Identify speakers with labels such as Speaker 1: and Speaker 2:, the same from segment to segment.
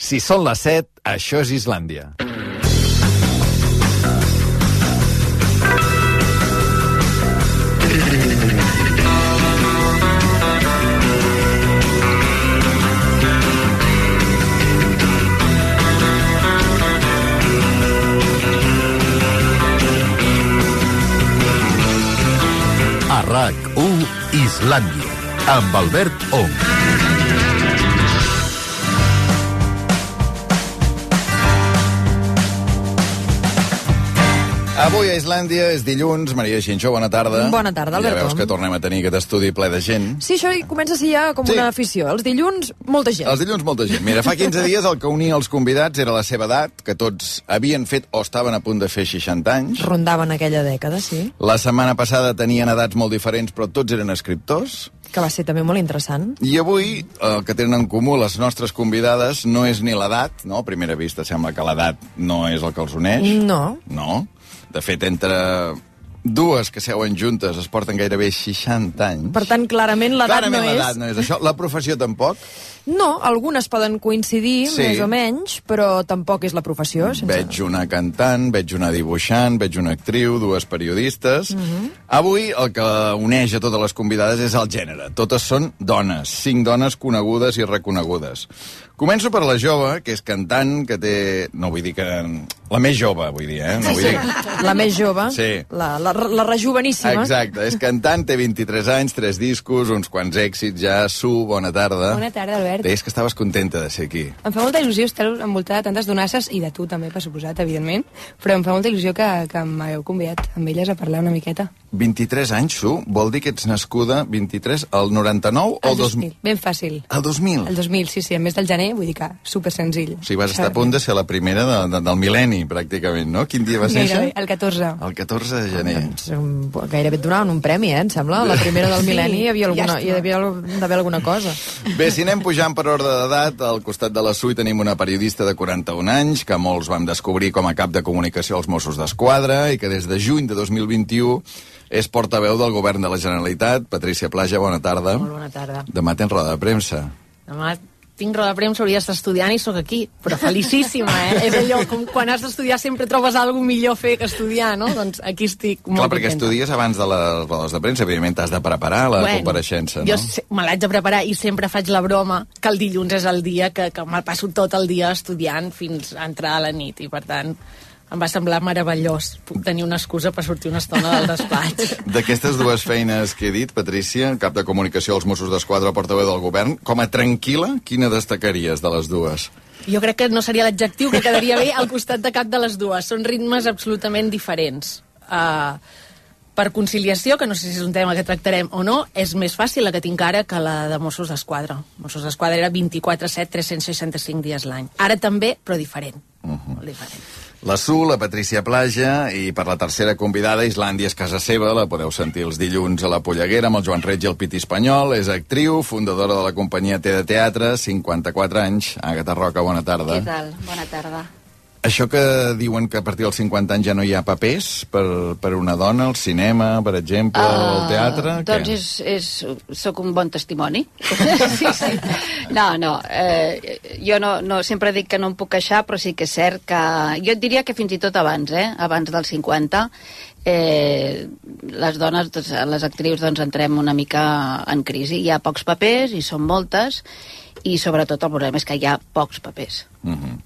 Speaker 1: Si són les 7, això és Islàndia.
Speaker 2: A RAC1 Islàndia, amb Albert Ong.
Speaker 1: Avui a Islàndia és dilluns. Maria Xinxó, bona tarda.
Speaker 3: Bona tarda, Albert
Speaker 1: Ja veus que tornem a tenir aquest estudi ple de gent.
Speaker 3: Sí, això hi comença a ser ja com
Speaker 1: Sí.
Speaker 3: una afició. Els dilluns, molta gent.
Speaker 1: Els dilluns, molta gent. Mira, fa 15 dies el que unia els convidats era la seva edat, que tots havien fet o estaven a punt de fer 60 anys.
Speaker 3: Rondaven aquella dècada, sí.
Speaker 1: La setmana passada tenien edats molt diferents, però tots eren escriptors.
Speaker 3: Que va ser també molt interessant.
Speaker 1: I avui el que tenen en comú les nostres convidades no és ni l'edat, no? A primera vista sembla que l'edat no és el que els uneix.
Speaker 3: No.
Speaker 1: No. De fet, entre dues que seuen juntes es porten gairebé 60 anys.
Speaker 3: Per tant, clarament l'edat no
Speaker 1: Clarament
Speaker 3: és...
Speaker 1: l'edat no és això. La professió tampoc.
Speaker 3: No, algunes poden coincidir,
Speaker 1: Sí.
Speaker 3: més o menys, però tampoc és la professió. Sense...
Speaker 1: Veig una cantant, veig una dibuixant, veig una actriu, dues periodistes.
Speaker 3: Mhm.
Speaker 1: Avui el que uneix a totes les convidades és el gènere. Totes són dones, cinc dones conegudes i reconegudes. Començo per la jove, que és cantant, que té... No vull dir que... La més jove, vull dir, eh? No vull dir...
Speaker 3: La més jove,
Speaker 1: Sí.
Speaker 3: la, la, la rejuveníssima.
Speaker 1: Exacte, és cantant, té 23 anys, tres discos, uns quants èxits ja. Su, bona tarda.
Speaker 4: Bona tarda, Albert.
Speaker 1: Deies que estaves contenta de ser aquí.
Speaker 4: Em fa molta il·lusió estar envoltada de tantes donasses, i de tu també, per suposat, evidentment, però em fa molta il·lusió que, que m'hagueu convidat amb elles a parlar una miqueta.
Speaker 1: 23 anys, Su? Vol dir que ets nascuda 23 al 99 o al 2000?
Speaker 4: Ben fàcil.
Speaker 1: Al 2000?
Speaker 4: El 2000, sí, sí, el mes del gener, vull dir que super senzill.
Speaker 1: O sigui, vas estar a punt de ser la primera de, de, del mil·lenni, pràcticament, no? Quin dia va ser
Speaker 4: Gairebé,
Speaker 1: això?
Speaker 4: el 14.
Speaker 1: El 14 de gener.
Speaker 3: Doncs, um, gairebé et donaven un premi, eh, em sembla. La primera del
Speaker 4: Sí,
Speaker 3: mil·lenni hi havia alguna, hi havia d'haver alguna cosa.
Speaker 1: Bé, si anem pujant per ordre d'edat, al costat de la SUI tenim una periodista de 41 anys, que molts vam descobrir com a cap de comunicació als Mossos d'Esquadra i que des de juny de 2021 és portaveu del govern de la Generalitat. Patrícia Plaja, bona tarda.
Speaker 5: Molt bona tarda.
Speaker 1: Demà tens roda de premsa.
Speaker 5: Demà tinc roda de premsa, hauria d'estar estudiant i sóc aquí. Però felicíssima, eh? És allò, com quan has d'estudiar sempre trobes alguna millor fer que estudiar, no? Doncs aquí estic molt
Speaker 1: Clar, perquè
Speaker 5: contenta.
Speaker 1: estudies abans de les rodes de premsa, evidentment t'has de preparar la
Speaker 5: Bueno,
Speaker 1: compareixença,
Speaker 5: Jo
Speaker 1: no?
Speaker 5: se- me l'haig de preparar i sempre faig la broma que el dilluns és el dia que, que me'l passo tot el dia estudiant fins a entrar a la nit i per tant em va semblar meravellós puc tenir una excusa per sortir una estona del despatx.
Speaker 1: D'aquestes dues feines que he dit, Patrícia, cap de comunicació als Mossos d'Esquadra, portaveu del govern, com a tranquil·la, quina destacaries de les dues?
Speaker 5: Jo crec que no seria l'adjectiu que quedaria bé al costat de cap de les dues. Són ritmes absolutament diferents. Uh, per conciliació, que no sé si és un tema que tractarem o no, és més fàcil la que tinc ara que la de Mossos d'Esquadra. Mossos d'Esquadra era 24-7, 365 dies l'any. Ara també, però diferent. Uh -huh. Molt diferent.
Speaker 1: La Su, la Patrícia Plaja i per la tercera convidada, Islàndia és casa seva, la podeu sentir els dilluns a la Polleguera amb el Joan Reig i el Piti Espanyol, és actriu, fundadora de la companyia T de Teatre, 54 anys. Àgata Roca, bona tarda.
Speaker 6: Què tal? Bona tarda.
Speaker 1: Això que diuen que a partir dels 50 anys ja no hi ha papers per, per una dona, al cinema, per exemple, o al teatre...
Speaker 6: Doncs
Speaker 1: què?
Speaker 6: és, és, sóc un bon testimoni. sí, sí. No, no, eh, jo no, no, sempre dic que no em puc queixar, però sí que és cert que... Jo et diria que fins i tot abans, eh? Abans dels 50, eh, les dones, doncs, les actrius, doncs entrem una mica en crisi. Hi ha pocs papers, i són moltes, i sobretot el problema és que hi ha pocs papers.
Speaker 1: Uh -huh.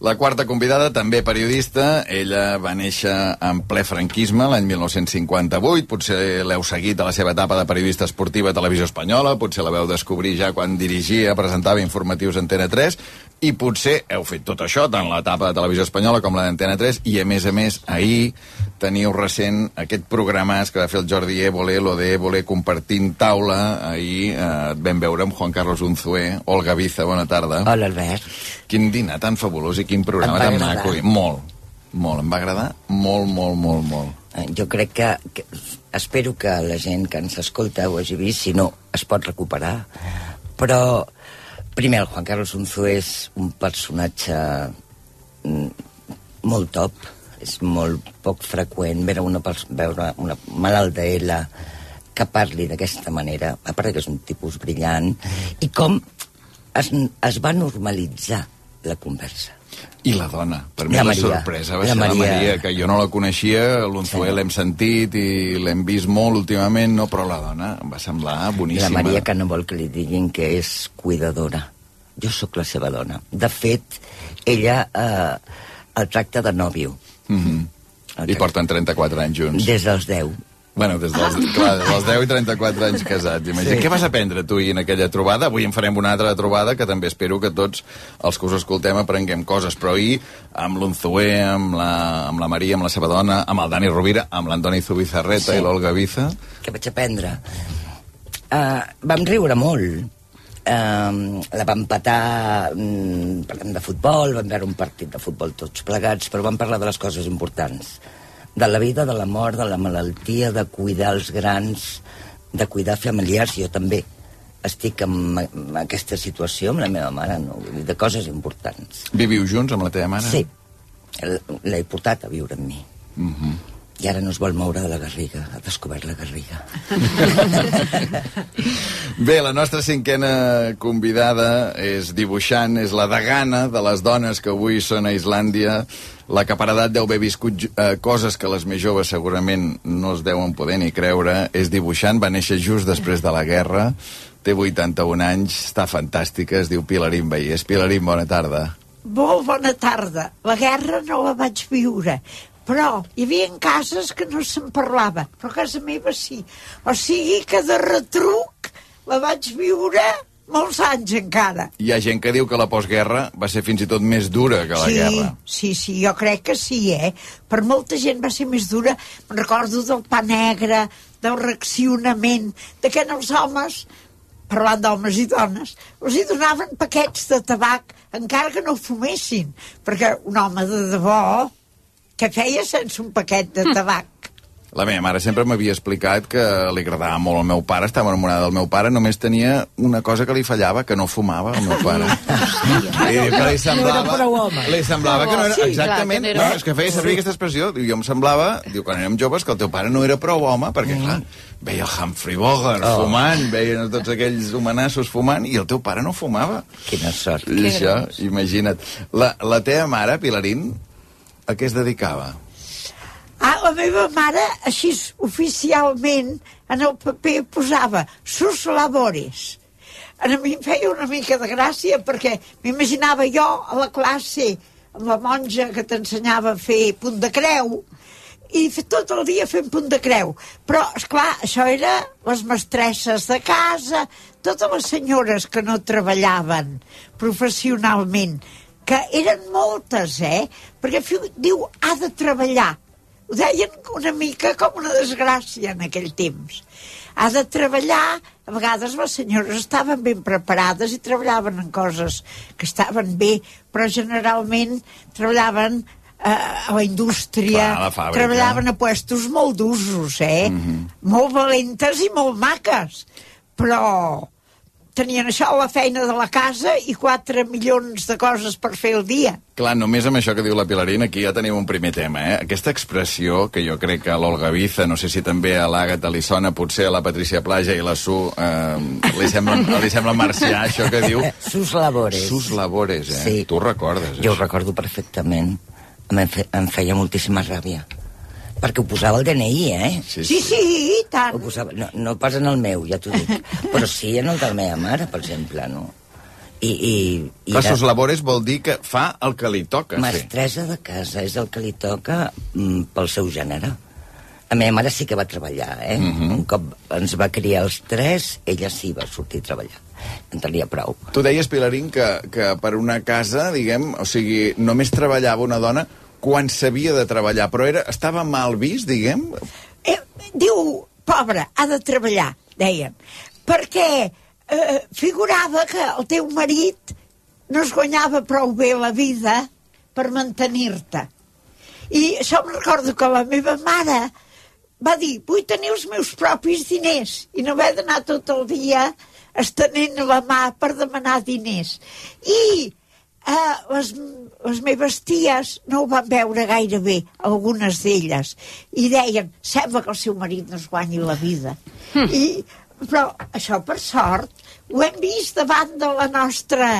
Speaker 1: La quarta convidada, també periodista, ella va néixer en ple franquisme l'any 1958, potser l'heu seguit a la seva etapa de periodista esportiva a Televisió Espanyola, potser la veu descobrir ja quan dirigia, presentava informatius a Antena 3, i potser heu fet tot això, tant l'etapa de Televisió Espanyola com la d'Antena 3, i a més a més, ahir teniu recent aquest programa que va fer el Jordi Évole, lo de Évole, compartint taula, ahir eh, vam veure amb Juan Carlos Unzué, Olga Biza, bona tarda.
Speaker 7: Hola, Albert.
Speaker 1: Quin dinar tan fabulós i quin programa tan
Speaker 7: agradar.
Speaker 1: maco. I molt, molt. Em va agradar molt, molt, molt, molt.
Speaker 7: Eh, Jo crec que, que... Espero que la gent que ens escolta ho hagi vist, si no, es pot recuperar. Però, primer, el Juan Carlos Unzu és un personatge mm, molt top, és molt poc freqüent veure una, veure una malalt d'ella que parli d'aquesta manera, a part que és un tipus brillant, i com es, es va normalitzar la conversa.
Speaker 1: I la dona. Per mi
Speaker 7: La
Speaker 1: la,
Speaker 7: Maria.
Speaker 1: sorpresa va
Speaker 7: La
Speaker 1: ser la
Speaker 7: Maria.
Speaker 1: Maria, que jo no la coneixia, l'Unzué
Speaker 7: Sí.
Speaker 1: l'hem sentit i l'hem vist molt últimament, no, però la dona em va semblar boníssima.
Speaker 7: la Maria que no vol que li diguin que és cuidadora. Jo sóc la seva dona. De fet, ella eh, el tracta de nòvio.
Speaker 1: Mm
Speaker 7: El
Speaker 1: I porten 34 anys junts.
Speaker 7: Des dels 10.
Speaker 1: Bueno, des dels, clar, des dels 10 i 34 anys casats. Imagina.
Speaker 7: Sí.
Speaker 1: Què vas aprendre tu ahir en aquella trobada? Avui en farem una altra trobada que també espero que tots els que us escoltem aprenguem coses. Però ahir, amb l'Unzué, amb, la, amb la Maria, amb la seva dona, amb el Dani Rovira, amb l'Antoni Zubizarreta
Speaker 7: Sí.
Speaker 1: i l'Olga Biza...
Speaker 7: Què vaig aprendre? Uh, vam riure molt. Uh, la vam patar um, parlant de futbol, vam veure un partit de futbol tots plegats, però vam parlar de les coses importants. De la vida, de la mort, de la malaltia, de cuidar els grans, de cuidar familiars. Jo també estic en, en aquesta situació amb la meva mare, no? De coses importants.
Speaker 1: Viviu junts amb la teva mare?
Speaker 7: Sí, l'he portat a viure amb mi.
Speaker 1: Mhm.
Speaker 7: I ara no es vol moure de la Garriga, ha descobert la Garriga.
Speaker 1: Bé, la nostra cinquena convidada és dibuixant, és la degana de les dones que avui són a Islàndia. La que per edat deu haver viscut eh, coses que les més joves segurament no es deuen poder ni creure. És dibuixant, va néixer just després de la guerra, té 81 anys, està fantàstica, es diu Pilarín Vallès. Pilarín, bona tarda.
Speaker 8: Molt bona tarda. La guerra no la vaig viure, però hi havia cases que no se'n parlava, però a casa meva sí. O sigui que de retruc la vaig viure molts anys encara.
Speaker 1: Hi ha gent que diu que la postguerra va ser fins i tot més dura que la
Speaker 8: sí,
Speaker 1: guerra.
Speaker 8: sí, sí, jo crec que sí, eh? Per molta gent va ser més dura. Me'n recordo del pa negre, del reaccionament, de que els homes, parlant d'homes i dones, els hi donaven paquets de tabac, encara que no fumessin, perquè un home de debò, què feia sense un paquet de tabac?
Speaker 1: La meva mare sempre m'havia explicat que li agradava molt el meu pare, estava enamorada del meu pare, només tenia una cosa que li fallava, que no fumava el meu pare. I diu que li semblava,
Speaker 3: prou home.
Speaker 1: li semblava que no era...
Speaker 6: Sí, clar,
Speaker 1: exactament,
Speaker 6: que no era-
Speaker 1: no, és que feia servir aquesta expressió. Diu, jo em semblava, diu, quan érem joves, que el teu pare no era prou home, perquè, clar, veia el Humphrey Bogart
Speaker 7: Oh.
Speaker 1: fumant, veia tots aquells homenassos fumant, i el teu pare no fumava.
Speaker 7: Quina sort.
Speaker 1: I això, imagina't. La, la teva mare, Pilarín, a què es dedicava?
Speaker 8: Ah, la meva mare, així oficialment, en el paper posava sus labores. A mi em feia una mica de gràcia perquè m'imaginava jo a la classe amb la monja que t'ensenyava a fer punt de creu i tot el dia fent punt de creu. Però, és clar, això era les mestresses de casa, totes les senyores que no treballaven professionalment, que eren moltes, eh? Perquè fiu- diu, ha de treballar. Ho deien una mica com una desgràcia en aquell temps. Ha de treballar, a vegades les senyores estaven ben preparades i treballaven en coses que estaven bé, però generalment treballaven eh, a la indústria,
Speaker 1: Clar, a la
Speaker 8: treballaven a puestos molt d'usos, eh? Molt valentes i molt maques, però tenien això, la feina de la casa i 4 milions de coses per fer el dia.
Speaker 1: Clar, només amb això que diu la Pilarina, aquí ja tenim un primer tema, eh? Aquesta expressió, que jo crec que a l'Olga Biza, no sé si també a l'Àgata li sona, potser a la Patricia Plaja i la Su, eh, li, sembla, li sembla marcià, això que diu
Speaker 7: Sus labores.
Speaker 1: sus labores, eh?
Speaker 7: Sí.
Speaker 1: Tu ho recordes,
Speaker 7: Jo ho recordo perfectament. Em, fe, em feia moltíssima ràbia. Perquè ho posava al DNI, eh?
Speaker 1: Sí,
Speaker 8: Sí, sí, i
Speaker 7: Ho
Speaker 8: tant.
Speaker 7: posava, no, no pas en el meu, ja t'ho dic. Però sí en el de la meva mare, per exemple, no? I, i, i
Speaker 1: Clar, sus labores vol dir que fa el que li toca fer.
Speaker 7: mestressa de casa és el que li toca mm, pel seu gènere. La meva mare sí que va treballar, eh?
Speaker 1: Mhm.
Speaker 7: Un cop ens va criar els tres, ella sí va sortir a treballar. En tenia prou.
Speaker 1: Tu deies, Pilarín, que, que per una casa, diguem, o sigui, només treballava una dona quan s'havia de treballar, però era, estava mal vist, diguem?
Speaker 8: Eh, diu, pobre, ha de treballar, deien, perquè eh, figurava que el teu marit no es guanyava prou bé la vida per mantenir-te. I això em recordo que la meva mare va dir, vull tenir els meus propis diners i no haver d'anar tot el dia estenent la mà per demanar diners. I eh, les, les meves ties no ho van veure gaire bé, algunes d'elles, i deien, sembla que el seu marit no es guanyi la vida. I, però això, per sort, ho hem vist davant de la nostra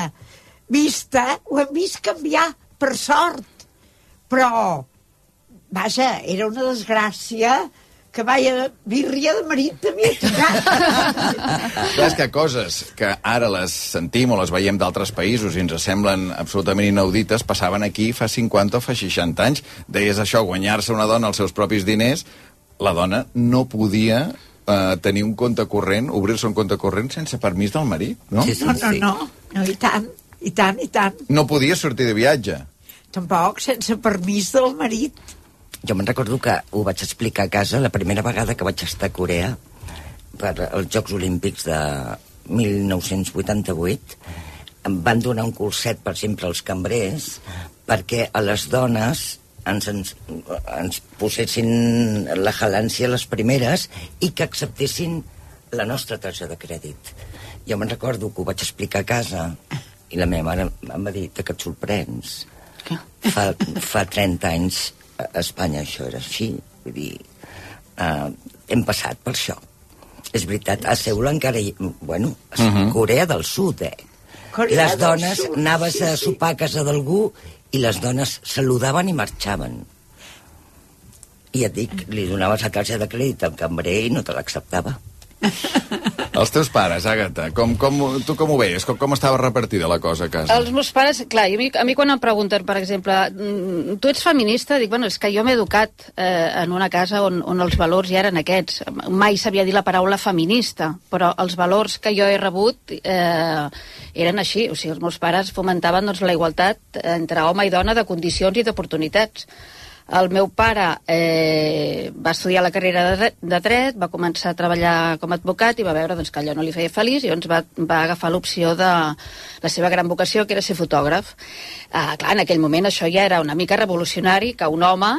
Speaker 8: vista, ho hem vist canviar, per sort. Però, vaja, era una desgràcia que vaya birria de marit t'havia tocat.
Speaker 1: Clar, és que coses que ara les sentim o les veiem d'altres països i ens semblen absolutament inaudites passaven aquí fa 50 o fa 60 anys. Deies això, guanyar-se una dona els seus propis diners, la dona no podia eh, tenir un compte corrent, obrir-se un compte corrent sense permís del marit, no?
Speaker 7: Sí, sí,
Speaker 8: No, no, no, no, i tant, i tant, i tant.
Speaker 1: No podia sortir de viatge.
Speaker 8: Tampoc sense permís del marit.
Speaker 7: Jo me'n recordo que ho vaig explicar a casa la primera vegada que vaig estar a Corea per als Jocs Olímpics de 1988 em van donar un curset, per exemple, als cambrers perquè a les dones ens, ens, ens posessin la halància les primeres i que acceptessin la nostra targeta de crèdit. Jo me'n recordo que ho vaig explicar a casa i la meva mare em va dir "De que et sorprens. Fa, fa 30 anys a Espanya això era així. Vull dir, uh, hem passat per això. És veritat, a Seul encara hi... Bueno, a uh Corea del Sud, eh?
Speaker 8: Corea
Speaker 7: les dones
Speaker 8: Sud,
Speaker 7: anaves
Speaker 8: sí,
Speaker 7: a sopar a casa d'algú i les dones saludaven i marxaven. I et dic, li donaves la targeta de crèdit al cambrer i no te l'acceptava.
Speaker 1: Els teus pares, Àgata, com, com, tu com ho veies? Com, com estava repartida la cosa a casa?
Speaker 6: Els meus pares, clar, a mi, a mi quan em pregunten, per exemple, "Mm, tu ets feminista? Dic, bueno, és que jo m'he educat eh, en una casa on, on els valors ja eren aquests. Mai sabia dir la paraula feminista, però els valors que jo he rebut eh, eren així. O sigui, els meus pares fomentaven doncs, la igualtat entre home i dona de condicions i d'oportunitats. El meu pare eh, va estudiar la carrera de, de dret, va començar a treballar com a advocat i va veure doncs, que allò no li feia feliç i llavors va, va agafar l'opció de la seva gran vocació, que era ser fotògraf. Ah, clar, en aquell moment això ja era una mica revolucionari, que un home,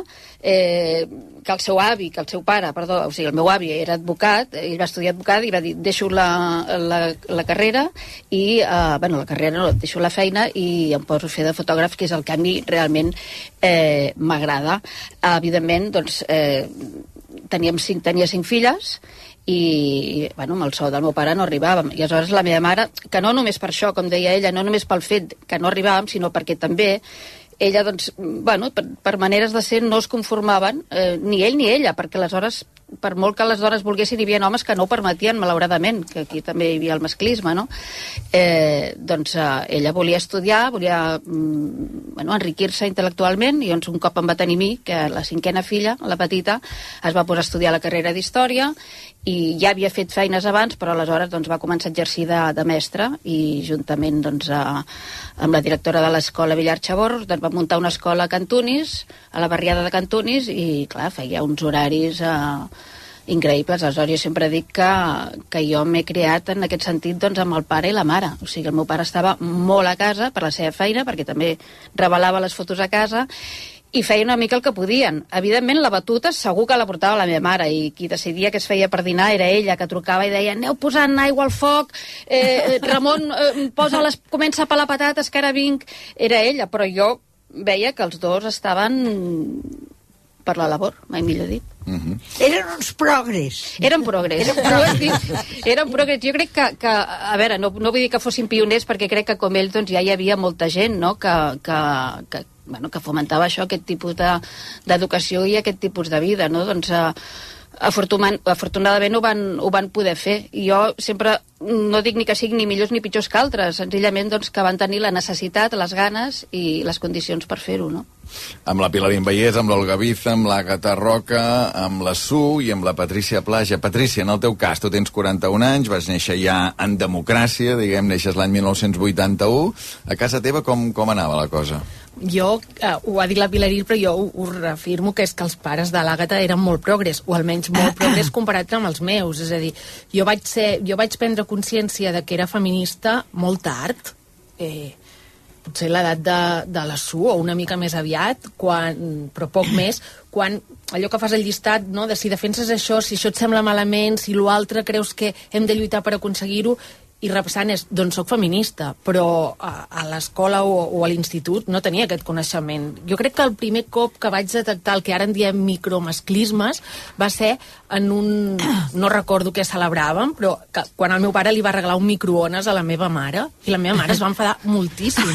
Speaker 6: eh, que el seu avi, que el seu pare, perdó, o sigui, el meu avi era advocat, ell va estudiar advocat i va dir, deixo la, la, la carrera i, eh, bueno, la carrera no, deixo la feina i em poso a fer de fotògraf, que és el que a mi realment eh, m'agrada. Evidentment, doncs, eh, teníem cinc, tenia cinc filles i bueno, amb el sou del meu pare no arribàvem i aleshores la meva mare, que no només per això com deia ella, no només pel fet que no arribàvem sinó perquè també ella, doncs, bueno, per, per maneres de ser no es conformaven, eh, ni ell ni ella, perquè aleshores, per molt que les volguessin, hi havia homes que no ho permetien, malauradament, que aquí també hi havia el masclisme, no? Eh, doncs eh, ella volia estudiar, volia mm, bueno, enriquir-se intel·lectualment, i doncs un cop em va tenir mi, que la cinquena filla, la petita, es va posar a estudiar la carrera d'Història, i ja havia fet feines abans, però aleshores doncs, va començar a exercir de, de mestre i juntament doncs, a, amb la directora de l'escola Villar Chaborros doncs, va muntar una escola a Cantunis, a la barriada de Cantunis, i clar, feia uns horaris eh, increïbles. Aleshores jo sempre dic que, que jo m'he criat en aquest sentit doncs, amb el pare i la mare. O sigui, el meu pare estava molt a casa per la seva feina, perquè també revelava les fotos a casa, i feia una mica el que podien. Evidentment, la batuta segur que la portava la meva mare i qui decidia què es feia per dinar era ella, que trucava i deia aneu posant aigua al foc, eh, Ramon eh, posa les, comença a pelar patates que ara vinc. Era ella, però jo veia que els dos estaven per la labor, mai millor dit.
Speaker 8: Eren uns progres.
Speaker 6: Eren progrés. Eren progrés. Eren progrés. Jo crec que, que a veure, no, no vull dir que fossin pioners perquè crec que com ells doncs, ja hi havia molta gent no? que, que, que, bueno, que fomentava això, aquest tipus de- d'educació i aquest tipus de vida. No? Doncs, eh, afortunadament ho van, ho van poder fer. I jo sempre no dic ni que siguin ni millors ni pitjors que altres, senzillament doncs, que van tenir la necessitat, les ganes i les condicions per fer-ho. No?
Speaker 1: Amb la Pilar Invallés, amb l'Olga Biza, amb l'Àgata Roca, amb la Su i amb la Patrícia Plaja. Patrícia, en el teu cas, tu tens 41 anys, vas néixer ja en democràcia, diguem, neixes l'any 1981. A casa teva com, com anava la cosa?
Speaker 5: Jo, eh, ho ha dit la Pilaril, però jo ho, ho reafirmo, que és que els pares de l'Àgata eren molt progres, o almenys molt progres comparat amb els meus. És a dir, jo vaig, ser, jo vaig prendre consciència de que era feminista molt tard, eh, potser l'edat de, de la SU o una mica més aviat, quan, però poc més, quan allò que fas el llistat, no, de si defenses això, si això et sembla malament, si l'altre creus que hem de lluitar per aconseguir-ho, i repassant és, doncs sóc feminista, però a, a l'escola o, o a l'institut no tenia aquest coneixement. Jo crec que el primer cop que vaig detectar el que ara en diem micromasclismes va ser en un... no recordo què celebràvem, però que, quan el meu pare li va regalar un microones a la meva mare, i la meva mare es va enfadar moltíssim.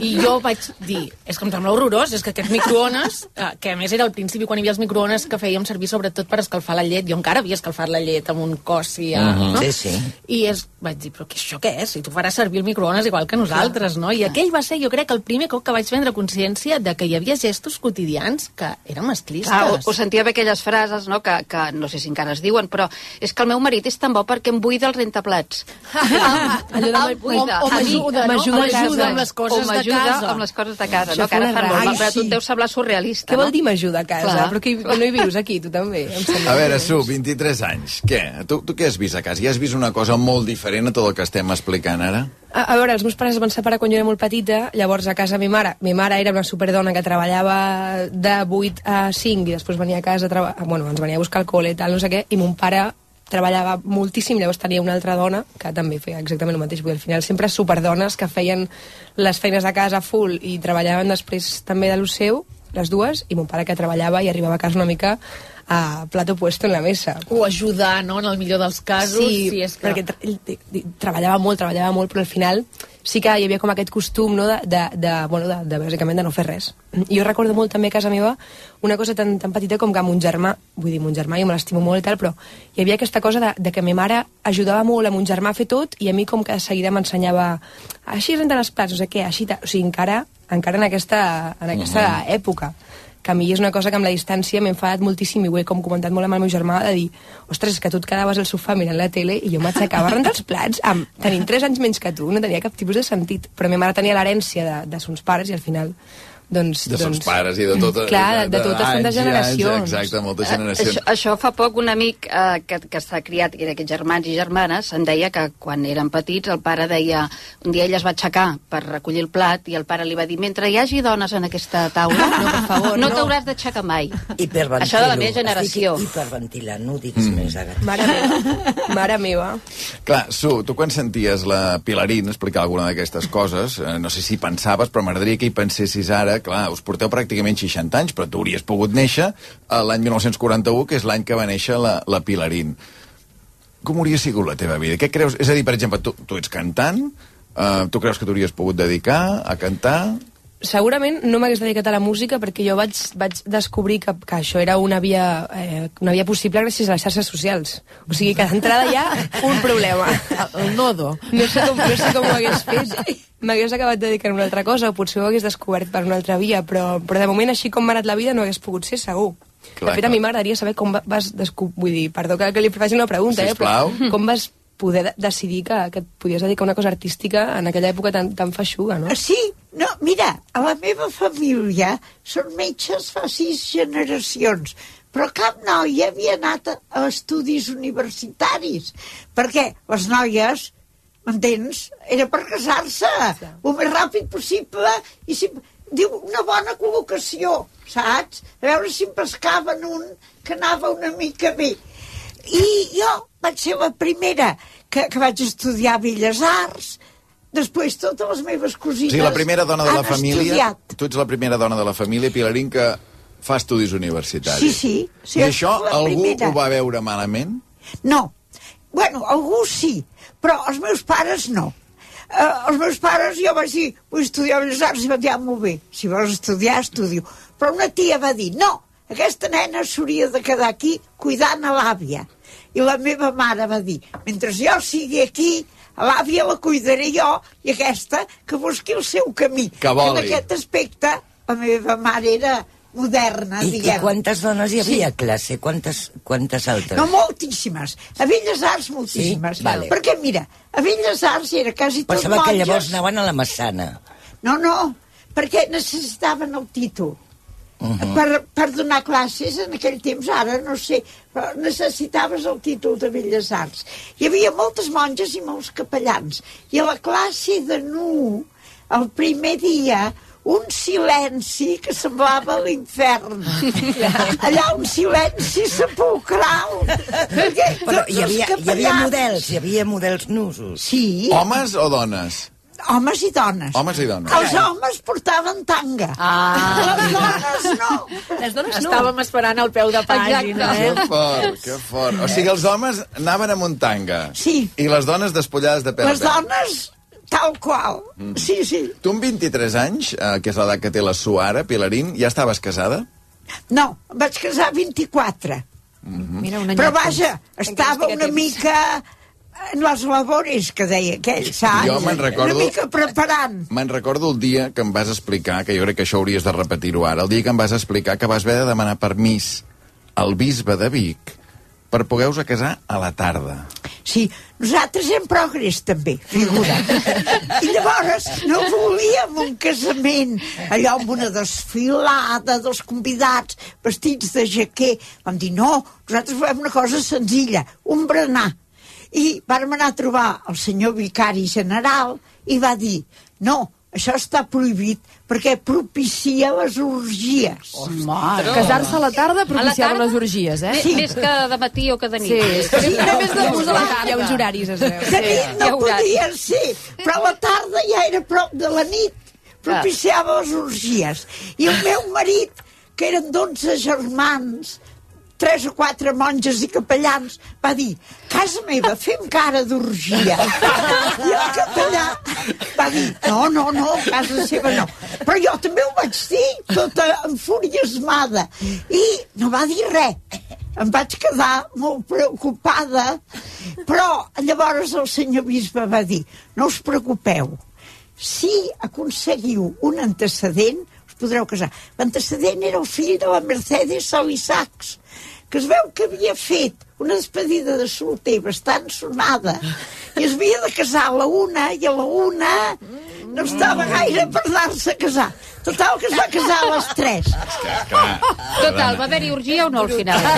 Speaker 5: I jo vaig dir, és que em sembla horrorós, és que aquests microones, eh, que a més era al principi quan hi havia els microones que fèiem servir sobretot per escalfar la llet, jo encara havia escalfat la llet amb un cossi, a,
Speaker 7: Mhm.
Speaker 5: no?
Speaker 7: Sí, sí.
Speaker 5: I és, vaig dir, però què, això què és? I tu faràs servir el microones igual que nosaltres, no? I aquell va ser, jo crec, el primer cop que vaig prendre consciència de que hi havia gestos quotidians que eren masclistes.
Speaker 6: Clar, o, o sentia bé aquelles frases, no?, que, que no sé si encara es diuen, però és que el meu marit és tan bo perquè em buida el rentaplats.
Speaker 4: Allò de
Speaker 6: buida.
Speaker 5: o- o m'ajuda, no?
Speaker 6: m'ajuda
Speaker 5: amb les coses
Speaker 6: o
Speaker 5: de casa.
Speaker 6: amb les coses de casa,
Speaker 4: Això
Speaker 6: no? Que ara
Speaker 4: fa
Speaker 6: fan molt, però a tu
Speaker 8: Ai,
Speaker 6: et deu
Speaker 8: sí.
Speaker 6: semblar surrealista,
Speaker 4: Què
Speaker 6: no?
Speaker 4: vol dir m'ajuda a casa?
Speaker 6: Clar.
Speaker 4: Però que no hi vius aquí, tu també.
Speaker 1: A veure, Su, 23 anys. Què? Tu, tu què has vist a casa? Ja has vist una cosa molt diferent a tot el que estem explicant ara?
Speaker 4: A, a veure, els meus pares es van separar quan jo era molt petita, llavors a casa mi mare, mi mare era una superdona que treballava de 8 a 5 i després venia a casa, treba... bueno, ens venia a buscar el col·le tal, no sé què, i mon pare treballava moltíssim, llavors tenia una altra dona que també feia exactament el mateix, vull al final sempre superdones que feien les feines de casa full i treballaven després també de lo seu, les dues, i mon pare que treballava i arribava a casa una mica a plato puesto en la mesa.
Speaker 5: O ajudar, no?, en el millor dels casos.
Speaker 4: Sí,
Speaker 5: si és que...
Speaker 4: perquè ell treballava molt, treballava molt, però al final sí que hi havia com aquest costum, no?, de, de, de, bueno, de, de, bàsicament de no fer res. I jo recordo molt també a casa meva una cosa tan, tan petita com que mon germà, vull dir, mon germà, jo me l'estimo molt i tal, però hi havia aquesta cosa de, de que ma mare ajudava molt a mon germà a fer tot i a mi com que de seguida m'ensenyava així renten els plats, no sé què, així... tal". O sigui, encara, encara en aquesta, en aquesta època que a mi és una cosa que amb la distància m'he enfadat moltíssim i ho he com comentat molt amb el meu germà de dir, ostres, que tu et quedaves al sofà mirant la tele i jo m'aixecava a rentar els plats amb, tenint 3 anys menys que tu, no tenia cap tipus de sentit però ma mare tenia l'herència de, de sons pares i al final doncs,
Speaker 1: De sons
Speaker 4: doncs,
Speaker 1: pares i de totes...
Speaker 4: Clar, de, de totes
Speaker 1: anys
Speaker 4: tantes
Speaker 1: i anys,
Speaker 4: generacions.
Speaker 1: exacte, moltes
Speaker 6: Eh,
Speaker 1: generacions.
Speaker 6: Això, això fa poc un amic eh, que, que està criat, que era aquests germans i germanes, em deia que quan eren petits el pare deia... Un dia ell es va aixecar per recollir el plat i el pare li va dir mentre hi hagi dones en aquesta taula, no, per favor, no, t'hauràs d'aixecar mai. Això de la meva generació.
Speaker 7: Estic hiperventilant, no ho diguis mm. més, Agatha.
Speaker 4: Mare meva, mare meva.
Speaker 1: Clar, Su, tu quan senties la Pilarín explicar alguna d'aquestes coses, eh, no sé si pensaves, però m'agradaria que hi pensessis ara, clar, us porteu pràcticament 60 anys, però tu hauries pogut néixer a l'any 1941, que és l'any que va néixer la, la Pilarín. Com hauria sigut la teva vida? Què creus? És a dir, per exemple, tu, tu ets cantant, eh, tu creus que t'hauries pogut dedicar a cantar?
Speaker 4: Segurament no m'hagués dedicat a la música perquè jo vaig, vaig descobrir que, que això era una via, eh, una via possible gràcies a les xarxes socials. O sigui que d'entrada hi ha un problema.
Speaker 3: El nodo.
Speaker 4: No sé com, no sé com ho hagués fet. M'hagués acabat dedicant a una altra cosa o potser ho hagués descobert per una altra via, però, però de moment, així com m'ha anat la vida, no hagués pogut ser segur.
Speaker 1: Clar,
Speaker 4: de fet,
Speaker 1: clar.
Speaker 4: a mi m'agradaria saber com va- vas descobrir... Vull dir, perdó que, que li faci una pregunta, eh,
Speaker 1: Sisplau.
Speaker 4: però com vas poder de decidir que, que et podies dedicar a una cosa artística en aquella època tan, tan feixuga, no?
Speaker 8: Sí, no, mira, a la meva família són metges fa sis generacions, però cap noia havia anat a, estudis universitaris, perquè les noies, m'entens, era per casar-se el més ràpid possible i si, diu una bona col·locació, saps? A veure si em pescaven un que anava una mica bé. I jo vaig ser la primera que, que vaig estudiar Belles Arts, després totes les meves
Speaker 1: O
Speaker 8: cosines
Speaker 1: sigui, la primera dona de la família...
Speaker 8: estudiat.
Speaker 1: Tu ets la primera dona de la família, Pilarín, que fa estudis universitaris.
Speaker 8: Sí, sí, sí,
Speaker 1: I això algú
Speaker 8: primera.
Speaker 1: ho va veure malament?
Speaker 8: No. Bueno, algú sí, però els meus pares no. Uh, els meus pares, jo vaig dir, vull estudiar Belles Arts, i van dir, ah, molt bé, si vols estudiar, estudio. Però una tia va dir, no, aquesta nena s'hauria de quedar aquí cuidant a l'àvia. I la meva mare va dir, mentre jo sigui aquí, a l'àvia la cuidaré jo, i aquesta que busqui el seu camí.
Speaker 1: Que voli.
Speaker 8: En aquest aspecte, la meva mare era moderna,
Speaker 7: I, I
Speaker 8: diguem.
Speaker 7: quantes dones hi havia
Speaker 8: Sí.
Speaker 7: a classe? Quantes, quantes altres?
Speaker 8: No, moltíssimes. A Belles Arts, moltíssimes.
Speaker 7: Sí? Vale.
Speaker 8: Perquè, mira, a Belles Arts era quasi tot
Speaker 7: Pensava que
Speaker 8: monges.
Speaker 7: llavors anaven a la Massana.
Speaker 8: No, no, perquè necessitaven el títol. Uh. -huh. per, per donar classes en aquell temps, ara no sé, però necessitaves el títol de Belles Arts. Hi havia moltes monges i molts capellans. I a la classe de nu, el primer dia, un silenci que semblava l'infern. Allà un silenci sepulcral. Perquè
Speaker 7: Però hi havia, hi havia models, hi havia models nusos.
Speaker 8: Sí,
Speaker 1: Homes o dones?
Speaker 8: Homes i dones.
Speaker 1: Homes i dones.
Speaker 8: Els homes portaven tanga.
Speaker 5: Ah.
Speaker 8: Les dones no.
Speaker 4: Les dones no.
Speaker 5: Estàvem esperant al peu de pàgina,
Speaker 1: Que
Speaker 5: eh?
Speaker 1: fort, que fort. O sigui, els homes anaven amb un tanga.
Speaker 8: Sí.
Speaker 1: I les dones despullades de pèl
Speaker 8: Les dones, tal qual. Sí, sí.
Speaker 1: Tu amb 23 anys, eh, que és l'edat que té la sua ara, Pilarín, ja estaves casada?
Speaker 8: No, vaig casar a 24.
Speaker 3: Mira, un
Speaker 8: Però vaja, estava una
Speaker 4: temps.
Speaker 8: mica en les labores, que deia aquell, saps?
Speaker 1: Jo me'n recordo-
Speaker 8: Una mica preparant.
Speaker 1: Me'n recordo el dia que em vas explicar, que jo crec que això hauries de repetir-ho ara, el dia que em vas explicar que vas haver de demanar permís al bisbe de Vic per poder-vos casar a la tarda.
Speaker 8: Sí, nosaltres hem progrés també, figura. I llavors no volíem un casament allò amb una desfilada dels convidats vestits de jaquer. Vam dir, no, nosaltres volem una cosa senzilla, un berenar. I vam anar a trobar el senyor vicari general i va dir, no, això està prohibit perquè propicia les orgies.
Speaker 6: Mare.
Speaker 3: Casar-se a la tarda propiciava
Speaker 6: tarda?
Speaker 3: les orgies, eh?
Speaker 6: Sí. Més que de matí o que de nit.
Speaker 3: Sí, sempre més de gust a la tarda.
Speaker 4: Hi ha uns horaris, es veu.
Speaker 8: De nit no podia ser, però a la tarda ja era prop de la nit. Propiciava les orgies. I el meu marit, que eren 12 germans, tres o quatre monges i capellans, va dir, casa meva, fem cara d'orgia. I el capellà va dir, no, no, no, casa seva no. Però jo també ho vaig dir, tota enfurismada. I no va dir res. Em vaig quedar molt preocupada, però llavors el senyor bisbe va dir, no us preocupeu, si aconseguiu un antecedent, us podreu casar. L'antecedent era el fill de la Mercedes Salisachs, que es veu que havia fet una despedida de solter bastant sonada. I es havia de casar a la una i a la una no estava gaire per anar-se a casar. Total, que es va casar a les tres.
Speaker 6: Total, va haver-hi orgia o no al final?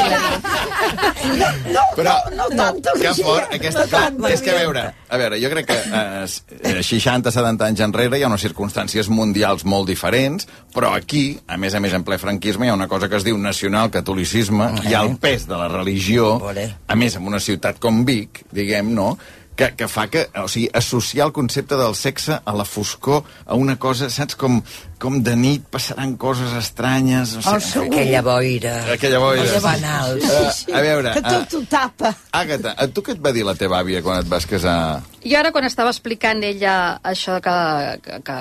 Speaker 8: No,
Speaker 1: Però,
Speaker 8: no, no tanta
Speaker 1: que
Speaker 8: orgia,
Speaker 1: fort, aquesta...
Speaker 8: no
Speaker 1: Clar, és que a veure, a veure, jo crec que eh, 60-70 anys enrere hi ha unes circumstàncies mundials molt diferents, però aquí, a més a més en ple franquisme, hi ha una cosa que es diu nacional catolicisme, hi ha el pes de la religió, a més en una ciutat com Vic, diguem, no?, que, que fa que, o sigui, associar el concepte del sexe a la foscor, a una cosa, saps, com, com de nit passaran coses estranyes... O
Speaker 8: Oh,
Speaker 1: sigui,
Speaker 8: segur.
Speaker 7: Aquella boira.
Speaker 1: Aquella boira.
Speaker 7: Els fanals.
Speaker 1: Eh, a veure,
Speaker 8: que
Speaker 1: eh,
Speaker 8: tot ho tapa.
Speaker 1: Àgata, a tu què et va dir la teva àvia quan et vas casar?
Speaker 6: I ara, quan estava explicant ella això que, que, que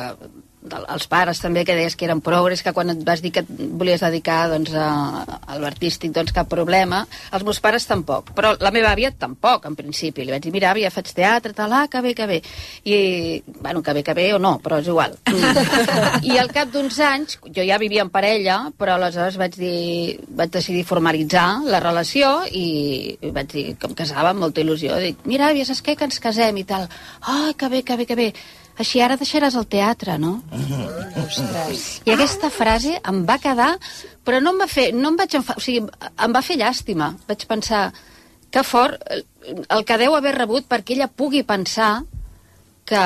Speaker 6: els pares també que deies que eren progres, que quan et vas dir que et volies dedicar doncs, a, a l'artístic, doncs cap problema. Els meus pares tampoc, però la meva àvia tampoc, en principi. Li vaig dir, mira, àvia, faig teatre, tal, ah, que bé, que bé. I, bueno, que bé, que bé o no, però és igual. I al cap d'uns anys, jo ja vivia en parella, però aleshores vaig, dir, vaig decidir formalitzar la relació i, vaig dir que em casava amb molta il·lusió. Dic, mira, àvia, saps què? Que ens casem i tal. Ai, que bé, que bé, que bé. Així ara deixaràs el teatre, no? I aquesta frase em va quedar... Però no em va fer... No em vaig enfar, o sigui, em va fer llàstima. Vaig pensar que fort el, el que deu haver rebut perquè ella pugui pensar que,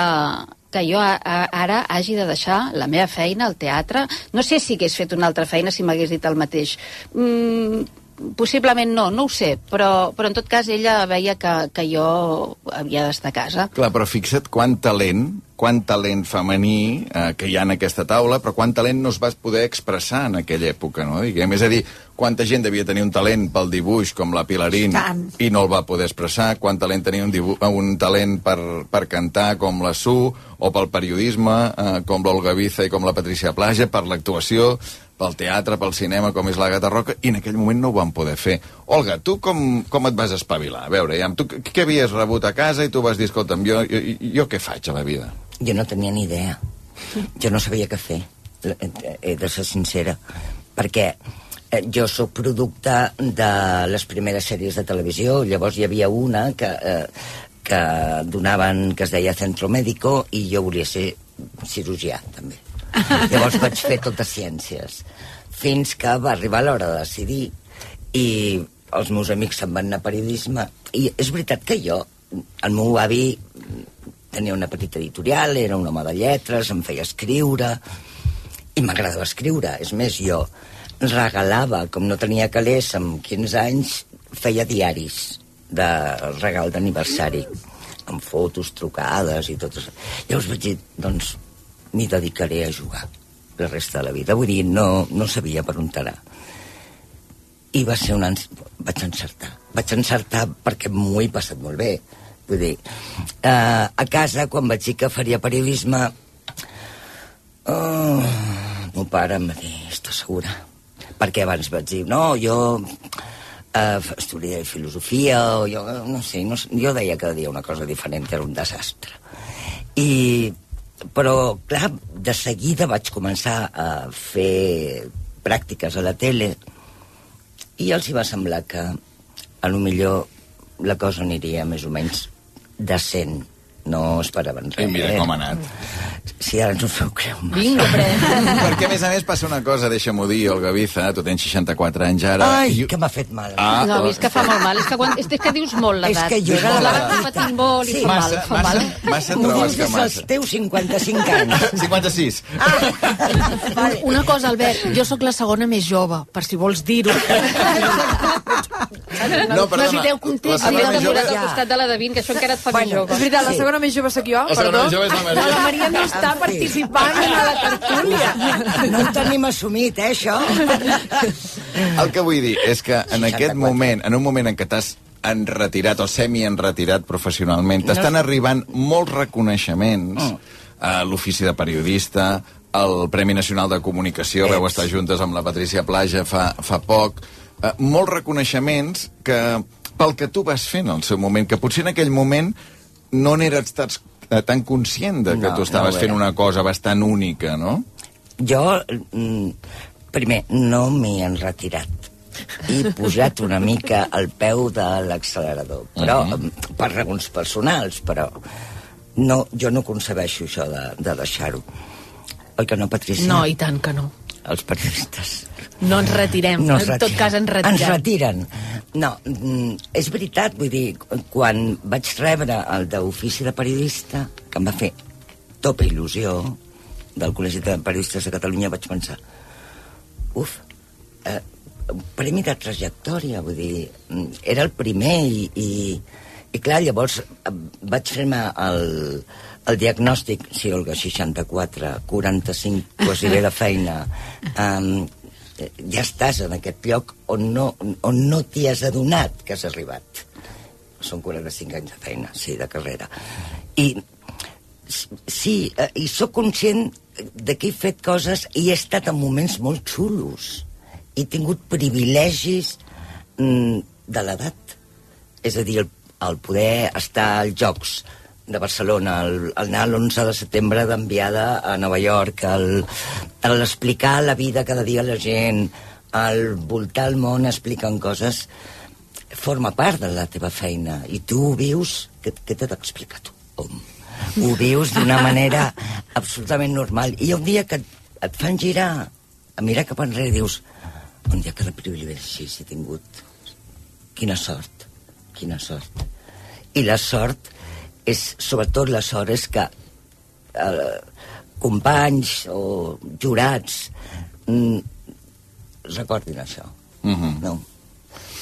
Speaker 6: que jo a, a, ara hagi de deixar la meva feina al teatre. No sé si hagués fet una altra feina si m'hagués dit el mateix. Mm, possiblement no, no ho sé, però, però en tot cas ella veia que, que jo havia d'estar a casa.
Speaker 1: Clar, però fixa't quant talent, quant talent femení eh, que hi ha en aquesta taula, però quant talent no es va poder expressar en aquella època, no? Diguem, és a dir, quanta gent devia tenir un talent pel dibuix, com la Pilarín,
Speaker 8: Tant.
Speaker 1: i no el va poder expressar, quant talent tenia un, dibu un talent per, per cantar, com la Su, o pel periodisme, eh, com l'Olga Biza i com la Patricia Plaja, per l'actuació, pel teatre, pel cinema, com és l'Àgata Roca, i en aquell moment no ho van poder fer. Olga, tu com, com et vas espavilar? A veure, ja, tu què havies rebut a casa i tu vas dir, escolta'm, jo, jo, jo què faig a la vida?
Speaker 7: Jo no tenia ni idea. Jo no sabia què fer, he de ser sincera, perquè eh, jo sóc producte de les primeres sèries de televisió, llavors hi havia una que, eh, que donaven, que es deia Centro Médico, i jo volia ser cirurgià, també. Llavors vaig fer totes ciències, fins que va arribar l'hora de decidir, i els meus amics se'n van anar a periodisme, i és veritat que jo, el meu avi tenia una petita editorial, era un home de lletres, em feia escriure, I m'agradava escriure. És més, jo regalava, com no tenia calés, amb 15 anys, feia diaris de regal d'aniversari, amb fotos, trucades i tot això. Llavors vaig dir, doncs, m'hi dedicaré a jugar la resta de la vida. Vull dir, no, no sabia per on anar. I va ser un... Vaig encertar. Vaig encertar perquè m'ho he passat molt bé. Vull dir, eh, a casa, quan vaig dir que faria periodisme, oh, meu pare em va dir, estàs segura? Perquè abans vaig dir, no, jo eh, estudiaré filosofia, o jo, no sé, no, jo deia cada dia una cosa diferent, era un desastre. I, però, clar, de seguida vaig començar a fer pràctiques a la tele i els hi va semblar que a lo millor la cosa aniria més o menys decent. No esperaven res.
Speaker 1: I mira com ha anat.
Speaker 7: Sí, ara ens ho feu creure.
Speaker 5: Vinga, pre.
Speaker 1: Perquè, a més a més, passa una cosa, deixa-m'ho dir, Olga Biza, tu tens 64 anys ara...
Speaker 7: Ai,
Speaker 1: i-
Speaker 7: que m'ha fet mal.
Speaker 1: Ah,
Speaker 6: No, és que fa molt mal. És que, quan, és que dius molt
Speaker 7: És
Speaker 6: l'edat.
Speaker 7: que jo era
Speaker 6: la
Speaker 7: la
Speaker 6: patint molt i
Speaker 7: Sí.
Speaker 6: fa mal,
Speaker 1: Massa,
Speaker 6: fa mal.
Speaker 1: massa, massa trobes
Speaker 7: dius
Speaker 1: que
Speaker 7: des dels
Speaker 1: massa.
Speaker 7: teus 55 anys.
Speaker 1: 56.
Speaker 5: Una cosa, Albert, jo sóc la segona més jove, per si vols dir-ho.
Speaker 1: No, perdona.
Speaker 5: Necessiteu
Speaker 1: La
Speaker 5: context.
Speaker 1: segona
Speaker 6: Hauries de
Speaker 1: més jove...
Speaker 6: al costat de la Davin, que això encara et fa més
Speaker 3: És
Speaker 6: jove.
Speaker 3: veritat, la
Speaker 7: Sí.
Speaker 3: Segona més jove sóc jo,
Speaker 1: La segona
Speaker 3: perdó.
Speaker 1: més jove és la Maria.
Speaker 3: La Maria no està participant en la tertúlia.
Speaker 7: No ho tenim assumit, eh, això?
Speaker 1: El que vull dir és que en
Speaker 7: 64.
Speaker 1: aquest moment, en un moment en què t'has enretirat o semi-enretirat professionalment, t'estan arribant molts reconeixements
Speaker 7: Mm.
Speaker 1: a l'ofici de periodista, al Premi Nacional de Comunicació, veu estar juntes amb la Patricia Plaja fa, fa poc, eh, molts reconeixements que pel que tu vas fent al seu moment, que potser en aquell moment no n'eres tan, tan conscient de que
Speaker 7: No,
Speaker 1: tu estaves
Speaker 7: no
Speaker 1: fent una cosa bastant única, no?
Speaker 7: Jo, mm, primer, no m'hi he enretirat. He pujat una mica al peu de l'accelerador, però
Speaker 1: Mhm.
Speaker 7: per raons personals, però no, jo no concebeixo això de, de deixar-ho. Oi que no, Patricia?
Speaker 5: No, i tant que no.
Speaker 7: Els periodistes.
Speaker 5: No ens retirem.
Speaker 7: No es
Speaker 5: en tot cas, ens retirem.
Speaker 7: Ens retiren. No, mm, és veritat, vull dir, quan vaig rebre el d'ofici de periodista, que em va fer topa il·lusió, del Col·legi de Periodistes de Catalunya, vaig pensar, uf, eh, un premi de trajectòria, vull dir, mm, era el primer i, i, i clar, llavors eh, vaig fer-me el, el diagnòstic, sí, Olga, 64, 45, quasi bé de feina, um, ja estàs en aquest lloc on no, on no t'hi has adonat que has arribat. Són 45 anys de feina, sí, de carrera. I sí, eh, i sóc conscient de que he fet coses i he estat en moments molt xulos. He tingut privilegis mm, de l'edat. És a dir, el, el poder estar als Jocs de Barcelona, el, el anar l'11 de setembre d'enviada a Nova York, el, el explicar la vida cada dia a la gent, el voltar el món explicant coses, forma part de la teva feina. I tu ho vius... Què, què t'he d'explicar tu? Hom? Ho vius d'una manera absolutament normal. I un dia que et, et fan girar, a mirar cap enrere dius un dia que de privilegis he tingut. Quina sort, quina sort. I la sort és, sobretot la sort és que eh, companys o jurats mm, recordin això.
Speaker 1: Mhm.
Speaker 7: No.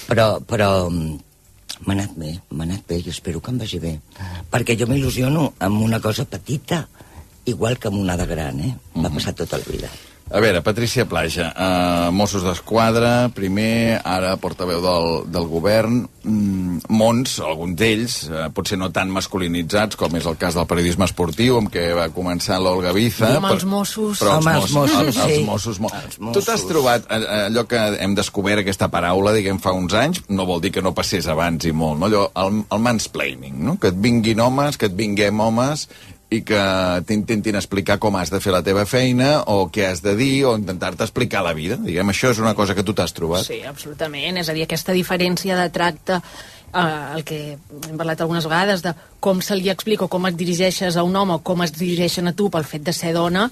Speaker 7: Però, però mm, m'ha anat bé, m'ha anat bé i espero que em vagi bé. Perquè jo m'il·lusiono amb una cosa petita, igual que amb una de gran, eh? M'ha passat tota la vida.
Speaker 1: A veure, Patricia Plaja, uh, Mossos d'Esquadra, primer, ara portaveu del, del govern, mm, mons, alguns d'ells, uh, potser no tan masculinitzats com és el cas del periodisme esportiu, amb què va començar l'Olga Biza.
Speaker 5: Amb els
Speaker 1: però-
Speaker 5: Mossos.
Speaker 1: Però els
Speaker 7: els
Speaker 1: Mossos,
Speaker 7: Mossos,
Speaker 1: els,
Speaker 7: sí.
Speaker 1: els Mossos, mo...
Speaker 7: Els
Speaker 1: Tu t'has
Speaker 7: Mossos.
Speaker 1: trobat eh, eh, allò que hem descobert, aquesta paraula, diguem, fa uns anys, no vol dir que no passés abans i molt, no? Allò, el, el mansplaining, no? Que et vinguin homes, que et vinguem homes i que t'intentin explicar com has de fer la teva feina o què has de dir o intentar-te explicar la vida. Diguem, això és una cosa que tu t'has trobat.
Speaker 5: Sí, absolutament. És a dir, aquesta diferència de tracte, eh, el que hem parlat algunes vegades, de com se li explica o com et dirigeixes a un home o com es dirigeixen a tu pel fet de ser dona,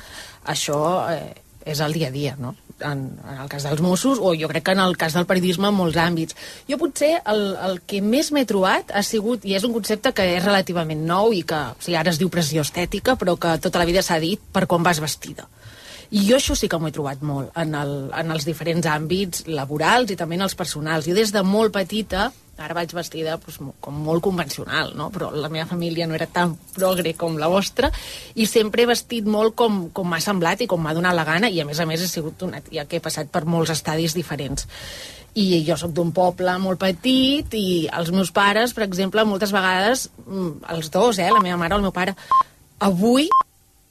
Speaker 5: això eh, és el dia a dia, no? En, en el cas dels Mossos, o jo crec que en el cas del periodisme en molts àmbits. Jo potser el, el que més m'he trobat ha sigut, i és un concepte que és relativament nou i que o sigui, ara es diu pressió estètica, però que tota la vida s'ha dit per quan vas vestida I jo això sí que m'ho he trobat molt en, el, en els diferents àmbits laborals i també en els personals. Jo des de molt petita, ara vaig vestida doncs, com molt convencional, no? però la meva família no era tan progre com la vostra, i sempre he vestit molt com, com m'ha semblat i com m'ha donat la gana, i a més a més he sigut una tia que he passat per molts estadis diferents. I jo sóc d'un poble molt petit i els meus pares, per exemple, moltes vegades, mm, els dos, eh, la meva mare o el meu pare, avui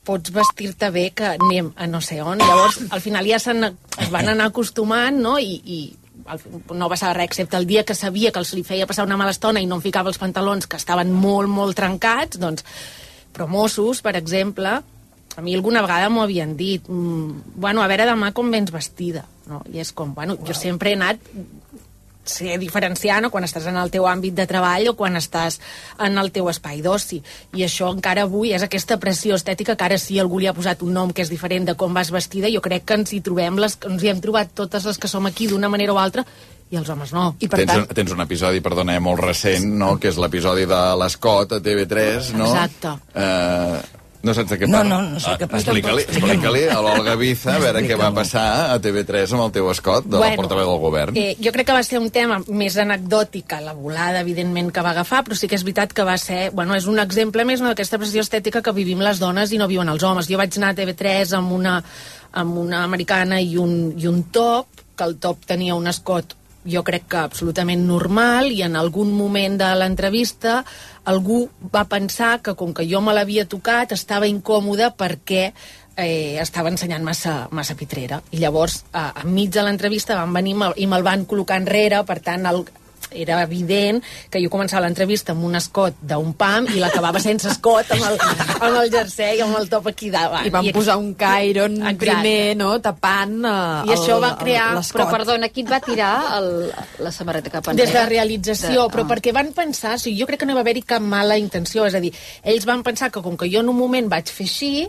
Speaker 5: pots vestir-te bé que anem a no sé on. Llavors, al final ja es van anar acostumant, no? I, i al no va passar res, excepte el dia que sabia que els li feia passar una mala estona i no em ficava els pantalons que estaven molt, molt trencats, doncs... Però Mossos, per exemple, a mi alguna vegada m'ho havien dit, mm, bueno, a veure demà com vens vestida, no? I és com, bueno, jo sempre he anat sé diferenciar no? quan estàs en el teu àmbit de treball o quan estàs en el teu espai d'oci. I això encara avui és aquesta pressió estètica que ara sí algú li ha posat un nom que és diferent de com vas vestida. Jo crec que ens hi trobem, les, ens hi hem trobat totes les que som aquí d'una manera o altra i els homes no.
Speaker 3: I per
Speaker 1: tens,
Speaker 3: tant,
Speaker 1: un, tens un episodi, perdona, eh, molt recent, no?, que és l'episodi de l'Escot a TV3, no?
Speaker 5: Exacte.
Speaker 1: Eh, no saps de què
Speaker 7: No,
Speaker 1: parla?
Speaker 7: no, no sé què passa.
Speaker 1: Explica-li explica a l'Olga Biza a veure què va passar a TV3 amb el teu escot de la portaveu del govern.
Speaker 5: Eh, jo crec que va ser un tema més anecdòtic a la volada, evidentment, que va agafar, però sí que és veritat que va ser... Bueno, és un exemple més no, d'aquesta pressió estètica que vivim les dones i no viuen els homes. Jo vaig anar a TV3 amb una, amb una americana i un, i un top, que el top tenia un escot jo crec que absolutament normal i en algun moment de l'entrevista algú va pensar que com que jo me l'havia tocat estava incòmode perquè eh, estava ensenyant massa, massa pitrera. I llavors a, enmig de l'entrevista van venir i me'l van col·locar enrere per tant el, era evident que jo començava l'entrevista amb un escot d'un pam i l'acabava sense escot amb el, amb el jersei amb el top aquí davant
Speaker 3: i van posar un Cairon
Speaker 5: Exacte.
Speaker 3: primer, no?, tapant uh,
Speaker 5: I això va crear-
Speaker 6: Però, perdona, qui et va tirar el, la samarreta cap enrere?
Speaker 5: Des de realització,
Speaker 6: De-
Speaker 5: però
Speaker 6: ah.
Speaker 5: perquè van pensar, o sigui, jo crec que no va haver-hi cap mala intenció, és a dir, ells van pensar que com que jo en un moment vaig fer així,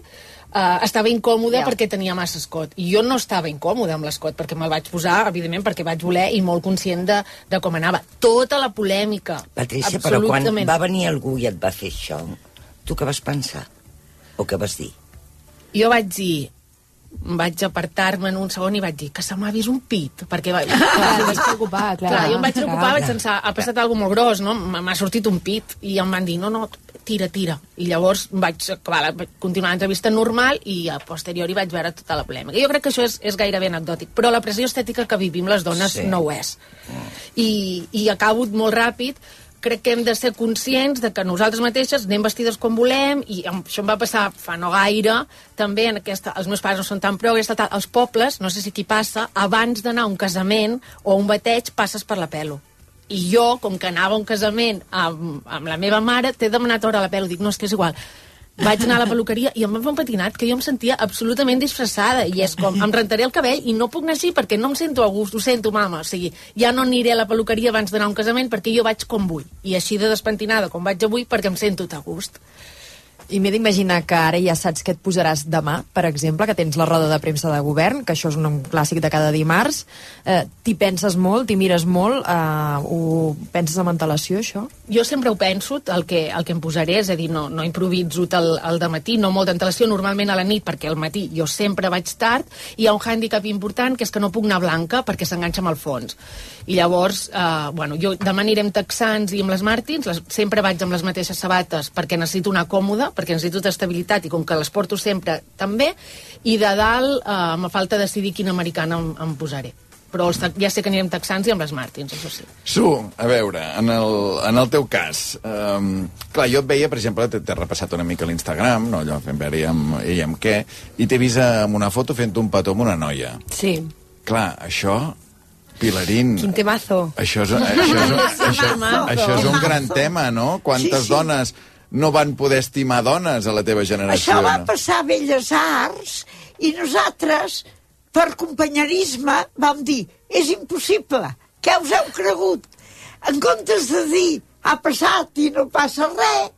Speaker 5: uh, estava incòmode
Speaker 6: Ja.
Speaker 5: perquè tenia massa escot. I jo no estava incòmode amb l'escot, perquè me'l vaig posar, evidentment, perquè vaig voler i molt conscient de, de com anava. Tota la polèmica.
Speaker 7: Patricia, però quan va venir algú i et va fer això, tu què vas pensar? O què vas dir?
Speaker 5: Jo vaig dir, vaig apartar-me en un segon i vaig dir que se m'ha vist un pit, perquè va...
Speaker 3: Et vaig preocupar, clar.
Speaker 5: Clar, jo em vaig preocupar,
Speaker 3: Clar.
Speaker 5: vaig pensar, ha passat alguna molt gros, no? M'ha sortit un pit. I em van dir, no, no, tira, tira. I llavors vaig acabar, la, vaig continuar l'entrevista normal i a posteriori vaig veure tota la polèmica. Jo crec que això és, és gairebé anecdòtic, però la pressió estètica que vivim les dones
Speaker 7: Sí.
Speaker 5: no ho és. I, I acabo molt ràpid, crec que hem de ser conscients de que nosaltres mateixes anem vestides com volem i això em va passar fa no gaire també en aquesta, els meus pares no són tan progres als pobles, no sé si aquí passa abans d'anar a un casament o a un bateig passes per la pelo i jo, com que anava a un casament amb, amb la meva mare, t'he demanat hora a la pelo dic, no, és que és igual. Vaig anar a la peluqueria i em va fer un patinat que jo em sentia absolutament disfressada. I és com, em rentaré el cabell i no puc anar així perquè no em sento a gust, ho sento mama. O sigui, ja no aniré a la peluqueria abans d'anar a un casament perquè jo vaig com vull. I així de despentinada com vaig avui perquè em sento a gust
Speaker 3: I m'he d'imaginar que ara ja saps què et posaràs demà, per exemple, que tens la roda de premsa de govern, que això és un clàssic de cada dimarts. Eh, t'hi penses molt, t'hi mires molt, eh, ho penses amb antelació, això?
Speaker 5: jo sempre ho penso, el que, el que em posaré, és a dir, no, no improviso el, el matí, no molt d'antelació, normalment a la nit, perquè al matí jo sempre vaig tard, i hi ha un hàndicap important, que és que no puc anar blanca perquè s'enganxa amb el fons. I llavors, eh, bueno, jo demà aniré amb texans i amb les Martins, les, sempre vaig amb les mateixes sabates perquè necessito anar còmoda, perquè necessito estabilitat, i com que les porto sempre també, i de dalt eh, me falta decidir quina americana em, em posaré. Però els, ja sé que anirem texans i amb les Martins, això sí.
Speaker 1: Su, a veure, en el, en el teu cas, um, clar, jo et veia, per exemple, t'he repassat una mica l'Instagram, no, allò fent veure amb, ell amb què, i t'he vist amb una foto fent un petó amb una noia.
Speaker 4: Sí.
Speaker 1: Clar, això, Pilarín...
Speaker 4: Quin temazo.
Speaker 1: Això és, això, és, això, això és un gran tema, no? Quantes
Speaker 8: Sí, sí.
Speaker 1: dones no van poder estimar dones a la teva generació?
Speaker 8: Això va
Speaker 1: no?
Speaker 8: passar a Belles Arts i nosaltres, per companyerisme, vam dir és impossible, què us heu cregut? En comptes de dir ha passat i no passa res,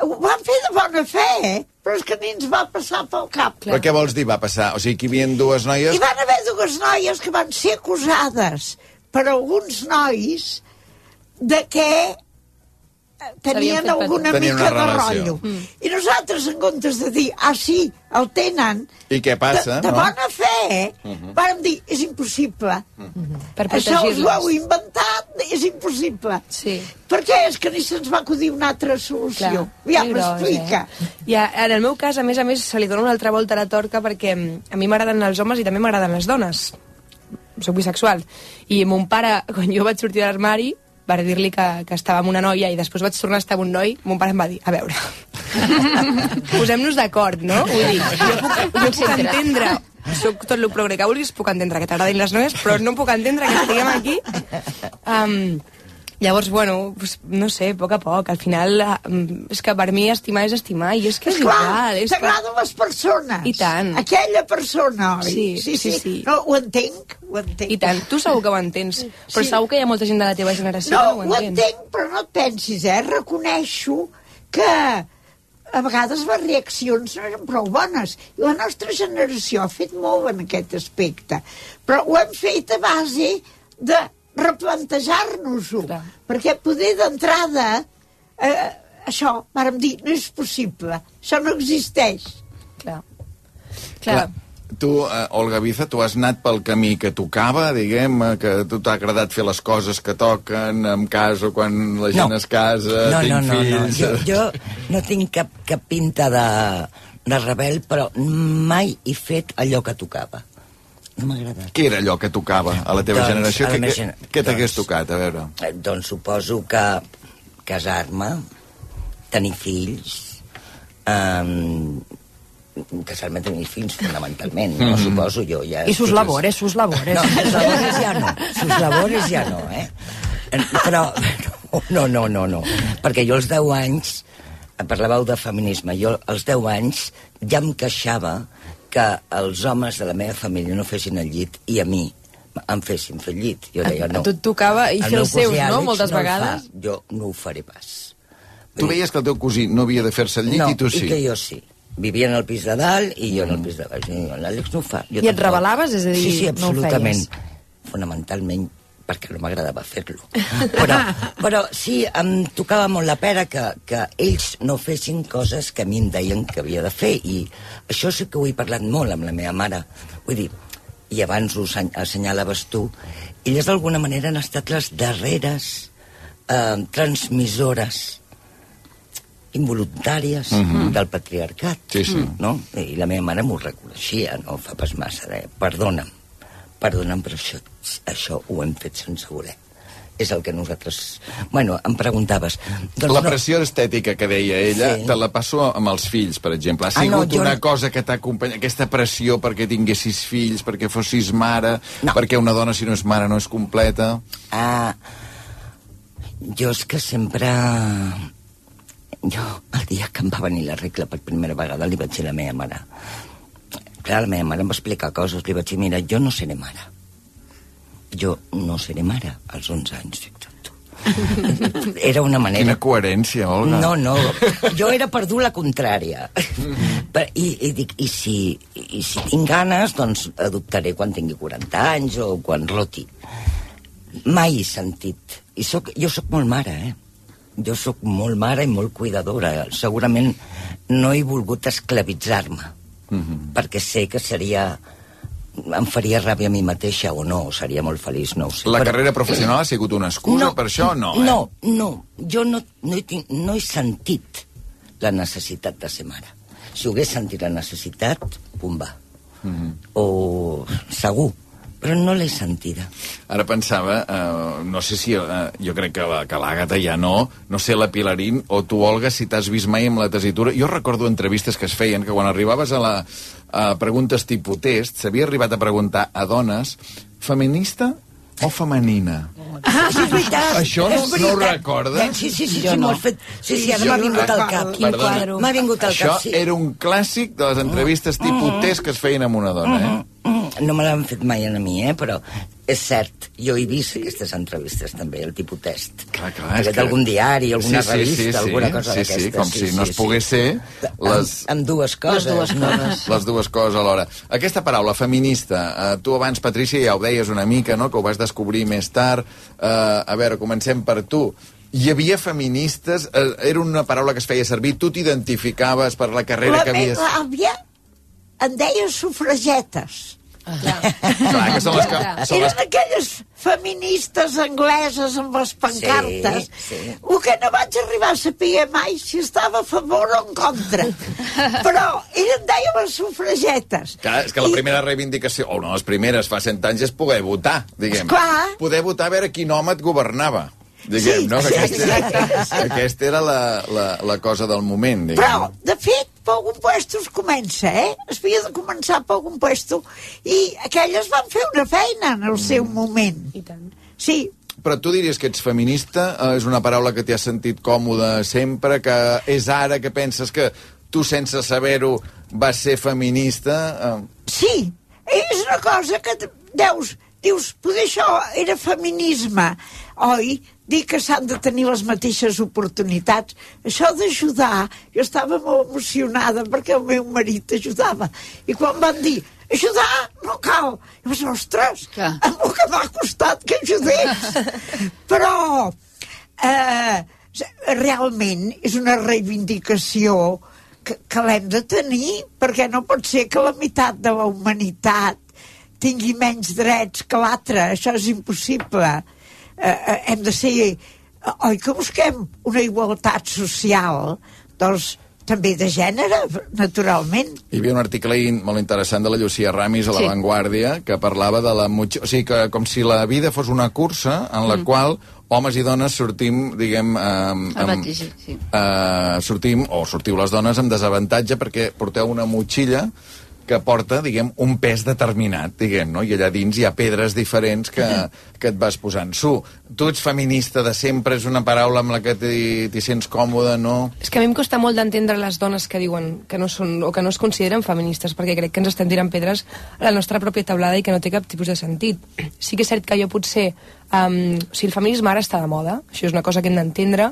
Speaker 8: ho van fer de bona fe, eh? Però és que ni ens va passar pel cap.
Speaker 1: Però què vols dir va passar? O sigui, que hi havia dues noies...
Speaker 8: Hi van haver dues noies que van ser acusades per alguns nois de que tenien alguna
Speaker 1: Tenien
Speaker 8: mica
Speaker 1: una
Speaker 8: de rotllo. I nosaltres, en comptes de dir, ah, sí, el tenen,
Speaker 1: I què passa,
Speaker 8: de, de
Speaker 1: no?
Speaker 8: bona fe, uh -huh. vàrem dir, és impossible.
Speaker 4: Per
Speaker 8: Això us ho heu inventat, és impossible.
Speaker 4: Sí.
Speaker 8: Per què? És que ni se'ns va acudir una altra solució. Ja
Speaker 4: que gros,
Speaker 8: m'explica.
Speaker 4: Eh? Ja, en el meu cas, a més a més, se li dona una altra volta a la torca perquè mm, a mi m'agraden els homes i també m'agraden les dones. Soc bisexual. I mon pare, quan jo vaig sortir de l'armari, va dir-li que, que estava amb una noia i després vaig tornar a estar amb un noi, mon pare em va dir, a veure, posem-nos d'acord, no? Vull dir, jo puc, jo puc entendre soc tot el progre que vulguis, puc entendre que t'agradin les noies, però no puc entendre que estiguem aquí. Um, llavors, bueno, pues, no sé, a poc a poc, al final, um, és que per mi estimar és estimar, i és que és
Speaker 8: Esclar,
Speaker 4: igual. És que...
Speaker 8: t'agraden les persones.
Speaker 4: I tant.
Speaker 8: Aquella persona, oi?
Speaker 4: Sí,
Speaker 8: sí,
Speaker 4: sí, sí.
Speaker 8: No, ho entenc, ho entenc.
Speaker 4: I tant, tu segur que ho entens, però
Speaker 8: Sí.
Speaker 4: segur que hi ha molta gent de la teva generació
Speaker 8: No,
Speaker 4: que
Speaker 8: ho
Speaker 4: no ho entén.
Speaker 8: entenc, però no et pensis, eh? Reconeixo que a vegades les reaccions no eren prou bones. I la nostra generació ha fet molt en aquest aspecte. Però ho hem fet a base de replantejar-nos-ho.
Speaker 4: Clar.
Speaker 8: Perquè poder d'entrada eh, això, vàrem dir, no és possible. Això no existeix.
Speaker 4: Clar.
Speaker 1: Clar. Tu, eh, Olga Biza, tu has anat pel camí que tocava, diguem, eh, que a tu t'ha agradat fer les coses que toquen, em caso quan la gent
Speaker 7: No.
Speaker 1: es casa,
Speaker 7: no,
Speaker 1: tinc
Speaker 7: no, no, no.
Speaker 1: fills...
Speaker 7: Jo, jo no tinc cap, cap pinta de, de rebel, però mai he fet allò que tocava. No m'ha agradat.
Speaker 1: Què era allò que tocava a la teva
Speaker 7: Doncs,
Speaker 1: generació?
Speaker 7: la
Speaker 1: què,
Speaker 7: gener-
Speaker 1: què t'hagués
Speaker 7: doncs-
Speaker 1: tocat? A veure.
Speaker 7: Eh, Doncs suposo que casar-me, tenir fills, um, casar-me, tenir fills, fonamentalment, no?
Speaker 1: Mhm.
Speaker 7: Suposo jo. Ja,
Speaker 3: I sus labores, sus labores.
Speaker 7: No, sus labores ja no. Sus labores ja no, eh? Però, no, no, no, no. Perquè jo als 10 anys, parlàveu de feminisme, jo als 10 anys ja em queixava que els homes de la meva família no fessin el llit i a mi em fessin fer el llit. Jo deia,
Speaker 3: A- a
Speaker 7: no.
Speaker 3: tu et tocava i fer
Speaker 7: meu
Speaker 3: els seus, no? Moltes
Speaker 7: no el
Speaker 3: vegades.
Speaker 7: Fa. Jo no ho faré pas.
Speaker 1: Tu veies que el teu cosí no havia de fer-se el llit
Speaker 7: no,
Speaker 1: i tu sí.
Speaker 7: i que jo sí. Vivia en el pis de dalt i jo en el pis de baix. I L'Àlex no ho fa. Jo
Speaker 3: I et
Speaker 7: tampoc.
Speaker 3: rebel·laves? És a dir,
Speaker 7: sí, sí,
Speaker 3: no ho
Speaker 7: absolutament.
Speaker 3: feies?
Speaker 7: Fonamentalment perquè no m'agradava fer-lo. Però, però sí, em tocava molt la pera que, que ells no fessin coses que a mi em deien que havia de fer. I això sí que ho he parlat molt amb la meva mare. Vull dir, i abans ho assen- assenyalaves tu, elles d'alguna manera han estat les darreres eh, transmissores involuntàries
Speaker 1: Mhm.
Speaker 7: del patriarcat.
Speaker 1: Sí, sí.
Speaker 7: No? I la meva mare m'ho reconeixia, no fa pas massa. Deia, perdona'm, perdona'm, però això, això ho hem fet sense voler. És el que nosaltres... Bueno, em preguntaves... Doncs
Speaker 1: La
Speaker 7: no,
Speaker 1: pressió estètica que deia ella,
Speaker 7: Sí.
Speaker 1: te la passo amb els fills, per exemple. Ha
Speaker 7: Ah, no,
Speaker 1: sigut
Speaker 7: jo
Speaker 1: una
Speaker 7: no-
Speaker 1: cosa que t'ha acompanyat, aquesta pressió perquè tinguessis fills, perquè fossis mare,
Speaker 7: No.
Speaker 1: perquè una dona, si no és mare, no és completa...
Speaker 7: Ah, jo és que sempre... Jo, el dia que em va venir la regla per primera vegada, li vaig dir a la meva mare. Clar, la meva mare em va explicar coses. Li vaig dir, mira, jo no seré mare. Jo no seré mare als 11 anys, fixa't tu. Era una manera...
Speaker 1: Quina coherència, Olga.
Speaker 7: No, no, jo era per dur la contrària. Per- I, i dic, i si, i si tinc ganes, doncs adoptaré quan tingui 40 anys o quan roti. Mai he sentit. I soc, jo sóc molt mare, eh? Jo sóc molt mare i molt cuidadora. Segurament no he volgut esclavitzar-me,
Speaker 1: Mhm.
Speaker 7: perquè sé que seria em faria ràbia a mi mateixa o no, seria molt feliç, no ho sé.
Speaker 1: La
Speaker 7: Però-
Speaker 1: carrera professional ha sigut una excusa per això? No, eh?
Speaker 7: no, no. Jo no, no, he, tin- no he sentit la necessitat de ser mare. Si ho hagués sentit la necessitat, pum, va.
Speaker 1: Mhm.
Speaker 7: O segur, però no l'he sentida.
Speaker 1: Ara pensava, eh, no sé si... Eh, jo crec que la- que l'Àgata ja no, no sé la Pilarín, o tu, Olga, si t'has vist mai amb la tesitura... Jo recordo entrevistes que es feien, que quan arribaves a la a preguntes tipus test, s'havia arribat a preguntar a dones feminista o femenina.
Speaker 7: Ah, sí, és veritat.
Speaker 1: Això no-
Speaker 7: és
Speaker 1: no ho
Speaker 7: veritat.
Speaker 1: recordes?
Speaker 7: Sí, sí, sí,
Speaker 4: Jo
Speaker 7: sí,
Speaker 4: no.
Speaker 7: fet. Sí, sí, ara m'ha vingut al cap.
Speaker 4: Quin
Speaker 1: Perdona.
Speaker 4: quadro.
Speaker 7: M'ha vingut al
Speaker 1: Això
Speaker 7: cap, sí.
Speaker 1: era un clàssic de les entrevistes tipus test que es feien amb una dona, eh?
Speaker 7: Mm, No me l'han fet mai a mi, eh? però és cert, jo he vist aquestes entrevistes també, el tipus test.
Speaker 1: Clar, clar, que-
Speaker 7: algun diari, alguna
Speaker 1: Sí, sí,
Speaker 7: revista,
Speaker 1: sí, sí.
Speaker 7: alguna cosa
Speaker 1: Sí, sí,
Speaker 7: d'aquestes.
Speaker 1: com si no es pogués ser les-
Speaker 7: Amb, amb dues coses.
Speaker 6: dues
Speaker 7: no?
Speaker 6: coses.
Speaker 1: Les dues coses alhora. Aquesta paraula, feminista, eh, tu abans, Patrícia, ja ho deies una mica, no?, que ho vas descobrir més tard. Eh, a veure, comencem per tu. hi havia feministes, eh, era una paraula que es feia servir, tu t'identificaves per la carrera
Speaker 8: La
Speaker 1: que havies...
Speaker 8: meva àvia en deia sufragetes.
Speaker 1: Clar, que són les que... Són les...
Speaker 8: Eren aquelles feministes angleses amb les pancartes.
Speaker 7: Sí, sí.
Speaker 8: El que no vaig arribar a saber mai si estava a favor o en contra. Però ella en deia les sufragetes.
Speaker 1: Clar, és que la
Speaker 8: I-
Speaker 1: primera reivindicació, o una de les primeres fa cent anys, és poder votar, diguem.
Speaker 8: Esclar.
Speaker 1: Poder votar a veure quin home et governava. Diguem,
Speaker 8: Sí,
Speaker 1: no?
Speaker 8: sí,
Speaker 1: aquesta,
Speaker 8: exacte.
Speaker 1: aquesta era la, la, la cosa del moment, diguem.
Speaker 8: Però, de fet, per algun puesto es comença, eh? Es havia de començar per algun puesto. I aquelles van fer una feina en el seu moment.
Speaker 4: I tant.
Speaker 8: Sí,
Speaker 1: Però tu diries que ets feminista? Eh, És una paraula que t'hi has sentit còmode sempre? Que és ara que penses que tu, sense saber-ho, vas ser feminista? Eh,
Speaker 8: sí. És una cosa que deus... Dius, poder això era feminisme, oi? Dir que s'han de tenir les mateixes oportunitats. Això d'ajudar, jo estava molt emocionada perquè el meu marit ajudava. I quan van dir, ajudar no cal. I vaig dir, ostres,
Speaker 6: Clar.
Speaker 8: amb el que m'ha costat que ajudés. Però eh, realment és una reivindicació que, que l'hem de tenir, perquè no pot ser que la meitat de la humanitat tingui menys drets que l'altra. Això és impossible. Eh, eh, hem de ser... eh, Oi que busquem una igualtat social? Doncs també de gènere, naturalment.
Speaker 1: Hi havia un article molt interessant de la Llucia Ramis a La
Speaker 6: Sí.
Speaker 1: Vanguardia que parlava de la... O sigui, que com si la vida fos una cursa en la mm. qual homes i dones sortim, diguem... Eh,
Speaker 6: El vaig llegir, sí.
Speaker 1: eh, sortim, o sortiu les dones amb desavantatge perquè porteu una motxilla que porta, diguem, un pes determinat, diguem, no? I allà dins hi ha pedres diferents que, que et vas posant. Su, tu ets feminista de sempre, és una paraula amb la que t'hi sents còmode, no?
Speaker 4: És que a mi em costa molt d'entendre les dones que diuen que no són o que no es consideren feministes, perquè crec que ens estem tirant pedres a la nostra pròpia taulada i que no té cap tipus de sentit. Sí que és cert que jo potser... Um, o sigui, el feminisme ara està de moda, això és una cosa que hem d'entendre,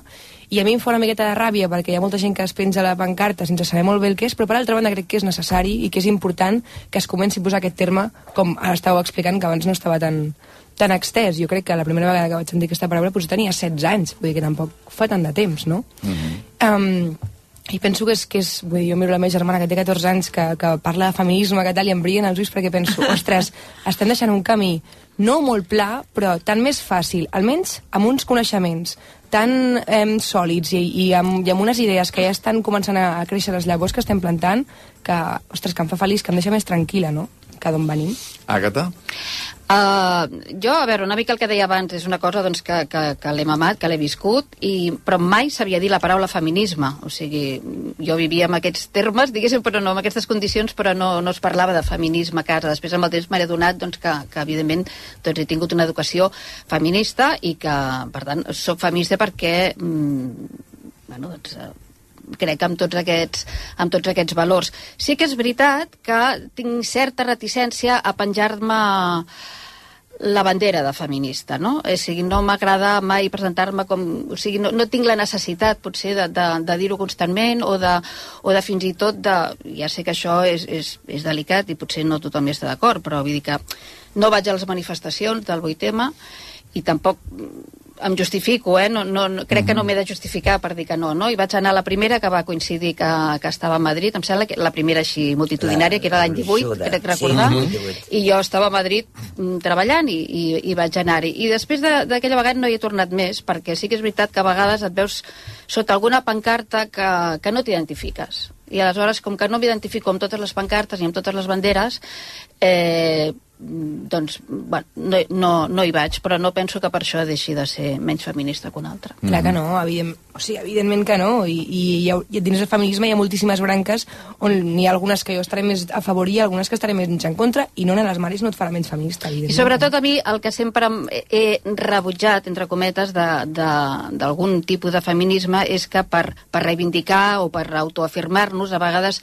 Speaker 4: i a mi em fa una miqueta de ràbia perquè hi ha molta gent que es penja la pancarta sense saber molt bé el que és, però per altra banda crec que és necessari i que és important que es comenci a posar aquest terme, com ara estàveu explicant, que abans no estava tan, tan extès. Jo crec que la primera vegada que vaig sentir aquesta paraula doncs, tenia 16 anys, vull dir que tampoc fa tant de temps, no? um, i penso que és, que és vull dir, jo miro la meva germana que té 14 anys que, que parla de feminisme que tal, i em brillen els ulls perquè penso, ostres, estem deixant un camí no molt pla, però tan més fàcil, almenys amb uns coneixements tan eh, sòlids i, i, amb, i amb unes idees que ja estan començant a, a créixer les llavors que estem plantant, que, ostres, que em fa feliç, que em deixa més tranquil·la, no?, que d'on venim.
Speaker 1: Àgata?
Speaker 6: Uh, jo, a veure, una mica el que deia abans és una cosa doncs, que, que, que l'he mamat, que l'he viscut, i, però mai sabia dir la paraula feminisme. O sigui, jo vivia amb aquests termes, diguéssim, però no amb aquestes condicions, però no, no es parlava de feminisme a casa. Després, amb el temps, m'he adonat doncs, que, que, evidentment, doncs, he tingut una educació feminista i que, per tant, sóc feminista perquè... Mm, bueno, doncs, crec amb tots aquests, amb tots aquests valors. Sí que és veritat que tinc certa reticència a penjar-me la bandera de feminista, no? O sigui, no m'agrada mai presentar-me com... O sigui, no, no tinc la necessitat, potser, de, de, de dir-ho constantment o de, o de fins i tot de... Ja sé que això és, és, és delicat i potser no tothom hi està d'acord, però vull dir que no vaig a les manifestacions del 8M i tampoc em justifico, eh? No, no, no, crec que no m'he de justificar per dir que no, no? I vaig anar a la primera, que va coincidir que, que estava a Madrid, em sembla que la primera així multitudinària,
Speaker 7: La
Speaker 6: que era l'any 18,
Speaker 7: gruixuda.
Speaker 6: crec recordar,
Speaker 7: Sí, 18.
Speaker 6: i jo estava a Madrid mm, treballant i, i, i vaig anar-hi. I després de- d'aquella vegada no hi he tornat més, perquè sí que és veritat que a vegades et veus sota alguna pancarta que, que no t'identifiques. I aleshores, com que no m'identifico amb totes les pancartes i amb totes les banderes, eh, doncs, bueno, no, no, no hi vaig, però no penso que per això deixi de ser menys feminista que una altra.
Speaker 4: Mm. Clar que no, evident, o sigui, evidentment que no, i, i, hi ha, i dins del feminisme hi ha moltíssimes branques on n'hi ha algunes que jo estaré més a favor i algunes que estaré més en contra, i no anar a les mares no et farà menys feminista,
Speaker 6: I
Speaker 4: evidentment.
Speaker 6: sobretot a mi el que sempre em- he rebutjat, entre cometes, de- de- d'algun tipus de feminisme és que per, per reivindicar o per autoafirmar-nos a vegades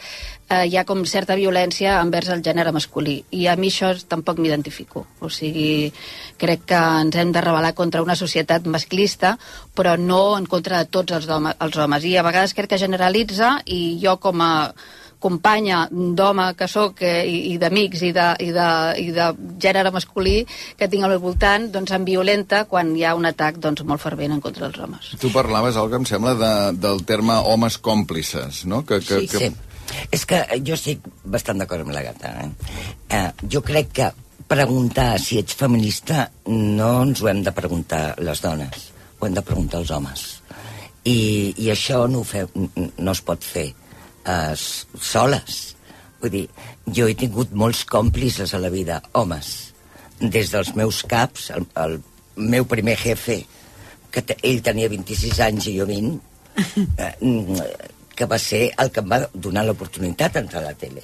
Speaker 6: eh, hi ha com certa violència envers el gènere masculí i a mi això tampoc m'identifico o sigui, crec que ens hem de rebel·lar contra una societat masclista però no en contra de tots els, home, els homes i a vegades crec que generalitza i jo com a companya d'home que sóc eh, i, i d'amics i, de, i, de, i de gènere masculí que tinc al meu voltant doncs em violenta quan hi ha un atac doncs, molt fervent en contra dels homes.
Speaker 1: Tu parlaves, Olga, em sembla, de, del terme homes còmplices, no? Que, que,
Speaker 7: Sí,
Speaker 1: que...
Speaker 7: sí. És que jo estic bastant d'acord amb la gata. Eh? Eh, jo crec que preguntar si ets feminista no ens ho hem de preguntar les dones, ho hem de preguntar els homes. I, i això no, fe, no es pot fer eh, soles. Vull dir, jo he tingut molts còmplices a la vida, homes. Des dels meus caps, el, el meu primer jefe, que ell tenia 26 anys i jo 20, eh, que va ser el que em va donar l'oportunitat d'entrar a la tele.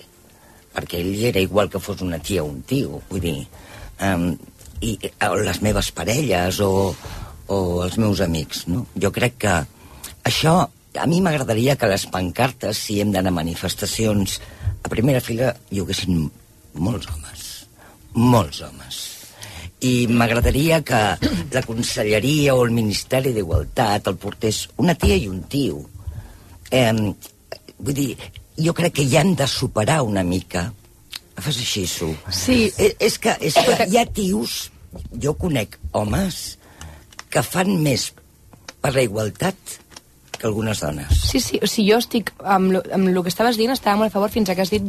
Speaker 7: Perquè ell era igual que fos una tia o un tio, vull dir... Um, i o les meves parelles o, o els meus amics, no? Jo crec que això... A mi m'agradaria que les pancartes, si hem d'anar a manifestacions, a primera fila hi haguessin molts homes. Molts homes. I m'agradaria que la conselleria o el Ministeri d'Igualtat el portés una tia i un tio. Eh, vull dir, jo crec que ja han de superar una mica. Fas així, Su.
Speaker 4: Sí.
Speaker 7: És, és, que, és que hi ha tios, jo conec homes, que fan més per la igualtat que algunes dones.
Speaker 4: Sí, sí, o sigui, jo estic amb, lo- amb el que estaves dient, estava molt a favor fins a que has dit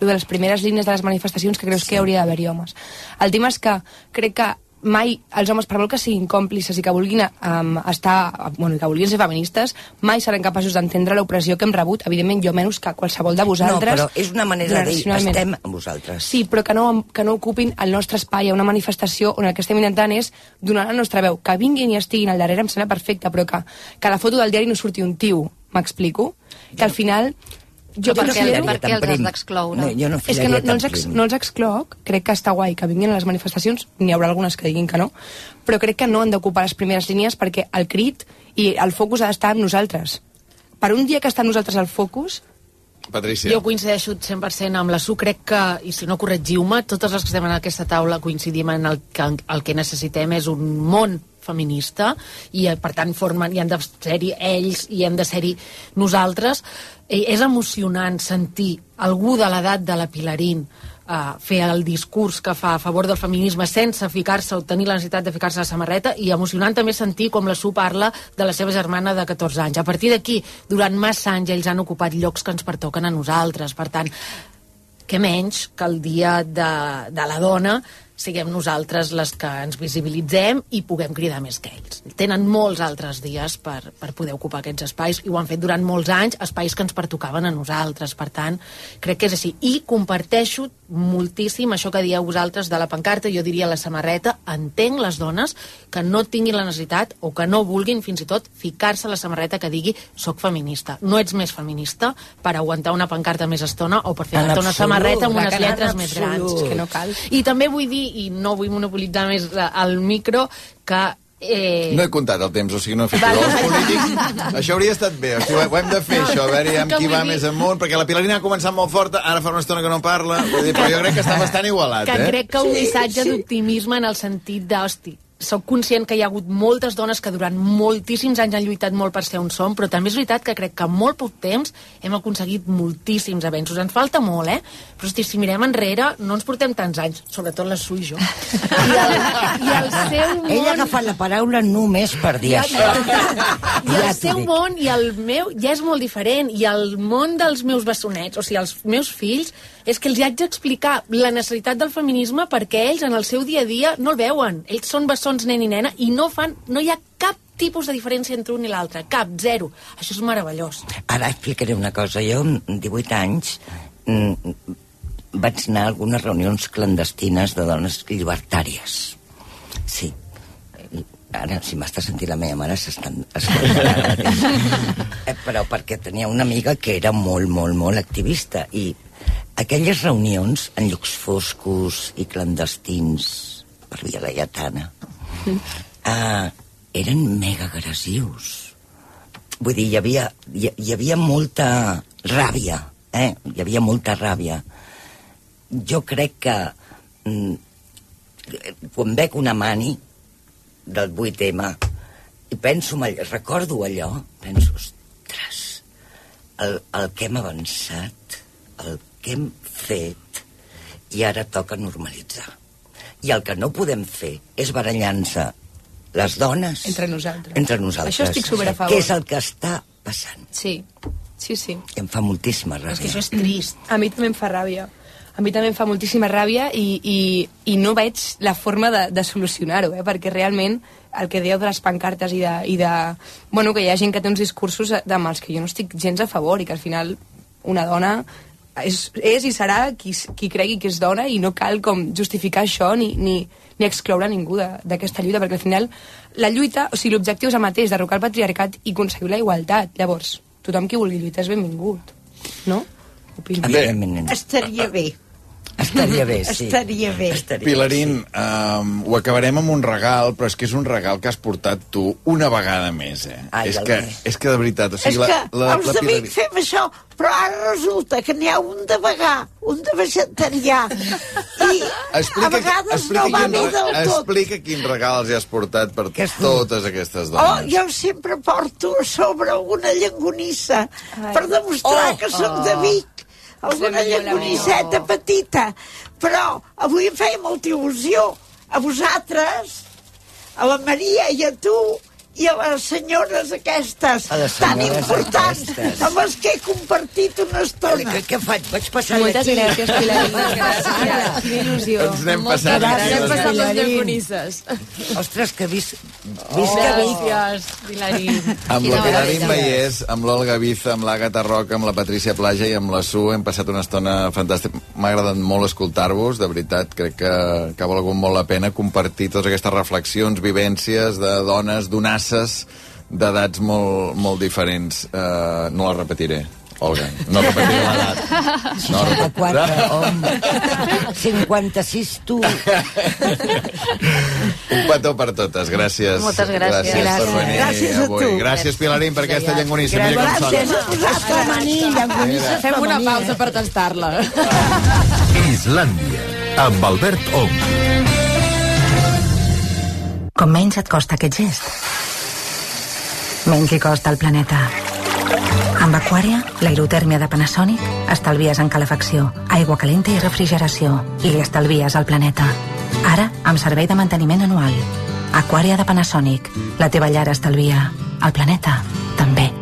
Speaker 4: lo de les primeres línies de les manifestacions que creus sí. que hauria d'haver-hi homes. El tema és que crec que mai els homes, per molt que siguin còmplices i que vulguin um, estar, bueno, que vulguin ser feministes, mai seran capaços d'entendre l'opressió que hem rebut, evidentment jo menys que qualsevol de vosaltres.
Speaker 7: No, però és una manera de dir, estem amb vosaltres.
Speaker 4: Sí, però que no, que no ocupin el nostre espai a una manifestació on el que estem intentant és donar la nostra veu. Que vinguin i estiguin al darrere em sembla perfecte, però que, que a la foto del diari no surti un tiu, m'explico? Que al final... Jo
Speaker 6: Per què- per què els has d'excloure?
Speaker 7: No, jo no
Speaker 4: és que no, no, els ex, no els excloc, crec que està guai que vinguin a les manifestacions, n'hi haurà algunes que diguin que no, però crec que no han d'ocupar les primeres línies perquè el crit i el focus ha d'estar amb nosaltres. Per un dia que està amb nosaltres al focus,
Speaker 1: Patricia.
Speaker 5: Jo coincideixo 100% amb la Su, crec que, i si no corregiu-me, totes les que estem en aquesta taula coincidim en el que, el que necessitem és un món feminista i eh, per tant formen, i han de ser-hi ells i hem de ser-hi nosaltres I és emocionant sentir algú de l'edat de la Pilarín uh, fer el discurs que fa a favor del feminisme sense ficar-se o tenir la necessitat de ficar-se a la samarreta i emocionant també sentir com la Su parla de la seva germana de 14 anys. A partir d'aquí, durant massa anys ells han ocupat llocs que ens pertoquen a nosaltres. Per tant, què menys que el dia de, de la dona siguem nosaltres les que ens visibilitzem i puguem cridar més que ells. Tenen molts altres dies per, per poder ocupar aquests espais i ho han fet durant molts anys, espais que ens pertocaven a nosaltres. Per tant, crec que és així. I comparteixo moltíssim això que dieu vosaltres de la pancarta, jo diria la samarreta, entenc les dones que no tinguin la necessitat o que no vulguin fins i tot ficar-se la samarreta que digui soc feminista. No ets més feminista per aguantar una pancarta més estona o per ficar-te una samarreta amb unes lletres més grans.
Speaker 4: que no cal.
Speaker 5: I també vull dir, i no vull monopolitzar més el micro, que... Eh,
Speaker 1: No he comptat el temps, o sigui, no he fet els polítics. Això hauria estat bé, o sigui, ho hem de fer,
Speaker 5: No,
Speaker 1: això, a veure amb
Speaker 5: que
Speaker 1: qui va
Speaker 5: dir-
Speaker 1: més amunt, perquè la Pilarina ha començat molt forta, ara fa una estona que no parla, vull dir, però jo crec que està bastant igualat,
Speaker 5: que
Speaker 1: eh?
Speaker 5: crec que un missatge d'optimisme en el sentit de, soc conscient que hi ha hagut moltes dones que durant moltíssims anys han lluitat molt per ser on som, però també és veritat que crec que en molt poc temps hem aconseguit moltíssims avenços. Ens falta molt, eh? Però hosti, si mirem enrere, no ens portem tants anys, sobretot la Sui i jo. I el, I el seu món...
Speaker 7: Ella ha agafat la paraula només per dir
Speaker 5: Ja,
Speaker 7: això.
Speaker 5: I el
Speaker 7: Ja
Speaker 5: seu món i el meu ja és molt diferent. I el món dels meus bessonets, o sigui, els meus fills, és que els hi haig d'explicar la necessitat del feminisme perquè ells en el seu dia a dia no el veuen. Ells són bessons nen i nena i no fan... No hi ha cap tipus de diferència entre un i l'altre. Cap, zero. Això és meravellós.
Speaker 7: Ara explicaré una cosa. Jo, amb 18 anys, mm, vaig anar a algunes reunions clandestines de dones llibertàries. Sí. Ara, si m'està sentint la meva mare, s'estan. Eh, Però perquè tenia una amiga que era molt, molt, molt activista. I aquelles reunions en llocs foscos i clandestins per via laietana eh, eren mega agressius vull dir, hi havia, hi, hi havia molta ràbia, eh? Hi havia molta ràbia. Jo crec que mm, quan veig una mani del 8M i penso, en allò, recordo allò, penso, ostres, el, el que hem avançat, que hem fet i ara toca normalitzar. I el que no podem fer és barallar-nos les dones
Speaker 4: Entre nosaltres.
Speaker 7: entre nosaltres.
Speaker 4: Això estic super a favor.
Speaker 7: Que és el que està passant.
Speaker 4: Sí, sí, sí.
Speaker 7: I em fa moltíssima ràbia.
Speaker 5: És que això és trist.
Speaker 4: A mi també em fa ràbia. A mi també em fa moltíssima ràbia i, i, i no veig la forma de, de solucionar-ho, eh? perquè realment el que dèieu de les pancartes i de, i de... Bueno, que hi ha gent que té uns discursos de, amb els que jo no estic gens a favor i que al final una dona és, és i serà qui, qui cregui que és dona i no cal com justificar això ni, ni, ni excloure ningú de- d'aquesta lluita, perquè al final la lluita, o sigui, l'objectiu és el mateix, derrocar el patriarcat i aconseguir la igualtat. Llavors, tothom qui vulgui lluitar és benvingut, no? Opino.
Speaker 7: Evidentment.
Speaker 8: Estaria bé.
Speaker 7: Estaria bé, sí.
Speaker 8: Estaria bé.
Speaker 7: Estaria
Speaker 1: Pilarín,
Speaker 7: bé,
Speaker 1: um, ho acabarem amb un regal, però és que és un regal que has portat tu una vegada més, eh?
Speaker 7: Ai,
Speaker 1: és, que,
Speaker 7: què?
Speaker 1: és que de veritat, o
Speaker 8: És
Speaker 1: sigui,
Speaker 8: que
Speaker 1: la, la,
Speaker 8: els
Speaker 1: la
Speaker 8: de Vic
Speaker 1: Pilarín...
Speaker 8: fem això, però ara resulta que n'hi ha un de vegà, un de vegetarià, i a vegades
Speaker 1: explica,
Speaker 8: no va
Speaker 1: quin,
Speaker 8: bé del tot.
Speaker 1: explica quin regal els hi has portat per
Speaker 7: és?
Speaker 1: totes aquestes
Speaker 8: Oh,
Speaker 1: dones.
Speaker 8: jo sempre porto a sobre una llangonissa
Speaker 4: Ai.
Speaker 8: per demostrar
Speaker 7: Oh.
Speaker 8: que sóc de Vic. Alguna
Speaker 4: millor.
Speaker 8: petita. Però avui em feia molta il·lusió a vosaltres, a la Maria i a tu, i a les senyores aquestes
Speaker 7: A les
Speaker 8: tan
Speaker 7: senyores
Speaker 8: importants
Speaker 7: aquestes.
Speaker 8: amb les que he compartit una estona.
Speaker 7: Què, què faig? Vaig passar
Speaker 4: Moltes
Speaker 7: d'aquí.
Speaker 4: gràcies, Pilarín. Gràcies. Quina il·lusió.
Speaker 1: Ens n'hem passat.
Speaker 3: Gràcies, hem passat les
Speaker 7: Pilarín.
Speaker 3: llagonisses.
Speaker 7: Ostres, que vis... Visca Vic.
Speaker 5: Gràcies, Pilarín.
Speaker 1: Amb la Pilarín. Vallès, amb l'Olga Biza, amb l'Àgata Roca, amb la Patricia Plaja i amb la Su hem passat una estona fantàstica. M'ha agradat molt escoltar-vos, de veritat, crec que, que ha valgut molt la pena compartir totes aquestes reflexions, vivències de dones, donasses, d'edats molt, molt diferents. Uh, no la repetiré, Olga, no repetiré l'edat. No,
Speaker 7: 64, home. 56, tu.
Speaker 1: Un petó per totes, gràcies.
Speaker 6: Moltes gràcies.
Speaker 1: Gràcies, per
Speaker 6: Gràcies.
Speaker 1: venir
Speaker 8: Gràcies a
Speaker 1: avui.
Speaker 8: tu.
Speaker 1: Gràcies, Pilarín, per aquesta llengonissa. Mira com
Speaker 8: Gràcies
Speaker 1: sona.
Speaker 8: a vosaltres.
Speaker 7: Femení, llangonissa
Speaker 3: Fem una pausa per tastar-la.
Speaker 9: Islàndia, amb Albert Ong.
Speaker 10: Com menys et costa aquest gest, menys li costa al planeta. Amb Aquària, l'aerotèrmia de Panasonic, estalvies en calefacció, aigua calenta i refrigeració, i li estalvies al planeta. Ara, amb servei de manteniment anual. Aquària de Panasonic, la teva llar estalvia. El planeta, també.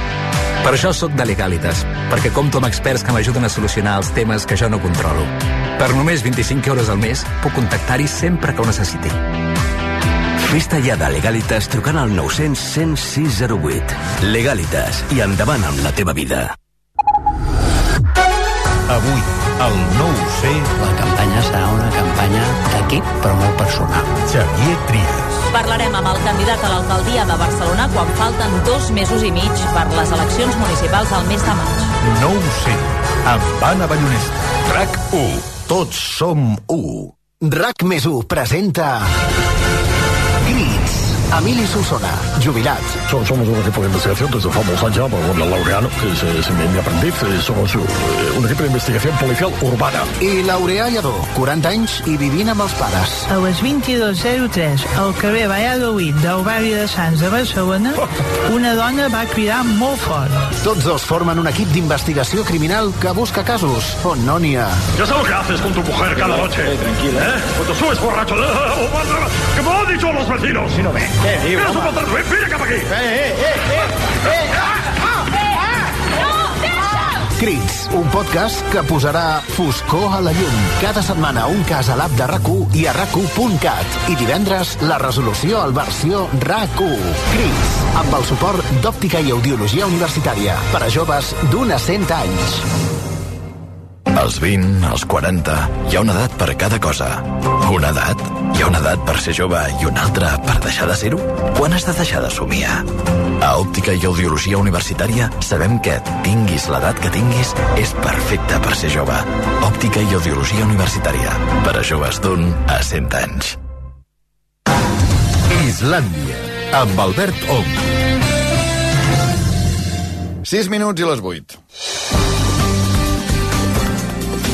Speaker 11: Per això sóc de Legalitas, perquè compto amb experts que m'ajuden a solucionar els temes que jo no controlo. Per només 25 euros al mes, puc contactar-hi sempre que ho necessiti.
Speaker 12: Fes-te ja de Legalitas trucant al 900 106 08. Legalitas i endavant amb la teva vida.
Speaker 9: Avui, al 9C,
Speaker 13: La campanya serà una campanya d'equip, però molt personal.
Speaker 9: Xavier Trias.
Speaker 14: Parlarem amb el candidat a l'alcaldia de Barcelona quan falten dos mesos i mig per les eleccions municipals al mes de maig.
Speaker 9: 9C, amb Anna Ballonesta. RAC 1. Tots som 1.
Speaker 13: RAC més 1 presenta... Emili Solsona, jubilat.
Speaker 15: Somos un equipo de investigación desde famosa ya, la Laureano, que es, es mi, mi aprendiz. Eh, Somos eh, un equipo de investigación policial urbana.
Speaker 13: I Laureà Lledó, 40 anys i vivint amb els pares.
Speaker 16: A les 22.03 al carrer Valladolid del barri de Sants de Barcelona, una dona va cridar molt fort.
Speaker 13: Tots dos formen un equip d'investigació criminal que busca casos on no n'hi ha.
Speaker 15: Ya sabes lo que haces con tu mujer cada noche. tranquila. ¿Eh? Cuando subes borracho. ¿Qué me han dicho los vecinos? Si no Mira su pantalón. Ven, Mira cap aquí. Eh, eh, eh,
Speaker 13: Crits, un podcast que posarà foscor a la llum. Cada setmana un cas a l'app de rac i a rac I divendres la resolució al versió RAC1. Crits, amb el suport d'òptica i audiologia universitària per a joves d'un a 100 anys.
Speaker 9: Als 20, als 40, hi ha una edat per a cada cosa.
Speaker 13: Una edat? Hi ha una edat per ser jove i una altra per deixar de ser-ho? Quan has de deixar de somiar? A Òptica i Audiologia Universitària sabem que, tinguis l'edat que tinguis, és perfecte per ser jove. Òptica i Audiologia Universitària. Per a joves d'un a 100 anys.
Speaker 2: Islàndia, amb Albert Ong.
Speaker 1: 6 minuts i les 8.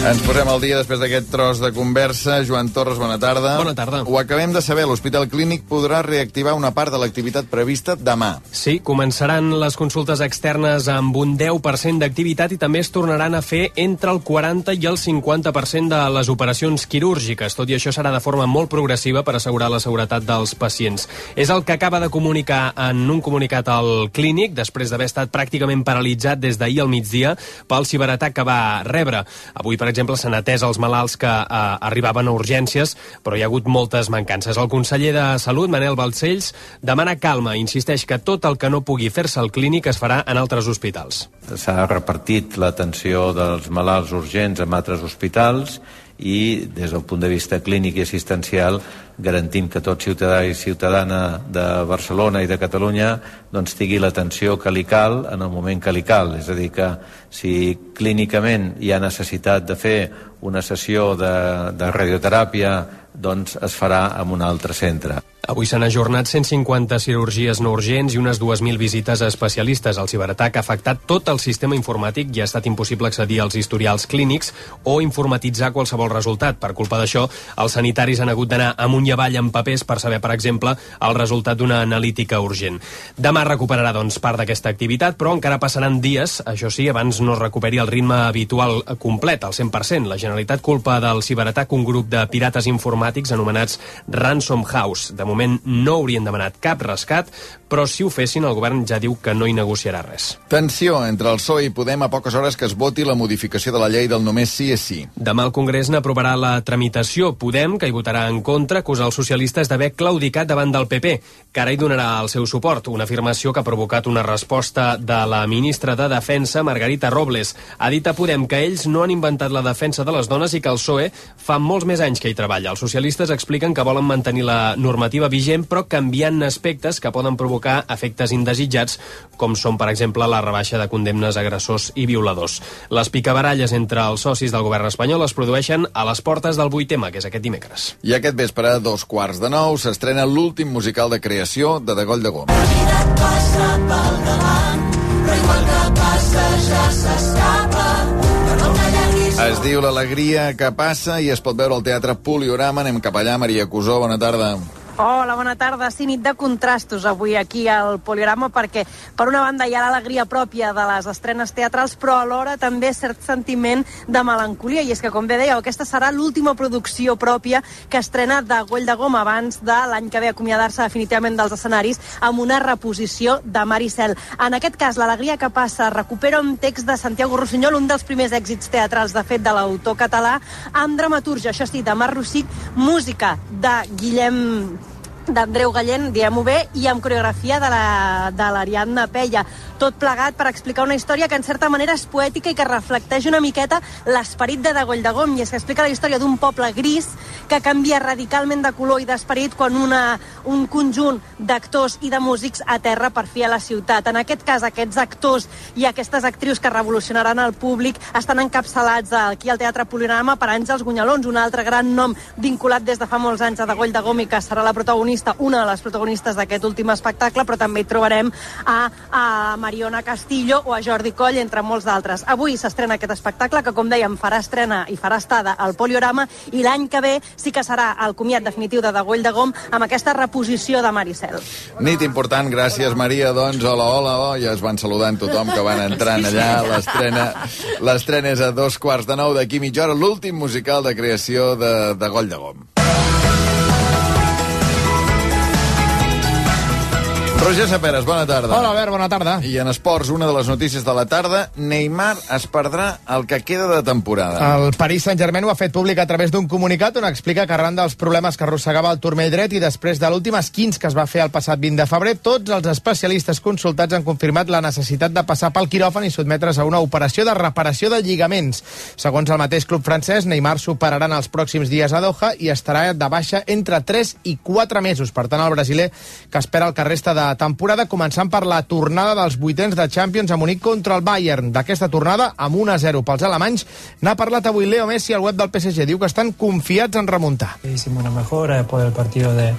Speaker 1: Ens posem al dia després d'aquest tros de conversa. Joan Torres, bona tarda.
Speaker 17: Bona tarda.
Speaker 1: Ho acabem de saber, l'Hospital Clínic podrà reactivar una part de l'activitat prevista demà.
Speaker 17: Sí, començaran les consultes externes amb un 10% d'activitat i també es tornaran a fer entre el 40 i el 50% de les operacions quirúrgiques. Tot i això serà de forma molt progressiva per assegurar la seguretat dels pacients. És el que acaba de comunicar en un comunicat al Clínic, després d'haver estat pràcticament paralitzat des d'ahir al migdia pel ciberatac que va rebre. Avui, per exemple, s'han atès els malalts que eh, arribaven a urgències, però hi ha hagut moltes mancances. El conseller de Salut, Manel Balcells, demana calma i insisteix que tot el que no pugui fer-se al clínic es farà en altres hospitals.
Speaker 18: S'ha repartit l'atenció dels malalts urgents en altres hospitals i des del punt de vista clínic i assistencial garantint que tot ciutadà i ciutadana de Barcelona i de Catalunya doncs tingui l'atenció que li cal en el moment que li cal. És a dir, que si clínicament hi ha necessitat de fer una sessió de, de radioteràpia, doncs es farà en un altre centre.
Speaker 17: Avui s'han ajornat 150 cirurgies no urgents i unes 2.000 visites a especialistes. El ciberatac ha afectat tot el sistema informàtic i ha estat impossible accedir als historials clínics o informatitzar qualsevol resultat. Per culpa d'això, els sanitaris han hagut d'anar amunt i avall amb papers per saber, per exemple, el resultat d'una analítica urgent. Demà recuperarà, doncs, part d'aquesta activitat, però encara passaran dies, això sí, abans no es recuperi el ritme habitual complet, al 100%. La Generalitat culpa del ciberatac un grup de pirates informàtics anomenats Ransom House. De moment no haurien demanat cap rescat, però si ho fessin, el govern ja diu que no hi negociarà res.
Speaker 1: Tensió entre el PSOE i Podem a poques hores que es voti la modificació de la llei del només sí és sí.
Speaker 17: Demà el Congrés n'aprovarà la tramitació. Podem, que hi votarà en contra, acusa els socialistes d'haver claudicat davant del PP, que ara hi donarà el seu suport, una afirmació que ha provocat una resposta de la ministra de Defensa, Margarita Robles. Ha dit a Podem que ells no han inventat la defensa de les dones i que el PSOE fa molts més anys que hi treballa. Els socialistes expliquen que volen mantenir la normativa vigent, però canviant aspectes que poden provocar efectes indesitjats, com són, per exemple, la rebaixa de condemnes a agressors i violadors. Les picabaralles entre els socis del govern espanyol es produeixen a les portes del 8M, que és aquest dimecres.
Speaker 1: I aquest vespre, a dos quarts de nou, s'estrena l'últim musical de creació de Degoll de Gom.
Speaker 19: passa pel davant, però igual que passa ja s'escapa.
Speaker 1: Es diu L'alegria que passa i es pot veure al Teatre Poliorama. Anem cap allà, Maria Cusó, bona tarda.
Speaker 20: Hola, bona tarda. Sí, nit de contrastos avui aquí al Poliorama perquè, per una banda, hi ha l'alegria pròpia de les estrenes teatrals, però alhora també cert sentiment de melancolia. I és que, com bé dèieu, aquesta serà l'última producció pròpia que estrena de Goll de Gom abans de l'any que ve acomiadar-se definitivament dels escenaris amb una reposició de Maricel. En aquest cas, l'alegria que passa recupera un text de Santiago Rossinyol, un dels primers èxits teatrals, de fet, de l'autor català, amb dramaturgia, això sí, de Mar Rossic, música de Guillem d'Andreu Gallent, diguem-ho bé, i amb coreografia de l'Ariadna la, Pella. Tot plegat per explicar una història que en certa manera és poètica i que reflecteix una miqueta l'esperit de Degoll de Gom, i és que explica la història d'un poble gris que canvia radicalment de color i d'esperit quan una, un conjunt d'actors i de músics aterra per fi a la ciutat. En aquest cas, aquests actors i aquestes actrius que revolucionaran el públic estan encapçalats aquí al Teatre Poliorama per Àngels Gunyalons, un altre gran nom vinculat des de fa molts anys a Degoll de Gom i que serà la protagonista, una de les protagonistes d'aquest últim espectacle, però també hi trobarem a, a Mariona Castillo o a Jordi Coll, entre molts d'altres. Avui s'estrena aquest espectacle que, com dèiem, farà estrena i farà estada al Poliorama i l'any que ve sí que serà el comiat definitiu de Degoll de Gom amb aquesta reposició de Maricel.
Speaker 1: Nit important, gràcies Maria, doncs hola, hola, oh, ja es van saludant tothom que van entrant allà, l'estrena l'estrena és a dos quarts de nou d'aquí mitja hora, l'últim musical de creació de, de Goll de Gom. Roger Saperes, bona tarda.
Speaker 21: Hola, Albert, bona tarda.
Speaker 1: I en esports, una de les notícies de la tarda, Neymar es perdrà el que queda de temporada.
Speaker 21: El Paris Saint-Germain ho ha fet públic a través d'un comunicat on explica que arran dels problemes que arrossegava el turmell dret i després de l'últim esquins que es va fer el passat 20 de febrer, tots els especialistes consultats han confirmat la necessitat de passar pel quiròfan i sotmetre's a una operació de reparació de lligaments. Segons el mateix club francès, Neymar superarà en els pròxims dies a Doha i estarà de baixa entre 3 i 4 mesos. Per tant, el brasiler que espera el que resta de temporada, començant per la tornada dels vuitens de Champions a Munic contra el Bayern. D'aquesta tornada, amb 1-0 pels alemanys, n'ha parlat avui Leo Messi al web del PSG. Diu que estan confiats en remuntar.
Speaker 22: Hicimos una mejora después del partido de,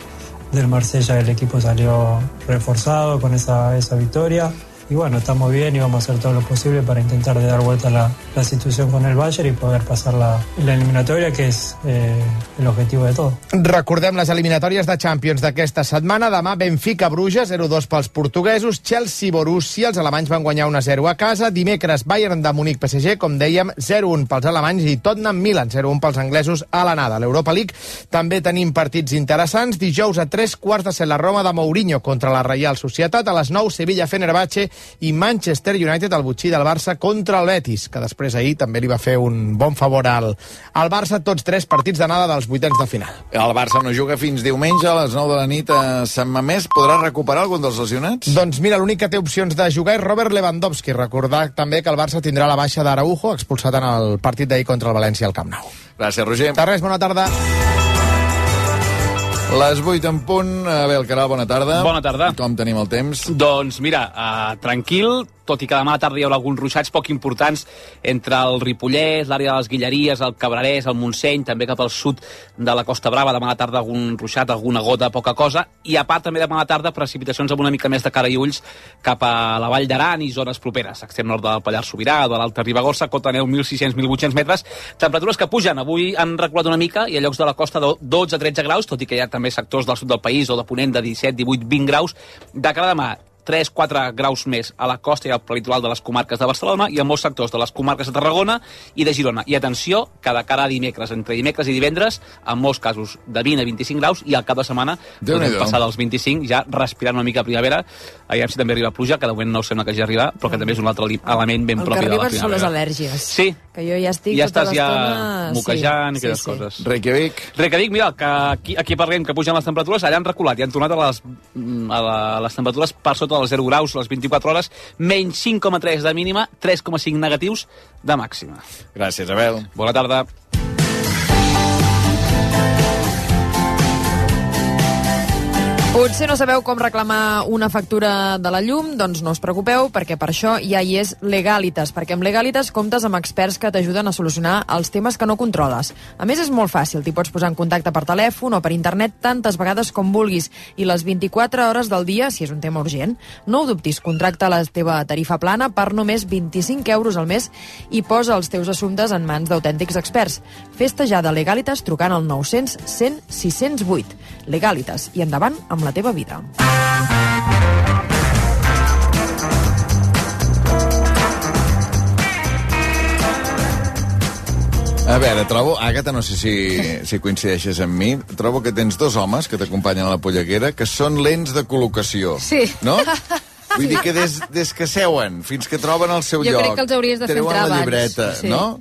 Speaker 22: del Marsella, el equipo salió reforzado con esa, esa victoria. Y bueno, estamos bien y vamos a hacer todo lo posible para intentar de dar vuelta la, la situación con el Bayern y poder pasar la, la eliminatoria, que es eh, el objetivo de todo.
Speaker 21: Recordem les eliminatòries de Champions d'aquesta setmana. Demà Benfica-Bruges, 0-2 pels portuguesos. Chelsea-Borussia, els alemanys van guanyar 1-0 a casa. Dimecres Bayern de Múnich-PSG, com dèiem, 0-1 pels alemanys i Tottenham-Milan, 0-1 pels anglesos a l'anada. L'Europa League també tenim partits interessants. Dijous a 3 quarts de set la Roma de Mourinho contra la Reial Societat. A les 9 Sevilla-Fenerbahce i Manchester United, el butxí del Barça contra el Betis, que després ahir també li va fer un bon favor al, al Barça, tots tres partits d'anada dels vuitens de final.
Speaker 1: El Barça no juga fins diumenge a les 9 de la nit a Sant Mamés. Podrà recuperar algun dels lesionats?
Speaker 21: Doncs mira, l'únic que té opcions de jugar és Robert Lewandowski. Recordar també que el Barça tindrà la baixa d'Araujo, expulsat en el partit d'ahir contra el València al Camp Nou.
Speaker 1: Gràcies, Roger.
Speaker 21: De res, bona tarda.
Speaker 1: Les 8 en punt. Abel Caral, bona tarda.
Speaker 23: Bona tarda.
Speaker 1: Com tenim el temps?
Speaker 23: Doncs mira, uh, tranquil, tot i que demà a tarda hi haurà alguns ruixats poc importants entre el Ripollès, l'àrea de les Guilleries, el Cabrerès, el Montseny, també cap al sud de la Costa Brava, demà a tarda algun ruixat, alguna gota, poca cosa, i a part també demà a tarda precipitacions amb una mica més de cara i ulls cap a la Vall d'Aran i zones properes, extrem nord del Pallars Sobirà, de l'Alta Ribagorça, cota neu 1.600-1.800 metres, temperatures que pugen, avui han reculat una mica i a llocs de la costa de 12-13 graus, tot i que hi ha també sectors del sud del país o de Ponent de 17, 18, 20 graus, de cara demà 3-4 graus més a la costa i al litoral de les comarques de Barcelona i a molts sectors de les comarques de Tarragona i de Girona. I atenció, que de cara a dimecres, entre dimecres i divendres, en molts casos de 20 a 25 graus i al cap de setmana podem
Speaker 1: Déu-n'hi-do.
Speaker 23: passar dels 25 ja respirant una mica primavera. Aviam si també arriba pluja, que de moment no sembla que hagi arribat, però que també és un altre element ben
Speaker 3: El que
Speaker 23: propi de la
Speaker 3: arriben són les
Speaker 23: primavera.
Speaker 3: al·lèrgies.
Speaker 23: Sí.
Speaker 3: Que jo ja estic
Speaker 23: ja
Speaker 3: tota
Speaker 23: estàs ja moquejant
Speaker 3: sí,
Speaker 23: i aquelles
Speaker 3: sí, sí.
Speaker 23: coses.
Speaker 1: Reykjavik.
Speaker 23: Reykjavik, mira, que aquí, aquí parlem que pugen les temperatures, allà han reculat i han tornat a les, mm, a, la, a les temperatures per sota dels 0 graus les 24 hores, menys 5,3 de mínima, 3,5 negatius de màxima.
Speaker 1: Gràcies, Abel.
Speaker 23: Bona tarda.
Speaker 3: Potser no sabeu com reclamar una factura de la llum? Doncs no us preocupeu, perquè per això ja hi és Legalitas, perquè amb Legalitas comptes amb experts que t'ajuden a solucionar els temes que no controles. A més, és molt fàcil, t'hi pots posar en contacte per telèfon o per internet tantes vegades com vulguis, i les 24 hores del dia, si és un tema urgent. No ho dubtis, contracta la teva tarifa plana per només 25 euros al mes i posa els teus assumptes en mans d'autèntics experts. Festa ja de Legalitas trucant al 900 100 608. Legalitas, i endavant amb la teva vida.
Speaker 1: A veure, trobo, Àgata, no sé si, si coincideixes amb mi, trobo que tens dos homes que t'acompanyen a la polleguera que són lents de col·locació.
Speaker 5: Sí.
Speaker 1: No? Vull dir que des, des que seuen fins que troben el seu
Speaker 5: Jo
Speaker 1: lloc...
Speaker 5: crec que els hauries de fer
Speaker 1: treuen
Speaker 5: entrar
Speaker 1: la
Speaker 5: abans.
Speaker 1: llibreta,
Speaker 5: Sí.
Speaker 1: no?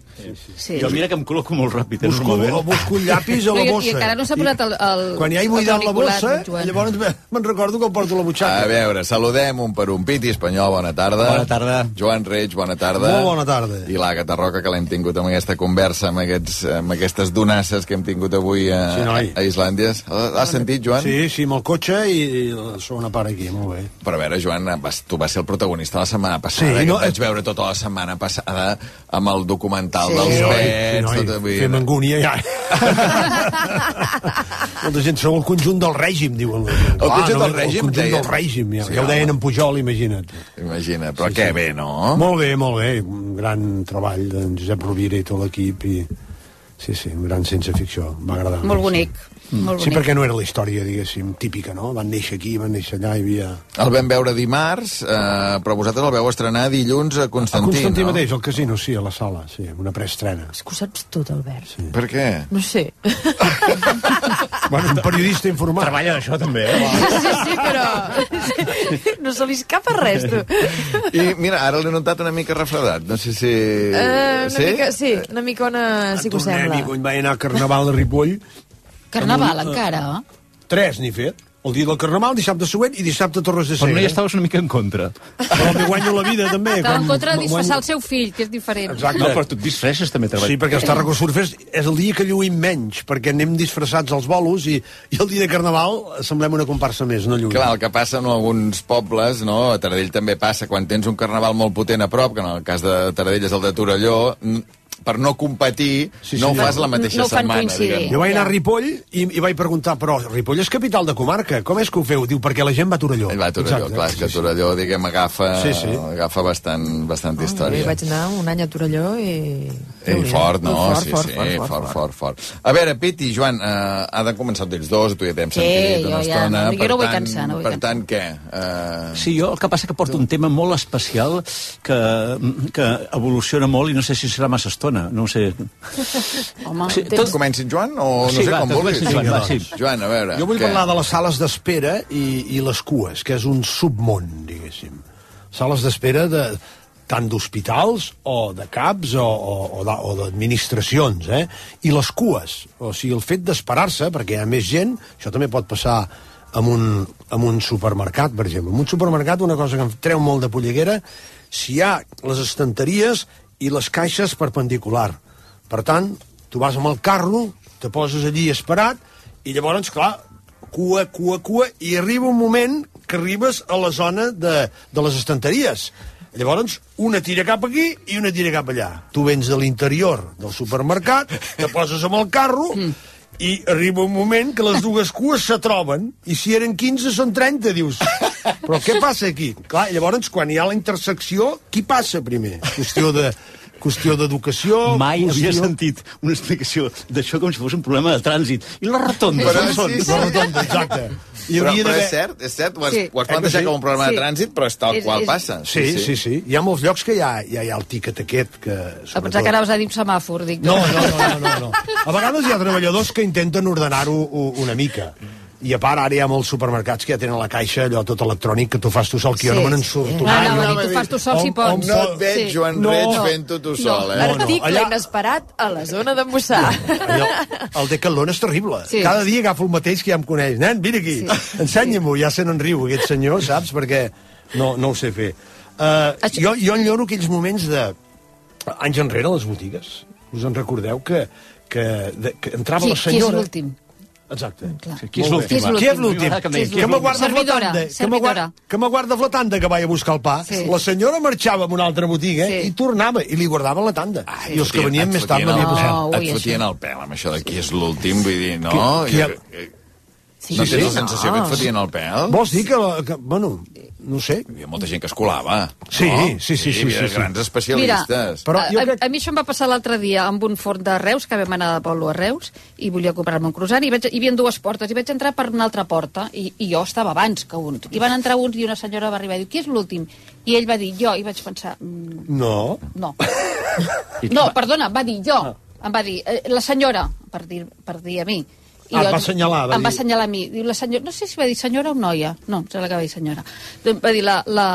Speaker 5: Sí.
Speaker 16: Jo mira que em col·loco molt ràpid, eh,
Speaker 22: Busco, busco un llapis a la bossa.
Speaker 5: I encara no s'ha posat el, el
Speaker 22: Quan ja he buidat la bossa,
Speaker 5: Joan.
Speaker 22: llavors me- me'n recordo que el porto la butxaca.
Speaker 1: A veure, saludem un per un piti espanyol, bona tarda.
Speaker 22: Bona tarda.
Speaker 1: Joan Reig, bona tarda.
Speaker 22: Molt bona tarda.
Speaker 1: I l'Àgata Roca, que l'hem tingut amb aquesta conversa, amb, aquests, amb aquestes donasses que hem tingut avui a,
Speaker 22: Sí, noi.
Speaker 1: a Islàndia. L'has sentit, Joan?
Speaker 22: Sí, sí, amb el cotxe i, i la segona part aquí, molt bé.
Speaker 1: Però a veure, Joan, vas, tu vas ser el protagonista la setmana passada,
Speaker 22: Sí,
Speaker 1: sí,
Speaker 22: no,
Speaker 1: no, que et vaig veure tota la setmana passada amb el documental
Speaker 22: Sí.
Speaker 1: dels
Speaker 22: Sí,
Speaker 1: pets...
Speaker 22: sí, noi,
Speaker 1: tot,
Speaker 22: fem angúnia ja. Molta gent, sou el conjunt del règim, diuen. El
Speaker 1: conjunt del règim,
Speaker 22: El conjunt
Speaker 1: deien?
Speaker 22: del règim, ja,
Speaker 1: Sí,
Speaker 22: ja ho deien en Pujol, imagina't.
Speaker 1: Imagina, però què bé, no?
Speaker 22: Molt bé, molt bé. Un gran treball d'en Josep Rovira i tot l'equip i... Sí, sí, un gran ciència ficció. M'ha agradat.
Speaker 6: Molt bonic.
Speaker 5: Molt
Speaker 24: Sí, perquè no era la història, diguéssim, típica, no? Van néixer aquí, van néixer allà, hi havia...
Speaker 1: El vam veure dimarts, eh, però vosaltres el veu estrenar dilluns a
Speaker 24: A
Speaker 1: Constantí,
Speaker 24: Constantí
Speaker 1: no?
Speaker 24: mateix, al casino, sí, a la sala, sí, una preestrena.
Speaker 3: És que ho saps tot, Albert. Sí.
Speaker 1: Per què?
Speaker 3: No sé.
Speaker 24: Bueno, un periodista informat.
Speaker 25: Treballa d'això, també, eh?
Speaker 3: Sí, sí, però... No se li escapa res, tu.
Speaker 1: I mira, ara l'he notat una mica refredat. No sé si...
Speaker 3: Uh, una
Speaker 1: sí?
Speaker 3: mica, sí, una micona sí que ho
Speaker 24: Tornem-hi,
Speaker 3: sembla.
Speaker 24: quan vaig anar a Carnaval de Ripoll...
Speaker 6: Carnaval,
Speaker 24: amb un-
Speaker 6: encara?
Speaker 24: Tres n'he fet. El dia del Carnaval, dissabte següent i dissabte Torres de
Speaker 25: Però no
Speaker 24: Segre.
Speaker 25: hi estaves una mica en contra.
Speaker 24: Però m'hi guanyo la vida, també.
Speaker 6: Estava en contra de
Speaker 24: guanyo-
Speaker 6: disfressar el seu fill, que és diferent.
Speaker 24: Exacte.
Speaker 25: No, però tu et disfresses també treball.
Speaker 24: Sí, perquè els Tarraco Surfers és el dia que lluïm menys, perquè anem disfressats als bolos i, i el dia de Carnaval semblem una comparsa més, no lluïm.
Speaker 1: Clar, el que passa en alguns pobles, no? a Taradell també passa, quan tens un carnaval molt potent a prop, que en el cas de Taradell és el de Torelló, per no competir, sí, sí, no ho fas la mateixa setmana, diguem.
Speaker 24: Jo vaig anar a Ripoll i, i vaig preguntar, però Ripoll és capital de comarca, com és que ho feu? Diu, perquè la gent va a Torelló.
Speaker 1: Va a Torelló, clar, és que Torelló, diguem, agafa,
Speaker 24: Sí, sí.
Speaker 1: agafa bastant, bastant
Speaker 3: Jo
Speaker 1: història.
Speaker 3: vaig anar un any a Torelló i...
Speaker 1: Ei, fort, no?
Speaker 3: Fort,
Speaker 1: sí,
Speaker 3: fort,
Speaker 1: sí,
Speaker 3: fort,
Speaker 1: fort,
Speaker 3: fort,
Speaker 1: fort, fort, A veure, Piti, Joan, eh, ha de començar ells dos, tu ja t'hem
Speaker 6: Sí,
Speaker 1: sentit
Speaker 6: jo
Speaker 1: una
Speaker 6: ja
Speaker 1: estona.
Speaker 6: no- jo
Speaker 1: per
Speaker 6: no vull
Speaker 1: tant,
Speaker 6: cansar, no vull
Speaker 1: Per
Speaker 6: cansar.
Speaker 1: tant, què? Eh,
Speaker 25: Sí, jo el que passa que porto un tema molt especial que, que evoluciona molt i no sé si serà massa estona, no ho sé.
Speaker 6: Home,
Speaker 25: Sí,
Speaker 1: tot... Comenci, Joan, o no
Speaker 25: Sí,
Speaker 1: sé
Speaker 25: va,
Speaker 1: com vulguis?
Speaker 25: Joan, va, sí.
Speaker 1: Joan, a veure,
Speaker 24: Jo vull
Speaker 1: què?
Speaker 24: parlar de les sales d'espera i, i les cues, que és un submón, diguéssim. Sales d'espera de tant d'hospitals o de CAPs o, o, o d'administracions, eh? I les cues, o sigui, el fet d'esperar-se, perquè hi ha més gent, això també pot passar amb un, amb un supermercat, per exemple. En un supermercat, una cosa que em treu molt de polleguera, si hi ha les estanteries i les caixes perpendicular. Per tant, tu vas amb el carro, te poses allí esperat, i llavors, clar, cua, cua, cua, i arriba un moment que arribes a la zona de, de les estanteries. Llavors, una tira cap aquí i una tira cap allà. Tu vens de l'interior del supermercat, te poses amb el carro, i arriba un moment que les dues cues se troben, i si eren 15 són 30, dius. Però què passa aquí? Clar, llavors, quan hi ha la intersecció, qui passa primer? Qüestió de qüestió d'educació...
Speaker 25: Mai
Speaker 24: qüestió...
Speaker 25: havia sentit una explicació d'això com si fos un problema de trànsit. I les rotondes,
Speaker 1: Però
Speaker 25: on
Speaker 1: sí,
Speaker 25: són?
Speaker 1: sí.
Speaker 24: La rotonda, exacte. Hi
Speaker 1: Però,
Speaker 24: hauria
Speaker 1: però
Speaker 24: d'haver-
Speaker 1: és cert, és cert, ho has,
Speaker 6: Sí.
Speaker 1: ho has
Speaker 24: Eh que
Speaker 1: plantejat
Speaker 24: sí?
Speaker 1: com un problema
Speaker 6: Sí.
Speaker 1: de trànsit, però és tal
Speaker 6: És-
Speaker 1: qual
Speaker 6: és-
Speaker 1: passa.
Speaker 24: Sí, sí, sí. Hi ha molts llocs que hi ha, ja hi ha el tiquet aquest que...
Speaker 6: a pensar que anaves a dir un semàfor, dic.
Speaker 24: No, no, no, no, no, no. A vegades hi ha treballadors que intenten ordenar-ho una mica. I a part, ara hi ha molts supermercats que ja tenen la caixa, allò tot electrònic, que tu fas tu sol, que jo
Speaker 6: Sí,
Speaker 24: no me n'en
Speaker 6: sí.
Speaker 24: surto.
Speaker 6: No,
Speaker 24: mai.
Speaker 6: no,
Speaker 24: No,
Speaker 6: no, tu fas tu sol si pots.
Speaker 24: on
Speaker 1: No et veig,
Speaker 6: Sí.
Speaker 1: Joan
Speaker 24: No.
Speaker 1: Reig, fent-ho tu sol, eh?
Speaker 3: Article
Speaker 24: allà-
Speaker 3: inesperat a la zona de Mossà.
Speaker 24: Allò, el Decathlon és terrible.
Speaker 6: Sí.
Speaker 24: Cada dia agafo el mateix que ja em coneix. Nen, vine aquí,
Speaker 6: Sí.
Speaker 24: ensenya-m'ho. Ja se n'enriu, aquest senyor, saps? Perquè no, no ho sé fer. Uh, jo, jo enlloro aquells moments de... Anys enrere, a les botigues. Us en recordeu que, que, de, que entrava
Speaker 6: Qui,
Speaker 24: la
Speaker 6: qui és
Speaker 24: senyora...
Speaker 6: l'últim?
Speaker 24: Exacte.
Speaker 6: Clar.
Speaker 25: Qui és
Speaker 24: Molt bé.
Speaker 25: l'últim?
Speaker 24: Qui és l'últim?
Speaker 25: Que
Speaker 24: Que me guarda
Speaker 6: Servidora,
Speaker 24: la tanda, que me guarda, que me guarda la tanda que vaig a buscar el pa.
Speaker 6: Sí.
Speaker 24: La senyora marxava a una altra botiga
Speaker 6: Sí.
Speaker 24: i tornava, i li guardaven la tanda.
Speaker 1: Ah,
Speaker 24: I els que venien més tard
Speaker 1: el-
Speaker 24: passat.
Speaker 6: No,
Speaker 1: Et fotien el pèl amb això de qui és l'últim, vull dir, no?
Speaker 24: Qui- qui-
Speaker 1: Jo- eh,
Speaker 6: Sí,
Speaker 1: no
Speaker 24: sí,
Speaker 1: tens
Speaker 24: sí.
Speaker 1: la sensació que et fotien el pèl?
Speaker 24: Vols dir que, la, que bueno, no sé.
Speaker 1: Hi havia molta gent que es colava.
Speaker 24: Sí,
Speaker 1: no?
Speaker 24: sí, sí, sí,
Speaker 1: havia
Speaker 24: sí, sí.
Speaker 1: grans
Speaker 6: Mira,
Speaker 1: especialistes.
Speaker 24: Però
Speaker 6: a,
Speaker 24: jo
Speaker 6: a,
Speaker 24: crec-
Speaker 6: a mi això em va passar l'altre dia amb un forn de Reus, que vam anar de Polo a Reus, i volia comprar-me un croissant, i veig, hi havia dues portes, i vaig entrar per una altra porta, i, i jo estava abans que un. I van entrar uns, i una senyora va arribar i diu, qui és l'últim? I ell va dir, jo, i vaig pensar, mm,
Speaker 24: No.
Speaker 6: no. No, perdona, va dir jo. Em va dir, eh, la senyora, per dir, per dir a mi.
Speaker 24: Ah, et va assenyalar, va
Speaker 6: em va
Speaker 24: dir-
Speaker 6: assenyalar a mi. Diu, la senyora, no sé si va dir senyora o noia. No, em sembla que va dir senyora. Em Va dir la, la,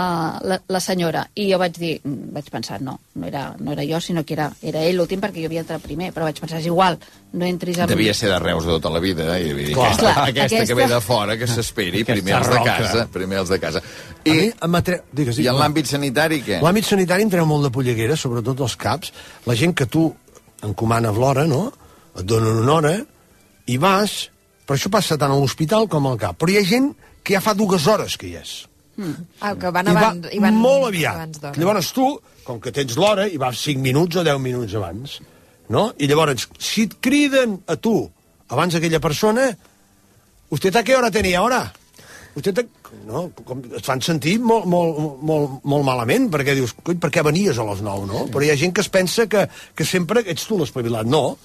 Speaker 6: la, la senyora. I jo vaig dir, mm, vaig pensar, no, no era, no era jo, sinó que era, era ell l'últim perquè jo havia entrat primer. Però vaig pensar, és igual, no entris amb...
Speaker 1: Devia ser de Reus de tota la vida, eh? I dir,
Speaker 24: Clar.
Speaker 1: aquesta,
Speaker 6: Clar,
Speaker 1: aquesta,
Speaker 6: aquesta-
Speaker 1: que ve de fora, que s'esperi, primer els de
Speaker 24: roca.
Speaker 1: casa. Primer els de casa.
Speaker 24: I, a mi,
Speaker 1: I,
Speaker 24: atre... Digues,
Speaker 1: i en l'àmbit sanitari, què?
Speaker 24: L'àmbit sanitari em treu molt de polleguera, sobretot els caps. La gent que tu encomanes l'hora, no? Et donen una hora i vas... Però això passa tant a l'hospital com al cap. Però hi ha gent que ja fa dues hores que hi és.
Speaker 3: Ah, que van
Speaker 24: I va
Speaker 3: abans... i van
Speaker 24: molt aviat.
Speaker 3: abans.
Speaker 24: Llavors tu, com que tens l'hora, i vas 5 minuts o 10 minuts abans, no? I llavors, si et criden a tu abans aquella persona, ¿usted a qué hora tenía ahora? Usted te... no, com, et fan sentir molt, molt, molt, molt malament, perquè dius, coi, per què venies a les 9, no? Però hi ha gent que es pensa que, que sempre ets tu l'espavilat. No.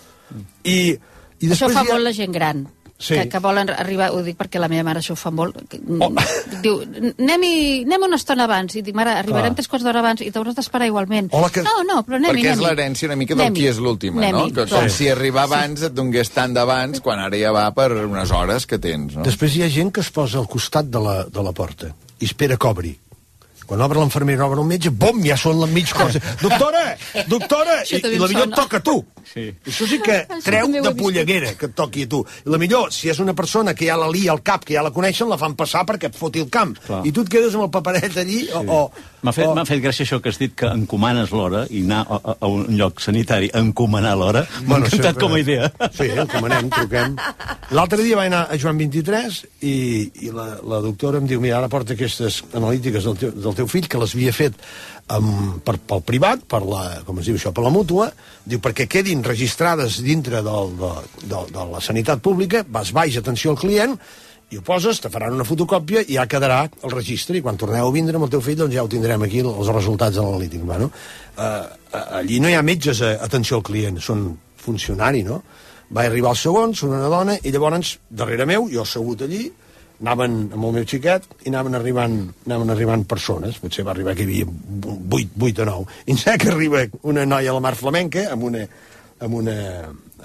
Speaker 24: I, i
Speaker 6: Això
Speaker 24: després
Speaker 6: fa
Speaker 24: hi ha...
Speaker 6: molt la gent gran. sí. que, que volen arribar, ho dic perquè la meva mare això ho fa molt, que, oh. diu, anem-hi anem una estona abans, i dic, mare, arribarem tres quarts d'hora abans i t'hauràs d'esperar igualment.
Speaker 1: Hola, que...
Speaker 6: No, no, però anem-hi,
Speaker 1: Perquè és
Speaker 6: anem-hi.
Speaker 1: l'herència una mica del qui és l'última, no? Que com si arribar abans et donés tant d'abans, quan ara ja va per unes hores que tens, no?
Speaker 24: Després hi ha gent que es posa al costat de la, de la porta i espera que obri. Quan obre l'infermera, obre el metge, bom, ja són la mig cosa. Doctora! Doctora! I, i la millor
Speaker 6: sona.
Speaker 24: et toca a tu.
Speaker 25: Sí.
Speaker 24: Això sí que
Speaker 6: Això
Speaker 24: treu de polleguera que et toqui a tu. I la millor, si és una persona que ja la lia al cap, que ja la coneixen, la fan passar perquè et foti el camp.
Speaker 25: Clar.
Speaker 24: I tu et quedes amb el paperet allí o... o
Speaker 25: M'ha fet,
Speaker 24: o-
Speaker 25: m'ha fet gràcia això que has dit, que encomanes l'hora i anar a, a, a un lloc sanitari a encomanar l'hora. M'ha
Speaker 24: Bueno,
Speaker 25: encantat
Speaker 24: sempre-
Speaker 25: com a idea.
Speaker 24: Sí, encomanem, truquem. L'altre dia vaig anar a Joan 23 i, i la, la doctora em diu, mira, ara porta aquestes analítiques del teu, del teu fill, que les havia fet um, per, pel privat, per la, com es diu això, per la mútua, diu, perquè quedin registrades dintre del, de, de, de la sanitat pública, vas baix, atenció al client, i ho poses, te faran una fotocòpia i ja quedarà el registre i quan torneu a vindre amb el teu fill doncs ja ho tindrem aquí, els resultats de l'analític. Bueno, uh, allí no hi ha metges a atenció al client, són funcionari, no? Va arribar el segon, són una dona, i llavors, darrere meu, jo assegut allí, anaven amb el meu xiquet i anaven arribant, anaven arribant persones, potser va arribar que hi havia 8, 8 o 9. I en sé que arriba una noia a la mar flamenca amb una, amb una,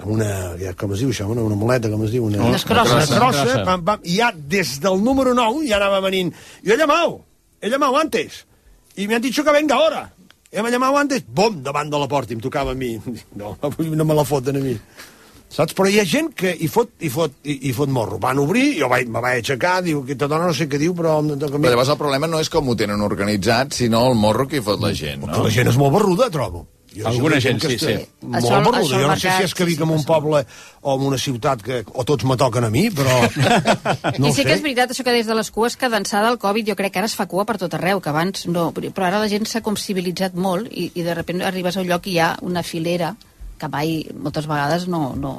Speaker 24: amb una, ja, com es diu això, una, una muleta, com es diu? Una,
Speaker 6: Unes crosses.
Speaker 24: Una crossa,
Speaker 6: Crossa.
Speaker 24: pam, pam, i ja des del número 9 ja anava venint. Yo he llamado, he llamado antes, y me han dicho que venga ahora. Hem llamado antes, bom, davant de la porta, i em tocava a mi. No, avui no me la foten a mi. Saps? Però hi ha gent que hi fot, hi fot, hi, hi fot morro. Van obrir, jo vaig, me vaig aixecar, diu, aquesta dona no sé què diu, però... em toca a mi.
Speaker 1: Però llavors el problema no és com ho tenen organitzat, sinó el morro que hi fot la gent, no?
Speaker 24: Que la gent és molt barruda, trobo. Jo
Speaker 25: Alguna gent,
Speaker 24: que
Speaker 25: sí, sí.
Speaker 24: Molt
Speaker 6: Això
Speaker 24: barruda.
Speaker 6: això
Speaker 24: Jo no sé si és que
Speaker 6: sí,
Speaker 24: vic en un poble o en una ciutat que o tots me toquen a mi, però... No
Speaker 6: I sí
Speaker 24: sé.
Speaker 6: que és veritat això que des de les cues que d'ençà del Covid jo crec que ara es fa cua per tot arreu, que abans no, però ara la gent s'ha com civilitzat molt i, i de sobte arribes a un lloc i hi ha una filera que mai, moltes vegades no, no,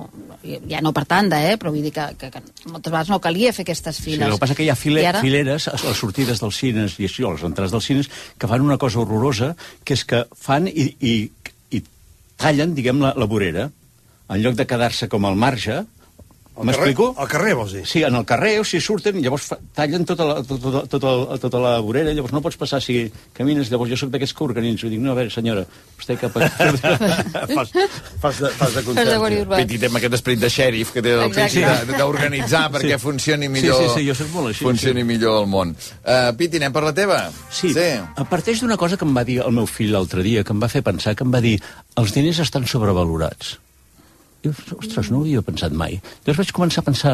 Speaker 6: ja no per tanda, eh, però vull dir que, que, que moltes vegades no calia fer aquestes
Speaker 25: Sí,
Speaker 6: files.
Speaker 25: el que passa que hi ha file,
Speaker 6: I ara-
Speaker 25: fileres a les sortides dels cines i així, o a les entrades dels cines, que fan una cosa horrorosa, que és que fan i, i, i tallen, diguem, la, la vorera, en lloc de quedar-se com al marge, M'explico?
Speaker 24: Al carrer, vols dir?
Speaker 25: Sí, en el carrer, o sigui, surten, i llavors tallen tota la, tota, tota, tota la vorera, llavors no pots passar si camines, llavors jo sóc d'aquests que organitzo, dic, no, a veure, senyora, vostè cap a...
Speaker 24: fas, fas, de, fas de
Speaker 6: Fas de guàrdia urbana.
Speaker 1: Petit amb aquest esperit de xèrif que té
Speaker 6: Exacte.
Speaker 1: de- d'organitzar perquè
Speaker 25: Sí.
Speaker 1: funcioni millor,
Speaker 25: Sí, sí, sí, jo soc molt així,
Speaker 1: funcioni
Speaker 25: sí.
Speaker 1: millor el món. Uh, Piti, anem per la teva?
Speaker 25: Sí,
Speaker 1: sí.
Speaker 25: a parteix d'una cosa que em va dir el meu fill l'altre dia, que em va fer pensar, que em va dir els diners estan sobrevalorats. I, ostres, no ho havia pensat mai. Llavors vaig començar a pensar,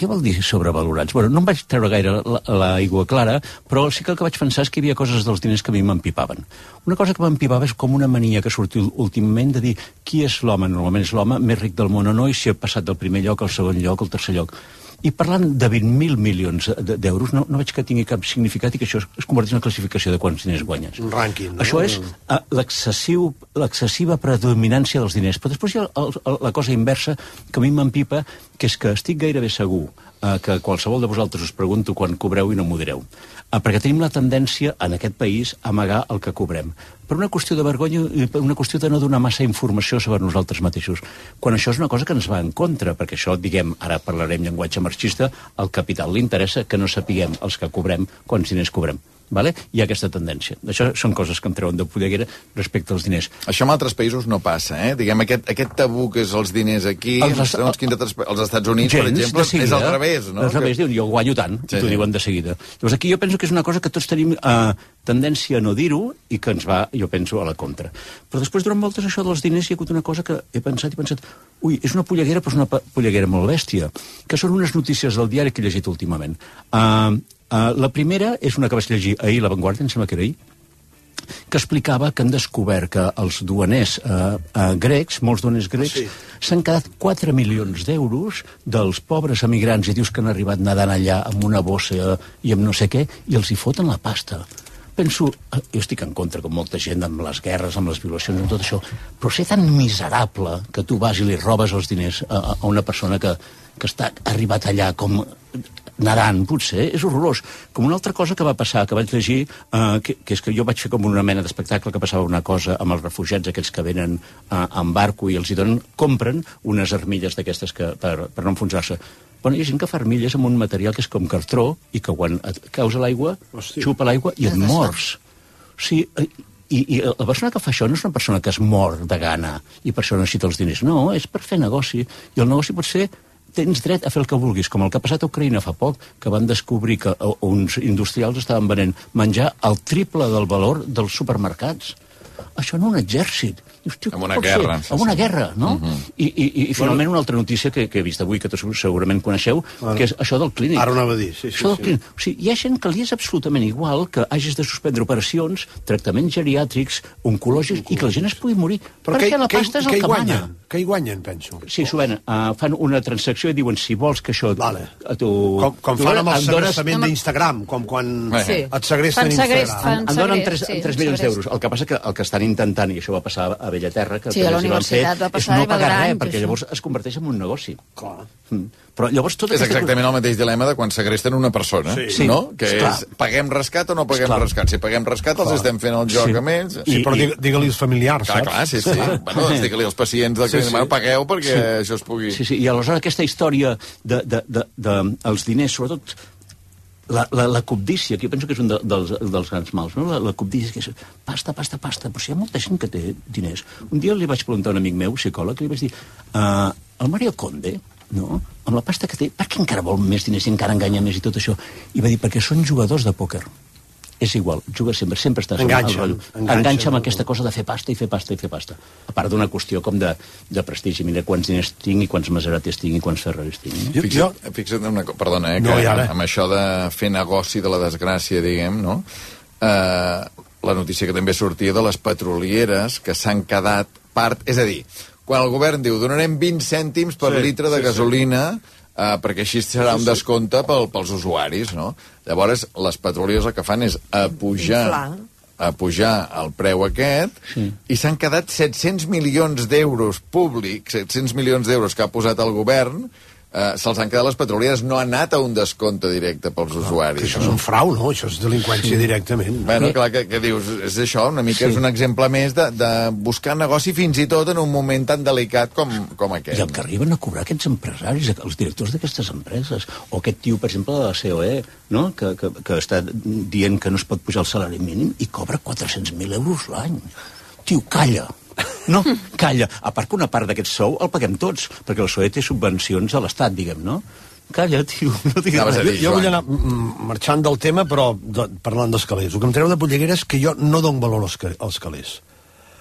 Speaker 25: què vol dir sobrevalorats? Bueno, no em vaig treure gaire la- l'aigua clara, però sí que el que vaig pensar és que hi havia coses dels diners que a mi m'empipaven. Una cosa que m'empipava és com una mania que ha sortit últimament de dir qui és l'home, normalment és l'home més ric del món o no, i si ha passat del primer lloc al segon lloc, al tercer lloc. I parlant de 20.000 milions de- d'euros, no, no veig que tingui cap significat i que això es, converteix en una classificació de quants diners guanyes.
Speaker 24: Un rànquing, no?
Speaker 25: Això és eh, l'excessiva predominància dels diners. Però després hi ha la cosa inversa que a mi m'empipa, que és que estic gairebé segur eh, que qualsevol de vosaltres us pregunto quan cobreu i no m'ho direu. Eh, perquè tenim la tendència en aquest país a amagar el que cobrem. Per una qüestió de vergonya i per una qüestió de no donar massa informació sobre nosaltres mateixos. Quan això és una cosa que ens va en contra, perquè això, diguem, ara parlarem llenguatge marxista, al capital li interessa que no sapiguem els que cobrem quants diners cobrem. Vale? Hi ha aquesta tendència. Això són coses que em treuen de polleguera respecte als diners.
Speaker 1: Això en altres països no passa, eh? Diguem, aquest, aquest tabú que és els diners aquí,
Speaker 25: Els-
Speaker 1: els, segons quins altres, els Estats Units, per
Speaker 25: Gens,
Speaker 1: exemple,
Speaker 25: de seguida,
Speaker 1: és al revés, no?
Speaker 25: Al revés, diuen, jo guanyo tant,
Speaker 1: Sí,
Speaker 25: i t'ho diuen de seguida. Llavors aquí jo penso que és una cosa que tots tenim eh, tendència a no dir-ho i que ens va, jo penso, a la contra. Però després, durant voltes, això dels diners hi ha hagut una cosa que he pensat i pensat, ui, és una polleguera, però és una polleguera molt bèstia, que són unes notícies del diari que he llegit últimament. Uh, uh, la primera és una que vaig llegir ahir, La Vanguardia, em sembla que era ahir, que explicava que han descobert que els duaners eh, eh, grecs, molts duaners grecs, s'han quedat 4 milions d'euros dels pobres emigrants i dius que han arribat nedant allà amb una bossa i amb no sé què, i els hi foten la pasta. Penso, eh, jo estic en contra, com molta gent, amb les guerres, amb les violacions, amb tot això, però ser tan miserable que tu vas i li robes els diners a, a una persona que, que està arribat allà com nedant, potser, és horrorós. Com una altra cosa que va passar, que vaig llegir, eh, que, que és que jo vaig fer com una mena d'espectacle que passava una cosa amb els refugiats, aquells que venen eh, en barco i els hi donen, compren unes armilles d'aquestes que, per, per no enfonsar-se. Bueno, hi ha gent que fa armilles amb un material que és com cartró i que quan et caus a l'aigua, xupa l'aigua i et mors. O sigui, eh, i, i la persona que fa això no és una persona que es mor de gana i per això necessita els diners. No, és per fer negoci. I el negoci pot ser tens dret a fer el que vulguis, com el que ha passat a Ucraïna fa poc, que van descobrir que uns industrials estaven venent menjar al triple del valor dels supermercats. Això no un exèrcit. Dius, tio,
Speaker 1: Amb una guerra,
Speaker 25: Ser?
Speaker 1: sí,
Speaker 25: Amb una guerra, no?
Speaker 1: Mhm.
Speaker 25: I, i, I finalment una altra notícia que, que he vist avui, que segurament coneixeu,
Speaker 24: Ara-
Speaker 25: que és això del clínic.
Speaker 24: ara ho anava a dir, sí, sí,
Speaker 25: Això del
Speaker 24: sí.
Speaker 25: clínic. O sigui, hi ha gent que li és absolutament igual que hagis de suspendre operacions, tractaments geriàtrics, oncològics, i que la gent es pugui morir.
Speaker 24: Però
Speaker 25: perquè
Speaker 24: què-
Speaker 25: la pasta és
Speaker 24: què
Speaker 25: el
Speaker 24: hi
Speaker 25: que
Speaker 24: guanyen?
Speaker 25: mana.
Speaker 24: Què hi guanyen, penso?
Speaker 25: Sí, s'ho ven. Uh, fan una transacció i diuen, si vols que això... Vale. A tu,
Speaker 24: Com, com
Speaker 25: tu
Speaker 24: fan amb el
Speaker 25: dones-
Speaker 24: segrestament d'Instagram, com quan
Speaker 25: Sí.
Speaker 24: et segresten Instagram.
Speaker 25: em donen 3,
Speaker 6: sí,
Speaker 25: 3 milions d'euros. El que passa que el que estan intentant, i això va passar a Bellaterra, que
Speaker 6: Sí, a la
Speaker 25: van fer,
Speaker 6: universitat va
Speaker 25: és
Speaker 6: passar
Speaker 25: no
Speaker 6: i va
Speaker 25: pagar res, perquè
Speaker 6: això.
Speaker 25: llavors es converteix en un negoci. Clar. Mm. Però llavors tot
Speaker 1: És exactament el mateix dilema de quan segresten una persona,
Speaker 25: Sí. Sí.
Speaker 1: no? Que
Speaker 25: Esclar.
Speaker 1: és, paguem rescat o no paguem
Speaker 24: Esclar.
Speaker 1: rescat? Si paguem rescat, els
Speaker 24: Clar.
Speaker 1: estem fent el joc
Speaker 24: Sí.
Speaker 1: amb ells.
Speaker 24: Sí, però digue- digue-li als familiars,
Speaker 1: clar,
Speaker 24: saps?
Speaker 1: Clar, sí, sí. bueno, doncs digue-li als pacients del
Speaker 25: Sí,
Speaker 1: que
Speaker 25: sí.
Speaker 1: bueno, pagueu perquè
Speaker 25: Sí.
Speaker 1: això es pugui...
Speaker 25: Sí, sí, i aleshores aquesta història de, de, de, de els diners, sobretot la, la, la cobdícia, que jo penso que és un de, dels, dels grans mals, no? la, la cobdícia, que és pasta, pasta, pasta, però si hi ha molta gent que té diners. Un dia li vaig preguntar a un amic meu, psicòleg, i li vaig dir, uh, el Mario Conde, no? amb la pasta que té, per què encara vol més diners i encara enganya més i tot això? I va dir, perquè són jugadors de pòquer. És igual, juga sempre, sempre està
Speaker 24: Enganxen,
Speaker 25: al rotllo.
Speaker 24: enganxen.
Speaker 25: Enganxa amb aquesta cosa de fer pasta i fer pasta i fer pasta. A part d'una qüestió com de, de prestigi. Mira quants diners tinc i quants Maseratis tinc i quants Ferraris tinc. No?
Speaker 1: Fixa't, fixa't en una cosa, perdona, eh,
Speaker 25: No,
Speaker 1: que
Speaker 25: i ara?
Speaker 1: amb això de fer negoci de la desgràcia, diguem, no? Eh, la notícia que també sortia de les petrolieres que s'han quedat part... És a dir, quan el govern diu donarem 20 cèntims per
Speaker 24: Sí,
Speaker 1: litre de
Speaker 24: sí, sí.
Speaker 1: Eh, perquè així serà un descompte pel, pels usuaris, no? Llavors, les petrolieres el que fan és apujar a pujar el preu aquest sí. i s'han quedat 700 milions d'euros públics, 700 milions d'euros que ha posat el govern, eh, se'ls han quedat les petrolieres, no ha anat a un descompte directe pels usuaris.
Speaker 24: Que això és un frau, no? Això és delinqüència
Speaker 1: Sí.
Speaker 24: directament.
Speaker 1: Bueno, clar, que, que dius, és això, una mica
Speaker 24: Sí.
Speaker 1: és un exemple més de, de buscar negoci fins i tot en un moment tan delicat com, com
Speaker 25: I
Speaker 1: aquest.
Speaker 25: el que arriben a cobrar aquests empresaris, els directors d'aquestes empreses, o aquest tio, per exemple, de la COE, no? que, que, que està dient que no es pot pujar el salari mínim i cobra 400.000 euros l'any. Tio, calla. No, calla. A part que una part d'aquest sou el paguem tots, perquè el PSOE té subvencions de l'Estat, diguem, no? Calla, tio, no diguis
Speaker 24: jo,
Speaker 25: res.
Speaker 24: jo vull anar marxant del tema, però de, parlant dels calés. El que em treu de polleguera és que jo no dono valor als, als calés.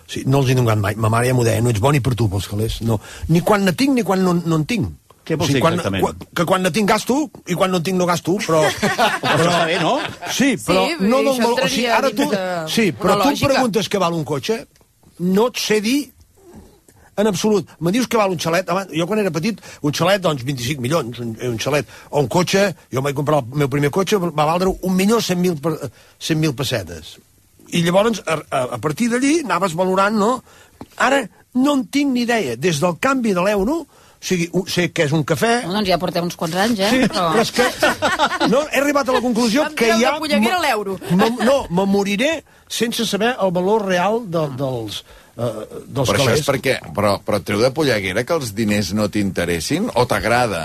Speaker 24: O sigui, no els he donat mai. Ma mare ja m'ho deia, no ets bo ni per tu pels calés. No. Ni quan ne tinc ni quan no, no en tinc.
Speaker 25: Què vols dir
Speaker 24: quan,
Speaker 25: exactament?
Speaker 24: Quan, que quan ne tinc gasto i quan no en tinc no gasto, però... però
Speaker 25: està bé, no?
Speaker 24: Sí, però
Speaker 3: Sí,
Speaker 24: no
Speaker 3: dir,
Speaker 24: dono valor... O sigui, ara tu... Sí, però tu em preguntes què val un cotxe, no et sé dir en absolut. Me dius que val un xalet, abans, jo quan era petit, un xalet, doncs 25 milions, un, un xalet, o un cotxe, jo em vaig comprar el meu primer cotxe, va valdre un milió 100.000 per- 100.000 pessetes. I llavors, a, a, a partir d'allí, anaves valorant, no? Ara no en tinc ni idea. Des del canvi de l'euro, o sigui, sé que és un cafè...
Speaker 6: No, doncs ja portem uns quants anys, eh?
Speaker 24: Sí, però és que... No, he arribat a la conclusió que
Speaker 3: treure
Speaker 24: ja...
Speaker 3: de polleguera a l'euro.
Speaker 24: No, me moriré sense saber el valor real de, dels, uh, dels
Speaker 1: Però això
Speaker 24: calés.
Speaker 1: és perquè... Però, però treu de polleguera que els diners no t'interessin o t'agrada?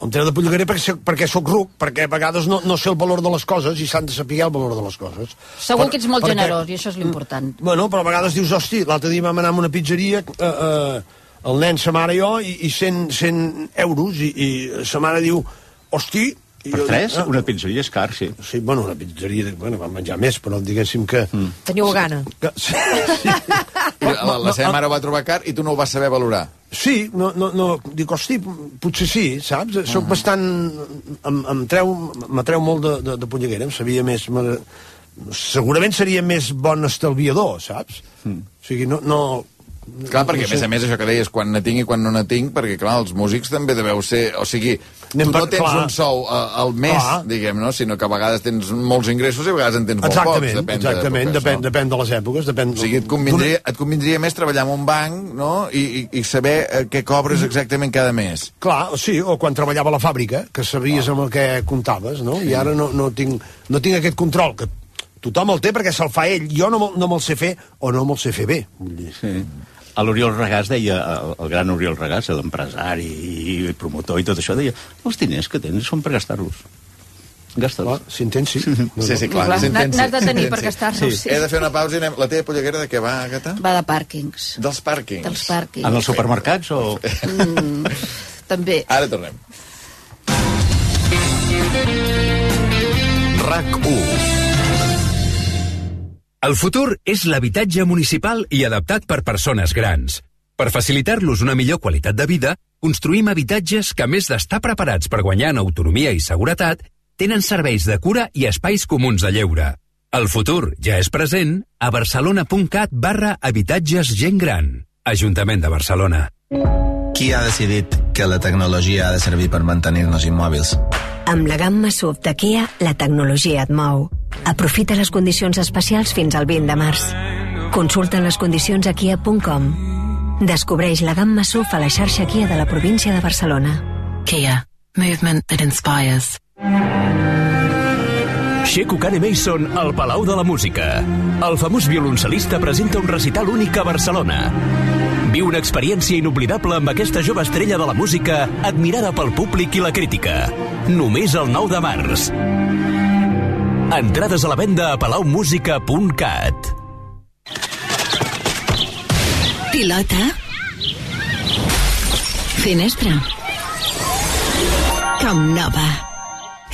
Speaker 24: Em treu de polleguera perquè, perquè sóc ruc, perquè a vegades no, no sé el valor de les coses i s'han de saber el valor de les coses.
Speaker 6: Segur que ets molt
Speaker 24: perquè-
Speaker 6: generós, i això és l'important.
Speaker 24: Bueno, però a vegades dius, hosti, l'altre dia vam anar a una pizzeria, eh, eh, el nen, sa mare i jo, i, i 100, 100 euros, i, i sa mare diu, hosti... i
Speaker 25: Per
Speaker 24: jo
Speaker 25: tres,
Speaker 24: dic, "Ah".
Speaker 25: una pizzeria és car, sí.
Speaker 24: Sí, bueno, una pizzeria, bueno, vam menjar més, però diguéssim que... Mm.
Speaker 3: Teniu gana.
Speaker 24: que sí,
Speaker 1: La, la seva mare ho va trobar car i tu no ho vas saber valorar.
Speaker 24: sí no, no, no, dic, hosti, potser sí, saps? Soc bastant... Em, em treu, m'atreu molt de, de, de polleguera, em sabia més... Segurament seria més bon estalviador, saps? Mm. O sigui, no, no,
Speaker 1: Clar, perquè
Speaker 24: no
Speaker 1: a més
Speaker 24: sé.
Speaker 1: a més això que deies, quan ne tinc i quan no ne tinc, perquè clar, els músics també deveu ser... O sigui,
Speaker 24: Anem
Speaker 1: tu no
Speaker 24: per-
Speaker 1: tens
Speaker 24: clar.
Speaker 1: un sou eh, al mes,
Speaker 24: Clar.
Speaker 1: diguem, no? sinó que a vegades tens molts ingressos i a vegades en tens molt
Speaker 24: Exactament,
Speaker 1: pocs. Depèn
Speaker 24: exactament, depèn,
Speaker 1: no?
Speaker 24: depèn de les èpoques. Depèn
Speaker 1: O sigui, et convindria, et convindria més treballar en un banc no? I, i, i saber eh, què cobres exactament cada mes.
Speaker 24: Clar, sí, o quan treballava a la fàbrica, que sabies amb el que comptaves, no? I ara no, no, tinc, no tinc aquest control, que tothom el té perquè se'l fa ell. Jo no, no me'l sé fer o no me'l sé fer bé. Vull dir.
Speaker 25: Sí. A l'Oriol Regàs deia, el, el gran Oriol Regàs, l'empresari i promotor i tot això, deia, els diners que tens són per gastar-los. Gasta'ls.
Speaker 24: Si entens, sí.
Speaker 1: Sí, sí, clar.
Speaker 6: N'has de
Speaker 1: sí,
Speaker 6: tenir per
Speaker 1: sí.
Speaker 6: gastar-los, sí.
Speaker 1: He de fer una pausa i anem... La teva polleguera de què va, Agata?
Speaker 6: Va de pàrquings.
Speaker 1: Dels pàrquings.
Speaker 6: Dels pàrquings.
Speaker 25: En els supermercats o...?
Speaker 6: Mm, també.
Speaker 1: Ara tornem.
Speaker 2: RAC 1 El futur és l'habitatge municipal i adaptat per persones grans. Per facilitar-los una millor qualitat de vida, construïm habitatges que, a més d'estar preparats per guanyar en autonomia i seguretat, tenen serveis de cura i espais comuns de lleure. El futur ja és present a barcelona.cat barra habitatges gent gran. Ajuntament de Barcelona.
Speaker 26: Qui ha decidit que la tecnologia ha de servir per mantenir-nos immòbils?
Speaker 10: Amb la gamma SUV de Kia, la tecnologia et mou. Aprofita les condicions especials fins al 20 de març. Consulta les condicions a kia.com. Descobreix la gamma SUV a la xarxa Kia de la província de Barcelona.
Speaker 27: Kia. Movement that inspires.
Speaker 11: Sheku Kane Mason al Palau de la Música. El famós violoncel·lista presenta un recital únic a Barcelona. Viu una experiència inoblidable amb aquesta jove estrella de la música admirada pel públic i la crítica. Només el 9 de març. Entrades a la venda a palaumusica.cat.
Speaker 27: Pilota. Finestra. Com nova.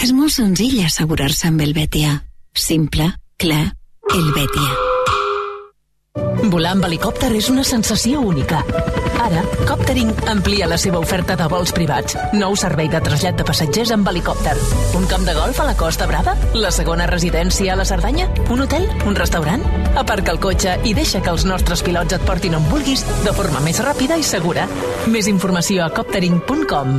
Speaker 27: És molt senzill assegurar-se amb el Betia. Simple, clar, el Betia.
Speaker 16: Volar amb helicòpter és una sensació única. Ara, Coptering amplia la seva oferta de vols privats. Nou servei de trasllat de passatgers amb helicòpter. Un camp de golf a la Costa Brava? La segona residència a la Cerdanya? Un hotel? Un restaurant? Aparca el cotxe i deixa que els nostres pilots et portin on vulguis de forma més ràpida i segura. Més informació a coptering.com.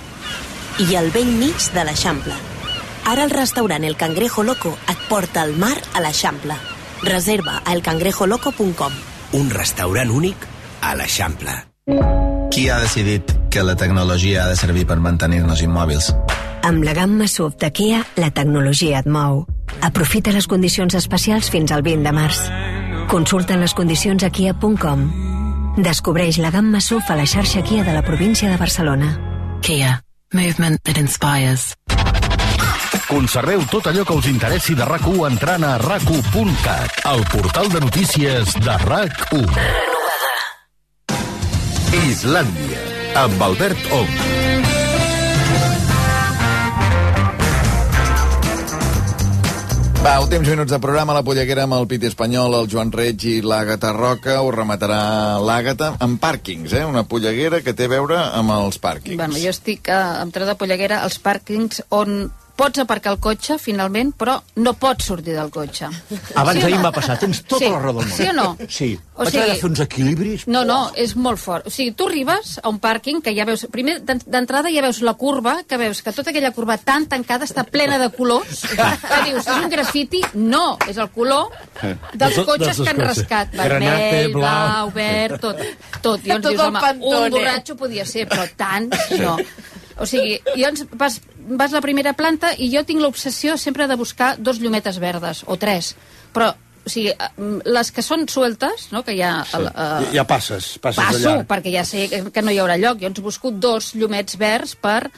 Speaker 28: I al vell mig de l'Eixample. Ara el restaurant El Cangrejo Loco et porta al mar a l'Eixample. Reserva a elcangrejoloco.com
Speaker 29: Un restaurant únic a l'Eixample.
Speaker 26: Qui ha decidit que la tecnologia ha de servir per mantenir-nos immòbils?
Speaker 10: Amb la gamma SUV de Kia, la tecnologia et mou. Aprofita les condicions especials fins al 20 de març. Consulta les condicions a kia.com. Descobreix la gamma SUV a la xarxa Kia de la província de Barcelona.
Speaker 27: Kia. Movement that inspires.
Speaker 2: Conserveu tot allò que us interessi de rac entrant a rac el portal de notícies de RAC1. Islàndia, amb Albert Ong.
Speaker 1: Va, últims minuts de programa, la polleguera amb el Piti Espanyol, el Joan Reig i l'Àgata Roca. Ho rematarà l'Àgata amb pàrquings, eh? Una polleguera que té a veure amb els pàrquings.
Speaker 6: Bueno, jo estic a, Tro de Polleguera als pàrquings on pots aparcar el cotxe, finalment, però no pots sortir del cotxe.
Speaker 25: Abans
Speaker 6: Sí o
Speaker 25: ahir
Speaker 6: no?
Speaker 25: m'ha passat, tens tota
Speaker 6: Sí.
Speaker 25: la raó del món.
Speaker 6: Sí o no?
Speaker 25: Sí.
Speaker 6: O
Speaker 25: Vaig
Speaker 6: sigui-
Speaker 25: haver de fer uns equilibris.
Speaker 6: No, no, és molt fort. O sigui, tu arribes a un pàrquing que ja veus... Primer, d'en- d'entrada ja veus la curva, que veus que tota aquella curva tan tancada està plena de colors, que dius, és un grafiti? No, és el color dels
Speaker 24: Dels-
Speaker 6: cotxes que han rascat.
Speaker 24: Granate,
Speaker 6: Vermell,
Speaker 24: blau.
Speaker 6: blau, verd, tot. Tot. I llavors
Speaker 3: Tot
Speaker 6: dius,
Speaker 3: el
Speaker 6: home,
Speaker 3: Pantone.
Speaker 6: un borratxo podia ser, però tant, no. O sigui, llavors vas, vas a la primera planta i jo tinc l'obsessió sempre de buscar dos llumetes verdes, o tres. Però, o sigui, eh, les que són sueltes, no?, que hi ha... Sí. Uh,
Speaker 24: Ja passes, passes
Speaker 6: passo,
Speaker 24: d'allà.
Speaker 6: perquè ja sé que- no hi haurà lloc. Llavors busco dos llumets verds per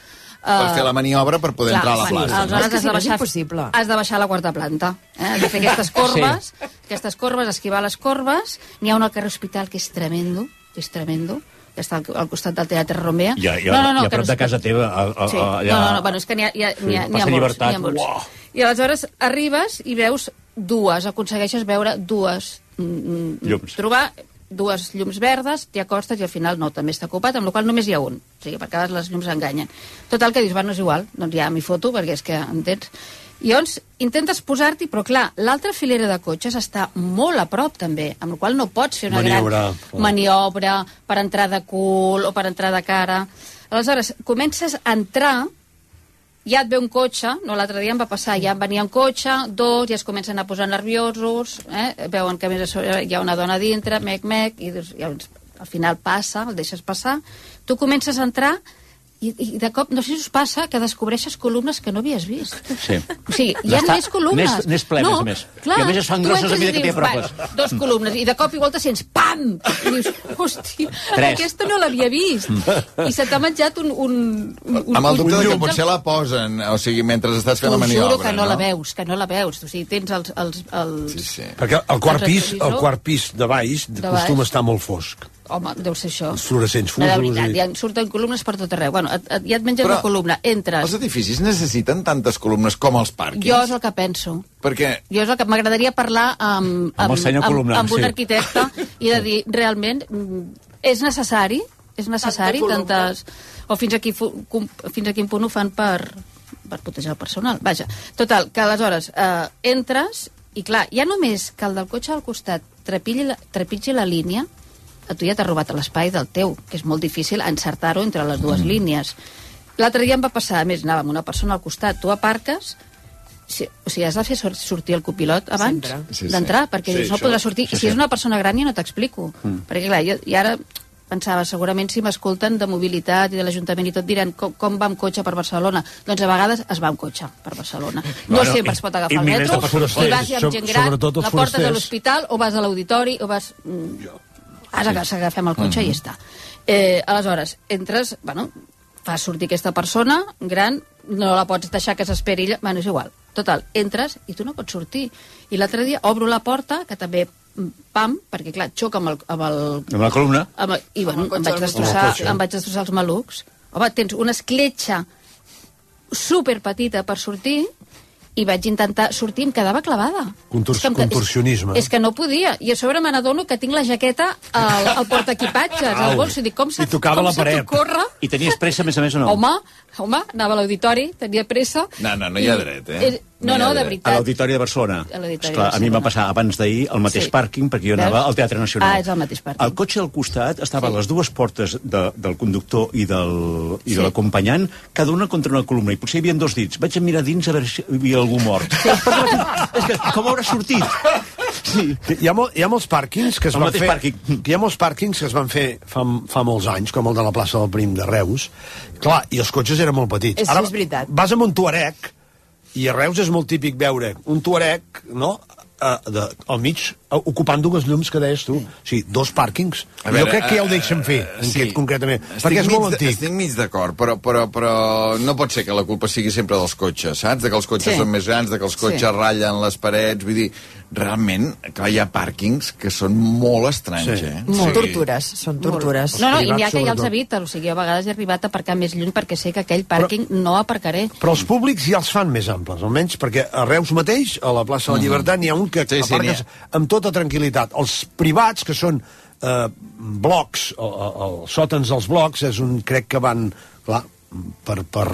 Speaker 1: Per fer la maniobra per poder entrar a la
Speaker 6: sí,
Speaker 1: plaça.
Speaker 6: Aleshores
Speaker 3: És que
Speaker 6: has de
Speaker 3: no és
Speaker 6: baixar,
Speaker 3: impossible.
Speaker 6: has de baixar a la quarta planta. Eh? Has de fer aquestes corbes, sí. aquestes corbes, esquivar les corbes. N'hi ha un al carrer Hospital que és tremendo, que és tremendo, que està al, costat del Teatre Romea.
Speaker 25: Ja, ja, no, no, ja a prop de casa teva. A, a,
Speaker 6: Sí.
Speaker 25: allà...
Speaker 6: No, no, no, bueno, és que n'hi ha, ha, ha,
Speaker 25: Sí,
Speaker 6: ha
Speaker 25: Plaça
Speaker 6: molts. Ha molts. I aleshores arribes i veus dues, aconsegueixes veure dues. Mm,
Speaker 25: Llums.
Speaker 6: Trobar dues llums verdes, t'hi acostes i al final no, també està ocupat, amb la qual només hi ha un. O sigui, per cada les llums enganyen. Total, que dius, va, no és igual, doncs ja m'hi foto, perquè és que, entens? I llavors intentes posar-t'hi, però clar, l'altra filera de cotxes està molt a prop també, amb la qual no pots fer una
Speaker 24: Maniobra,
Speaker 6: gran maniobra per entrar de cul o per entrar de cara. Aleshores, comences a entrar ja et ve un cotxe, no l'altre dia em va passar, ja em venia un cotxe, dos, ja es comencen a posar nerviosos, eh? veuen que més hi ha una dona dintre, mec, mec, i llavors, al final passa, el deixes passar, tu comences a entrar i, i de cop, no sé si us passa, que descobreixes columnes que no havies vist.
Speaker 25: Sí.
Speaker 6: O sigui, hi ha més columnes.
Speaker 25: n'és- n'és ple, a més més. I a més es fan grosses a mesura que t'hi apropes.
Speaker 6: "Va, Dos columnes, i de cop i volta sents pam! I dius, hòstia,
Speaker 1: Tres.
Speaker 6: aquesta no l'havia vist. I se t'ha menjat un... un, un
Speaker 1: Amb el dubte de que potser la posen, o sigui, mentre estàs fent la maniobra,
Speaker 6: juro que no, la veus, que no la veus. O sigui, tens els... els, els... Sí,
Speaker 1: sí.
Speaker 24: Perquè el quart pis, el quart pis de baix
Speaker 6: De
Speaker 24: costuma estar molt fosc.
Speaker 6: Home, deu ser això.
Speaker 24: Els fluorescents
Speaker 6: No, de veritat,
Speaker 24: i-
Speaker 6: ja en surten columnes per tot arreu. Bueno, et, et, ja et menges
Speaker 1: Però
Speaker 6: una columna, entres...
Speaker 1: Els edificis necessiten tantes columnes com els pàrquings?
Speaker 6: Jo és el que penso.
Speaker 1: Perquè
Speaker 6: Jo és el que m'agradaria parlar amb,
Speaker 1: Amb
Speaker 6: amb,
Speaker 1: columnar,
Speaker 6: amb un
Speaker 1: sí.
Speaker 6: arquitecte i de dir, realment, és necessari, és necessari
Speaker 3: Tanta columna.
Speaker 6: tantes... O fins a, qui, fu- com- fins a quin punt ho fan per, per protegir el personal. Vaja, total, que aleshores eh, entres i clar, ja només que el del cotxe al costat trepitgi la, trepitgi la línia, a tu ja t'ha robat l'espai del teu, que és molt difícil encertar-ho entre les dues mm. línies. L'altre dia em va passar, a més, anava amb una persona al costat, tu aparques, si, o sigui, has de fer sor- sortir el copilot abans
Speaker 3: Sempre.
Speaker 1: Sí, sí.
Speaker 6: d'entrar, perquè
Speaker 1: Sí,
Speaker 6: dius, no
Speaker 1: això-
Speaker 6: podrà sortir.
Speaker 1: això
Speaker 6: I si és una persona gran ja no t'explico.
Speaker 1: Mm.
Speaker 6: Perquè, clar, jo, i ara pensava, segurament si m'escolten de mobilitat i de l'Ajuntament i tot diran com, com va amb cotxe per Barcelona. Doncs a vegades es va amb cotxe per Barcelona. No
Speaker 24: Bueno,
Speaker 6: sempre
Speaker 24: i-
Speaker 6: es pot agafar
Speaker 24: i
Speaker 6: el metro,
Speaker 24: de
Speaker 6: i vas amb gent gran, la portes a
Speaker 24: forasters.
Speaker 6: l'hospital o vas a l'auditori o vas... Mm, has agafat, agafem el cotxe
Speaker 24: Mhm.
Speaker 6: i ja està. Eh, aleshores, entres, bueno, fas sortir aquesta persona gran, no la pots deixar que s'esperi ella, bueno, és igual. Total, entres i tu no pots sortir. I l'altre dia obro la porta, que també mm, pam, perquè clar, xoca amb el, amb el
Speaker 25: Amb la columna?
Speaker 6: amb, el- i bueno,
Speaker 3: cotxe
Speaker 6: em vaig, destrossar,
Speaker 25: cotxe.
Speaker 6: em vaig destrossar els malucs. Home, tens una escletxa super petita per sortir i vaig intentar sortir i em quedava clavada.
Speaker 24: Contor-
Speaker 6: És que em-
Speaker 24: contorsionisme.
Speaker 6: És, és que no podia. I a sobre me n'adono que tinc la jaqueta al, al portaequipatges, al bolso. I dic, com se,
Speaker 25: I tocava
Speaker 6: com
Speaker 25: la
Speaker 6: se
Speaker 25: paret.
Speaker 6: t'ocorre?
Speaker 25: I tenies pressa, a més a més, o no?
Speaker 6: Home, home, anava a l'auditori, tenia pressa.
Speaker 1: No, no, no hi ha dret, eh?
Speaker 6: Eh, no, no, de
Speaker 1: dret.
Speaker 25: A
Speaker 6: veritat.
Speaker 25: l'Auditori de Barcelona.
Speaker 6: A l'Auditori
Speaker 25: Esclar,
Speaker 6: de
Speaker 25: a mi em va passar abans d'ahir al mateix
Speaker 6: Sí.
Speaker 25: pàrquing, perquè jo
Speaker 6: Veus?
Speaker 25: anava al Teatre Nacional.
Speaker 6: Ah, és el mateix pàrquing.
Speaker 25: El cotxe al costat estava a les dues portes de, del conductor i, del, i
Speaker 6: Sí.
Speaker 25: de l'acompanyant, cada una contra una columna, i potser hi havia dos dits. Vaig a mirar dins a veure si hi havia algú mort. és que com haurà sortit?
Speaker 24: Sí. Hi ha, mol, hi ha molts pàrquings que es
Speaker 25: El
Speaker 24: van fer...
Speaker 25: pàrquing.
Speaker 24: Que hi ha molts pàrquings que es van fer fa, fa molts anys, com el de la plaça del Prim de Reus. Clar, i els cotxes eren molt petits.
Speaker 3: És- és veritat.
Speaker 24: Vas amb un tuareg, i a Reus és molt típic veure un tuareg, no?, a, de, al mig, a, ocupant dues llums que deies tu. O sigui, dos pàrquings.
Speaker 1: A
Speaker 24: jo
Speaker 1: veure,
Speaker 24: crec que ja ho
Speaker 1: eh,
Speaker 24: deixen fer, en
Speaker 1: sí.
Speaker 24: aquest concretament.
Speaker 1: Estic
Speaker 24: perquè és molt
Speaker 1: de-
Speaker 24: antic.
Speaker 1: Estic mig d'acord, però, però, però no pot ser que la culpa sigui sempre dels cotxes, saps? De que els cotxes
Speaker 6: Sí.
Speaker 1: són més grans, de que els cotxes
Speaker 6: Sí.
Speaker 1: ratllen les parets, vull dir, realment, clar, hi ha pàrquings que són molt estranys,
Speaker 24: Sí.
Speaker 1: eh?
Speaker 3: Molt
Speaker 1: Sí.
Speaker 3: tortures, són tortures.
Speaker 6: No, no, i n'hi ha que ja els evita. O sigui, a vegades he arribat a aparcar més lluny perquè sé que aquell pàrquing no aparcaré.
Speaker 24: Però els públics ja els fan més amples, almenys, perquè a Reus mateix, a la plaça de la Llibertat, n'hi ha un que.
Speaker 1: Sí, sí,
Speaker 24: aparques
Speaker 1: n'hi
Speaker 24: amb tota tranquil·litat. Els privats, que són eh, blocs, o, o, els sòtans dels blocs, és un, crec que van, clar, per, per,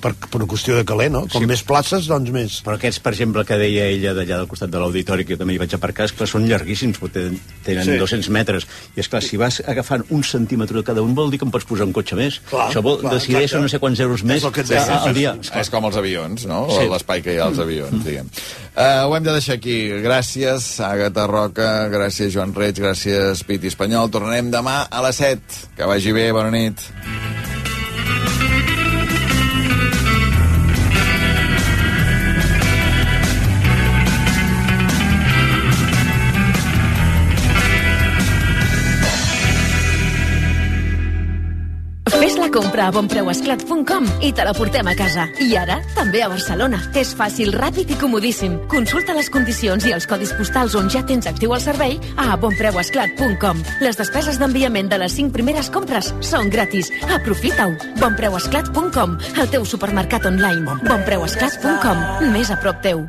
Speaker 24: per, per una qüestió de caler, no? Com
Speaker 25: Sí.
Speaker 24: més places, doncs més.
Speaker 25: Però aquests, per exemple, que deia ella d'allà del costat de l'auditori, que jo també hi vaig aparcar, és que són llarguíssims, tenen, tenen
Speaker 24: Sí.
Speaker 25: sí. 200 metres. I és clar, si vas agafant un centímetre de cada un, vol dir que em pots posar un cotxe més.
Speaker 24: Clar,
Speaker 25: Això vol,
Speaker 24: clar,
Speaker 25: decideix
Speaker 24: exacte.
Speaker 25: no sé quants euros més
Speaker 24: que deia.
Speaker 25: al dia.
Speaker 1: És, és com els avions, no?
Speaker 25: Sí.
Speaker 1: L'espai que hi ha als avions, diguem. Uh, ho hem de deixar aquí. Gràcies, Àgata Roca, gràcies, Joan Reig, gràcies, Piti Espanyol. Tornarem demà a les 7. Que vagi bé, bona nit.
Speaker 14: Thank you.
Speaker 30: Compra a bonpreuesclat.com i te la portem a casa. I ara, també a Barcelona. És fàcil, ràpid i comodíssim. Consulta les condicions i els codis postals on ja tens actiu el servei a bonpreuesclat.com. Les despeses d'enviament de les 5 primeres compres són gratis. Aprofita-ho. bonpreuesclat.com, el teu supermercat online. bonpreuesclat.com, més a prop teu.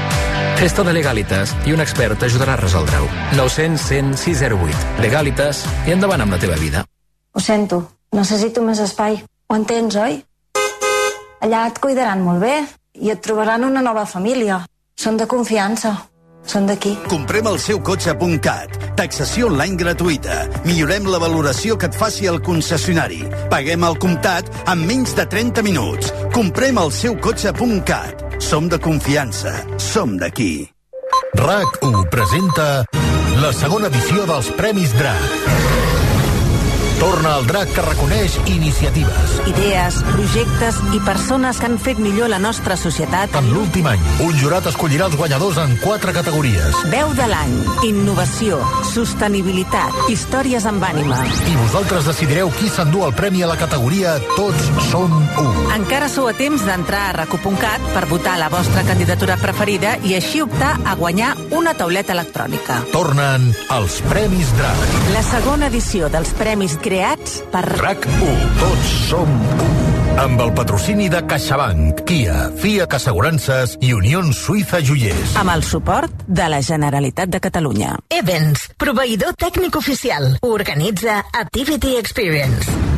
Speaker 31: Fes-te de Legalitas i un expert t'ajudarà a resoldre-ho. 900 100 608. Legalitas i endavant amb la teva vida.
Speaker 32: Ho sento, necessito més espai. Ho entens, oi? Allà et cuidaran molt bé i et trobaran una nova família. Són de confiança. Són d'aquí.
Speaker 11: Comprem el seu cotxe.cat. Taxació online gratuïta. Millorem la valoració que et faci el concessionari. Paguem al comptat en menys de 30 minuts. Comprem el seu cotxe.cat. Som de confiança. Som d'aquí.
Speaker 9: RAC1 presenta la segona edició dels Premis DRAC. Torna el drac que reconeix iniciatives.
Speaker 14: Idees, projectes i persones que han fet millor la nostra societat.
Speaker 9: En l'últim any, un jurat escollirà els guanyadors en quatre categories.
Speaker 14: Veu de l'any, innovació, sostenibilitat, històries amb ànima.
Speaker 9: I vosaltres decidireu qui s'endú el premi a la categoria Tots som u.
Speaker 14: Encara sou a temps d'entrar a recu.cat per votar la vostra candidatura preferida i així optar a guanyar una tauleta electrònica.
Speaker 9: Tornen els Premis DRAC.
Speaker 14: La segona edició dels Premis creats per...
Speaker 9: RAC1. Tots som u. Amb el patrocini de CaixaBank, Kia, FIAC Assegurances i Unió Suïssa Joiers.
Speaker 14: Amb el suport de la Generalitat de Catalunya.
Speaker 33: Evans, proveïdor tècnic oficial. Organitza Activity Experience.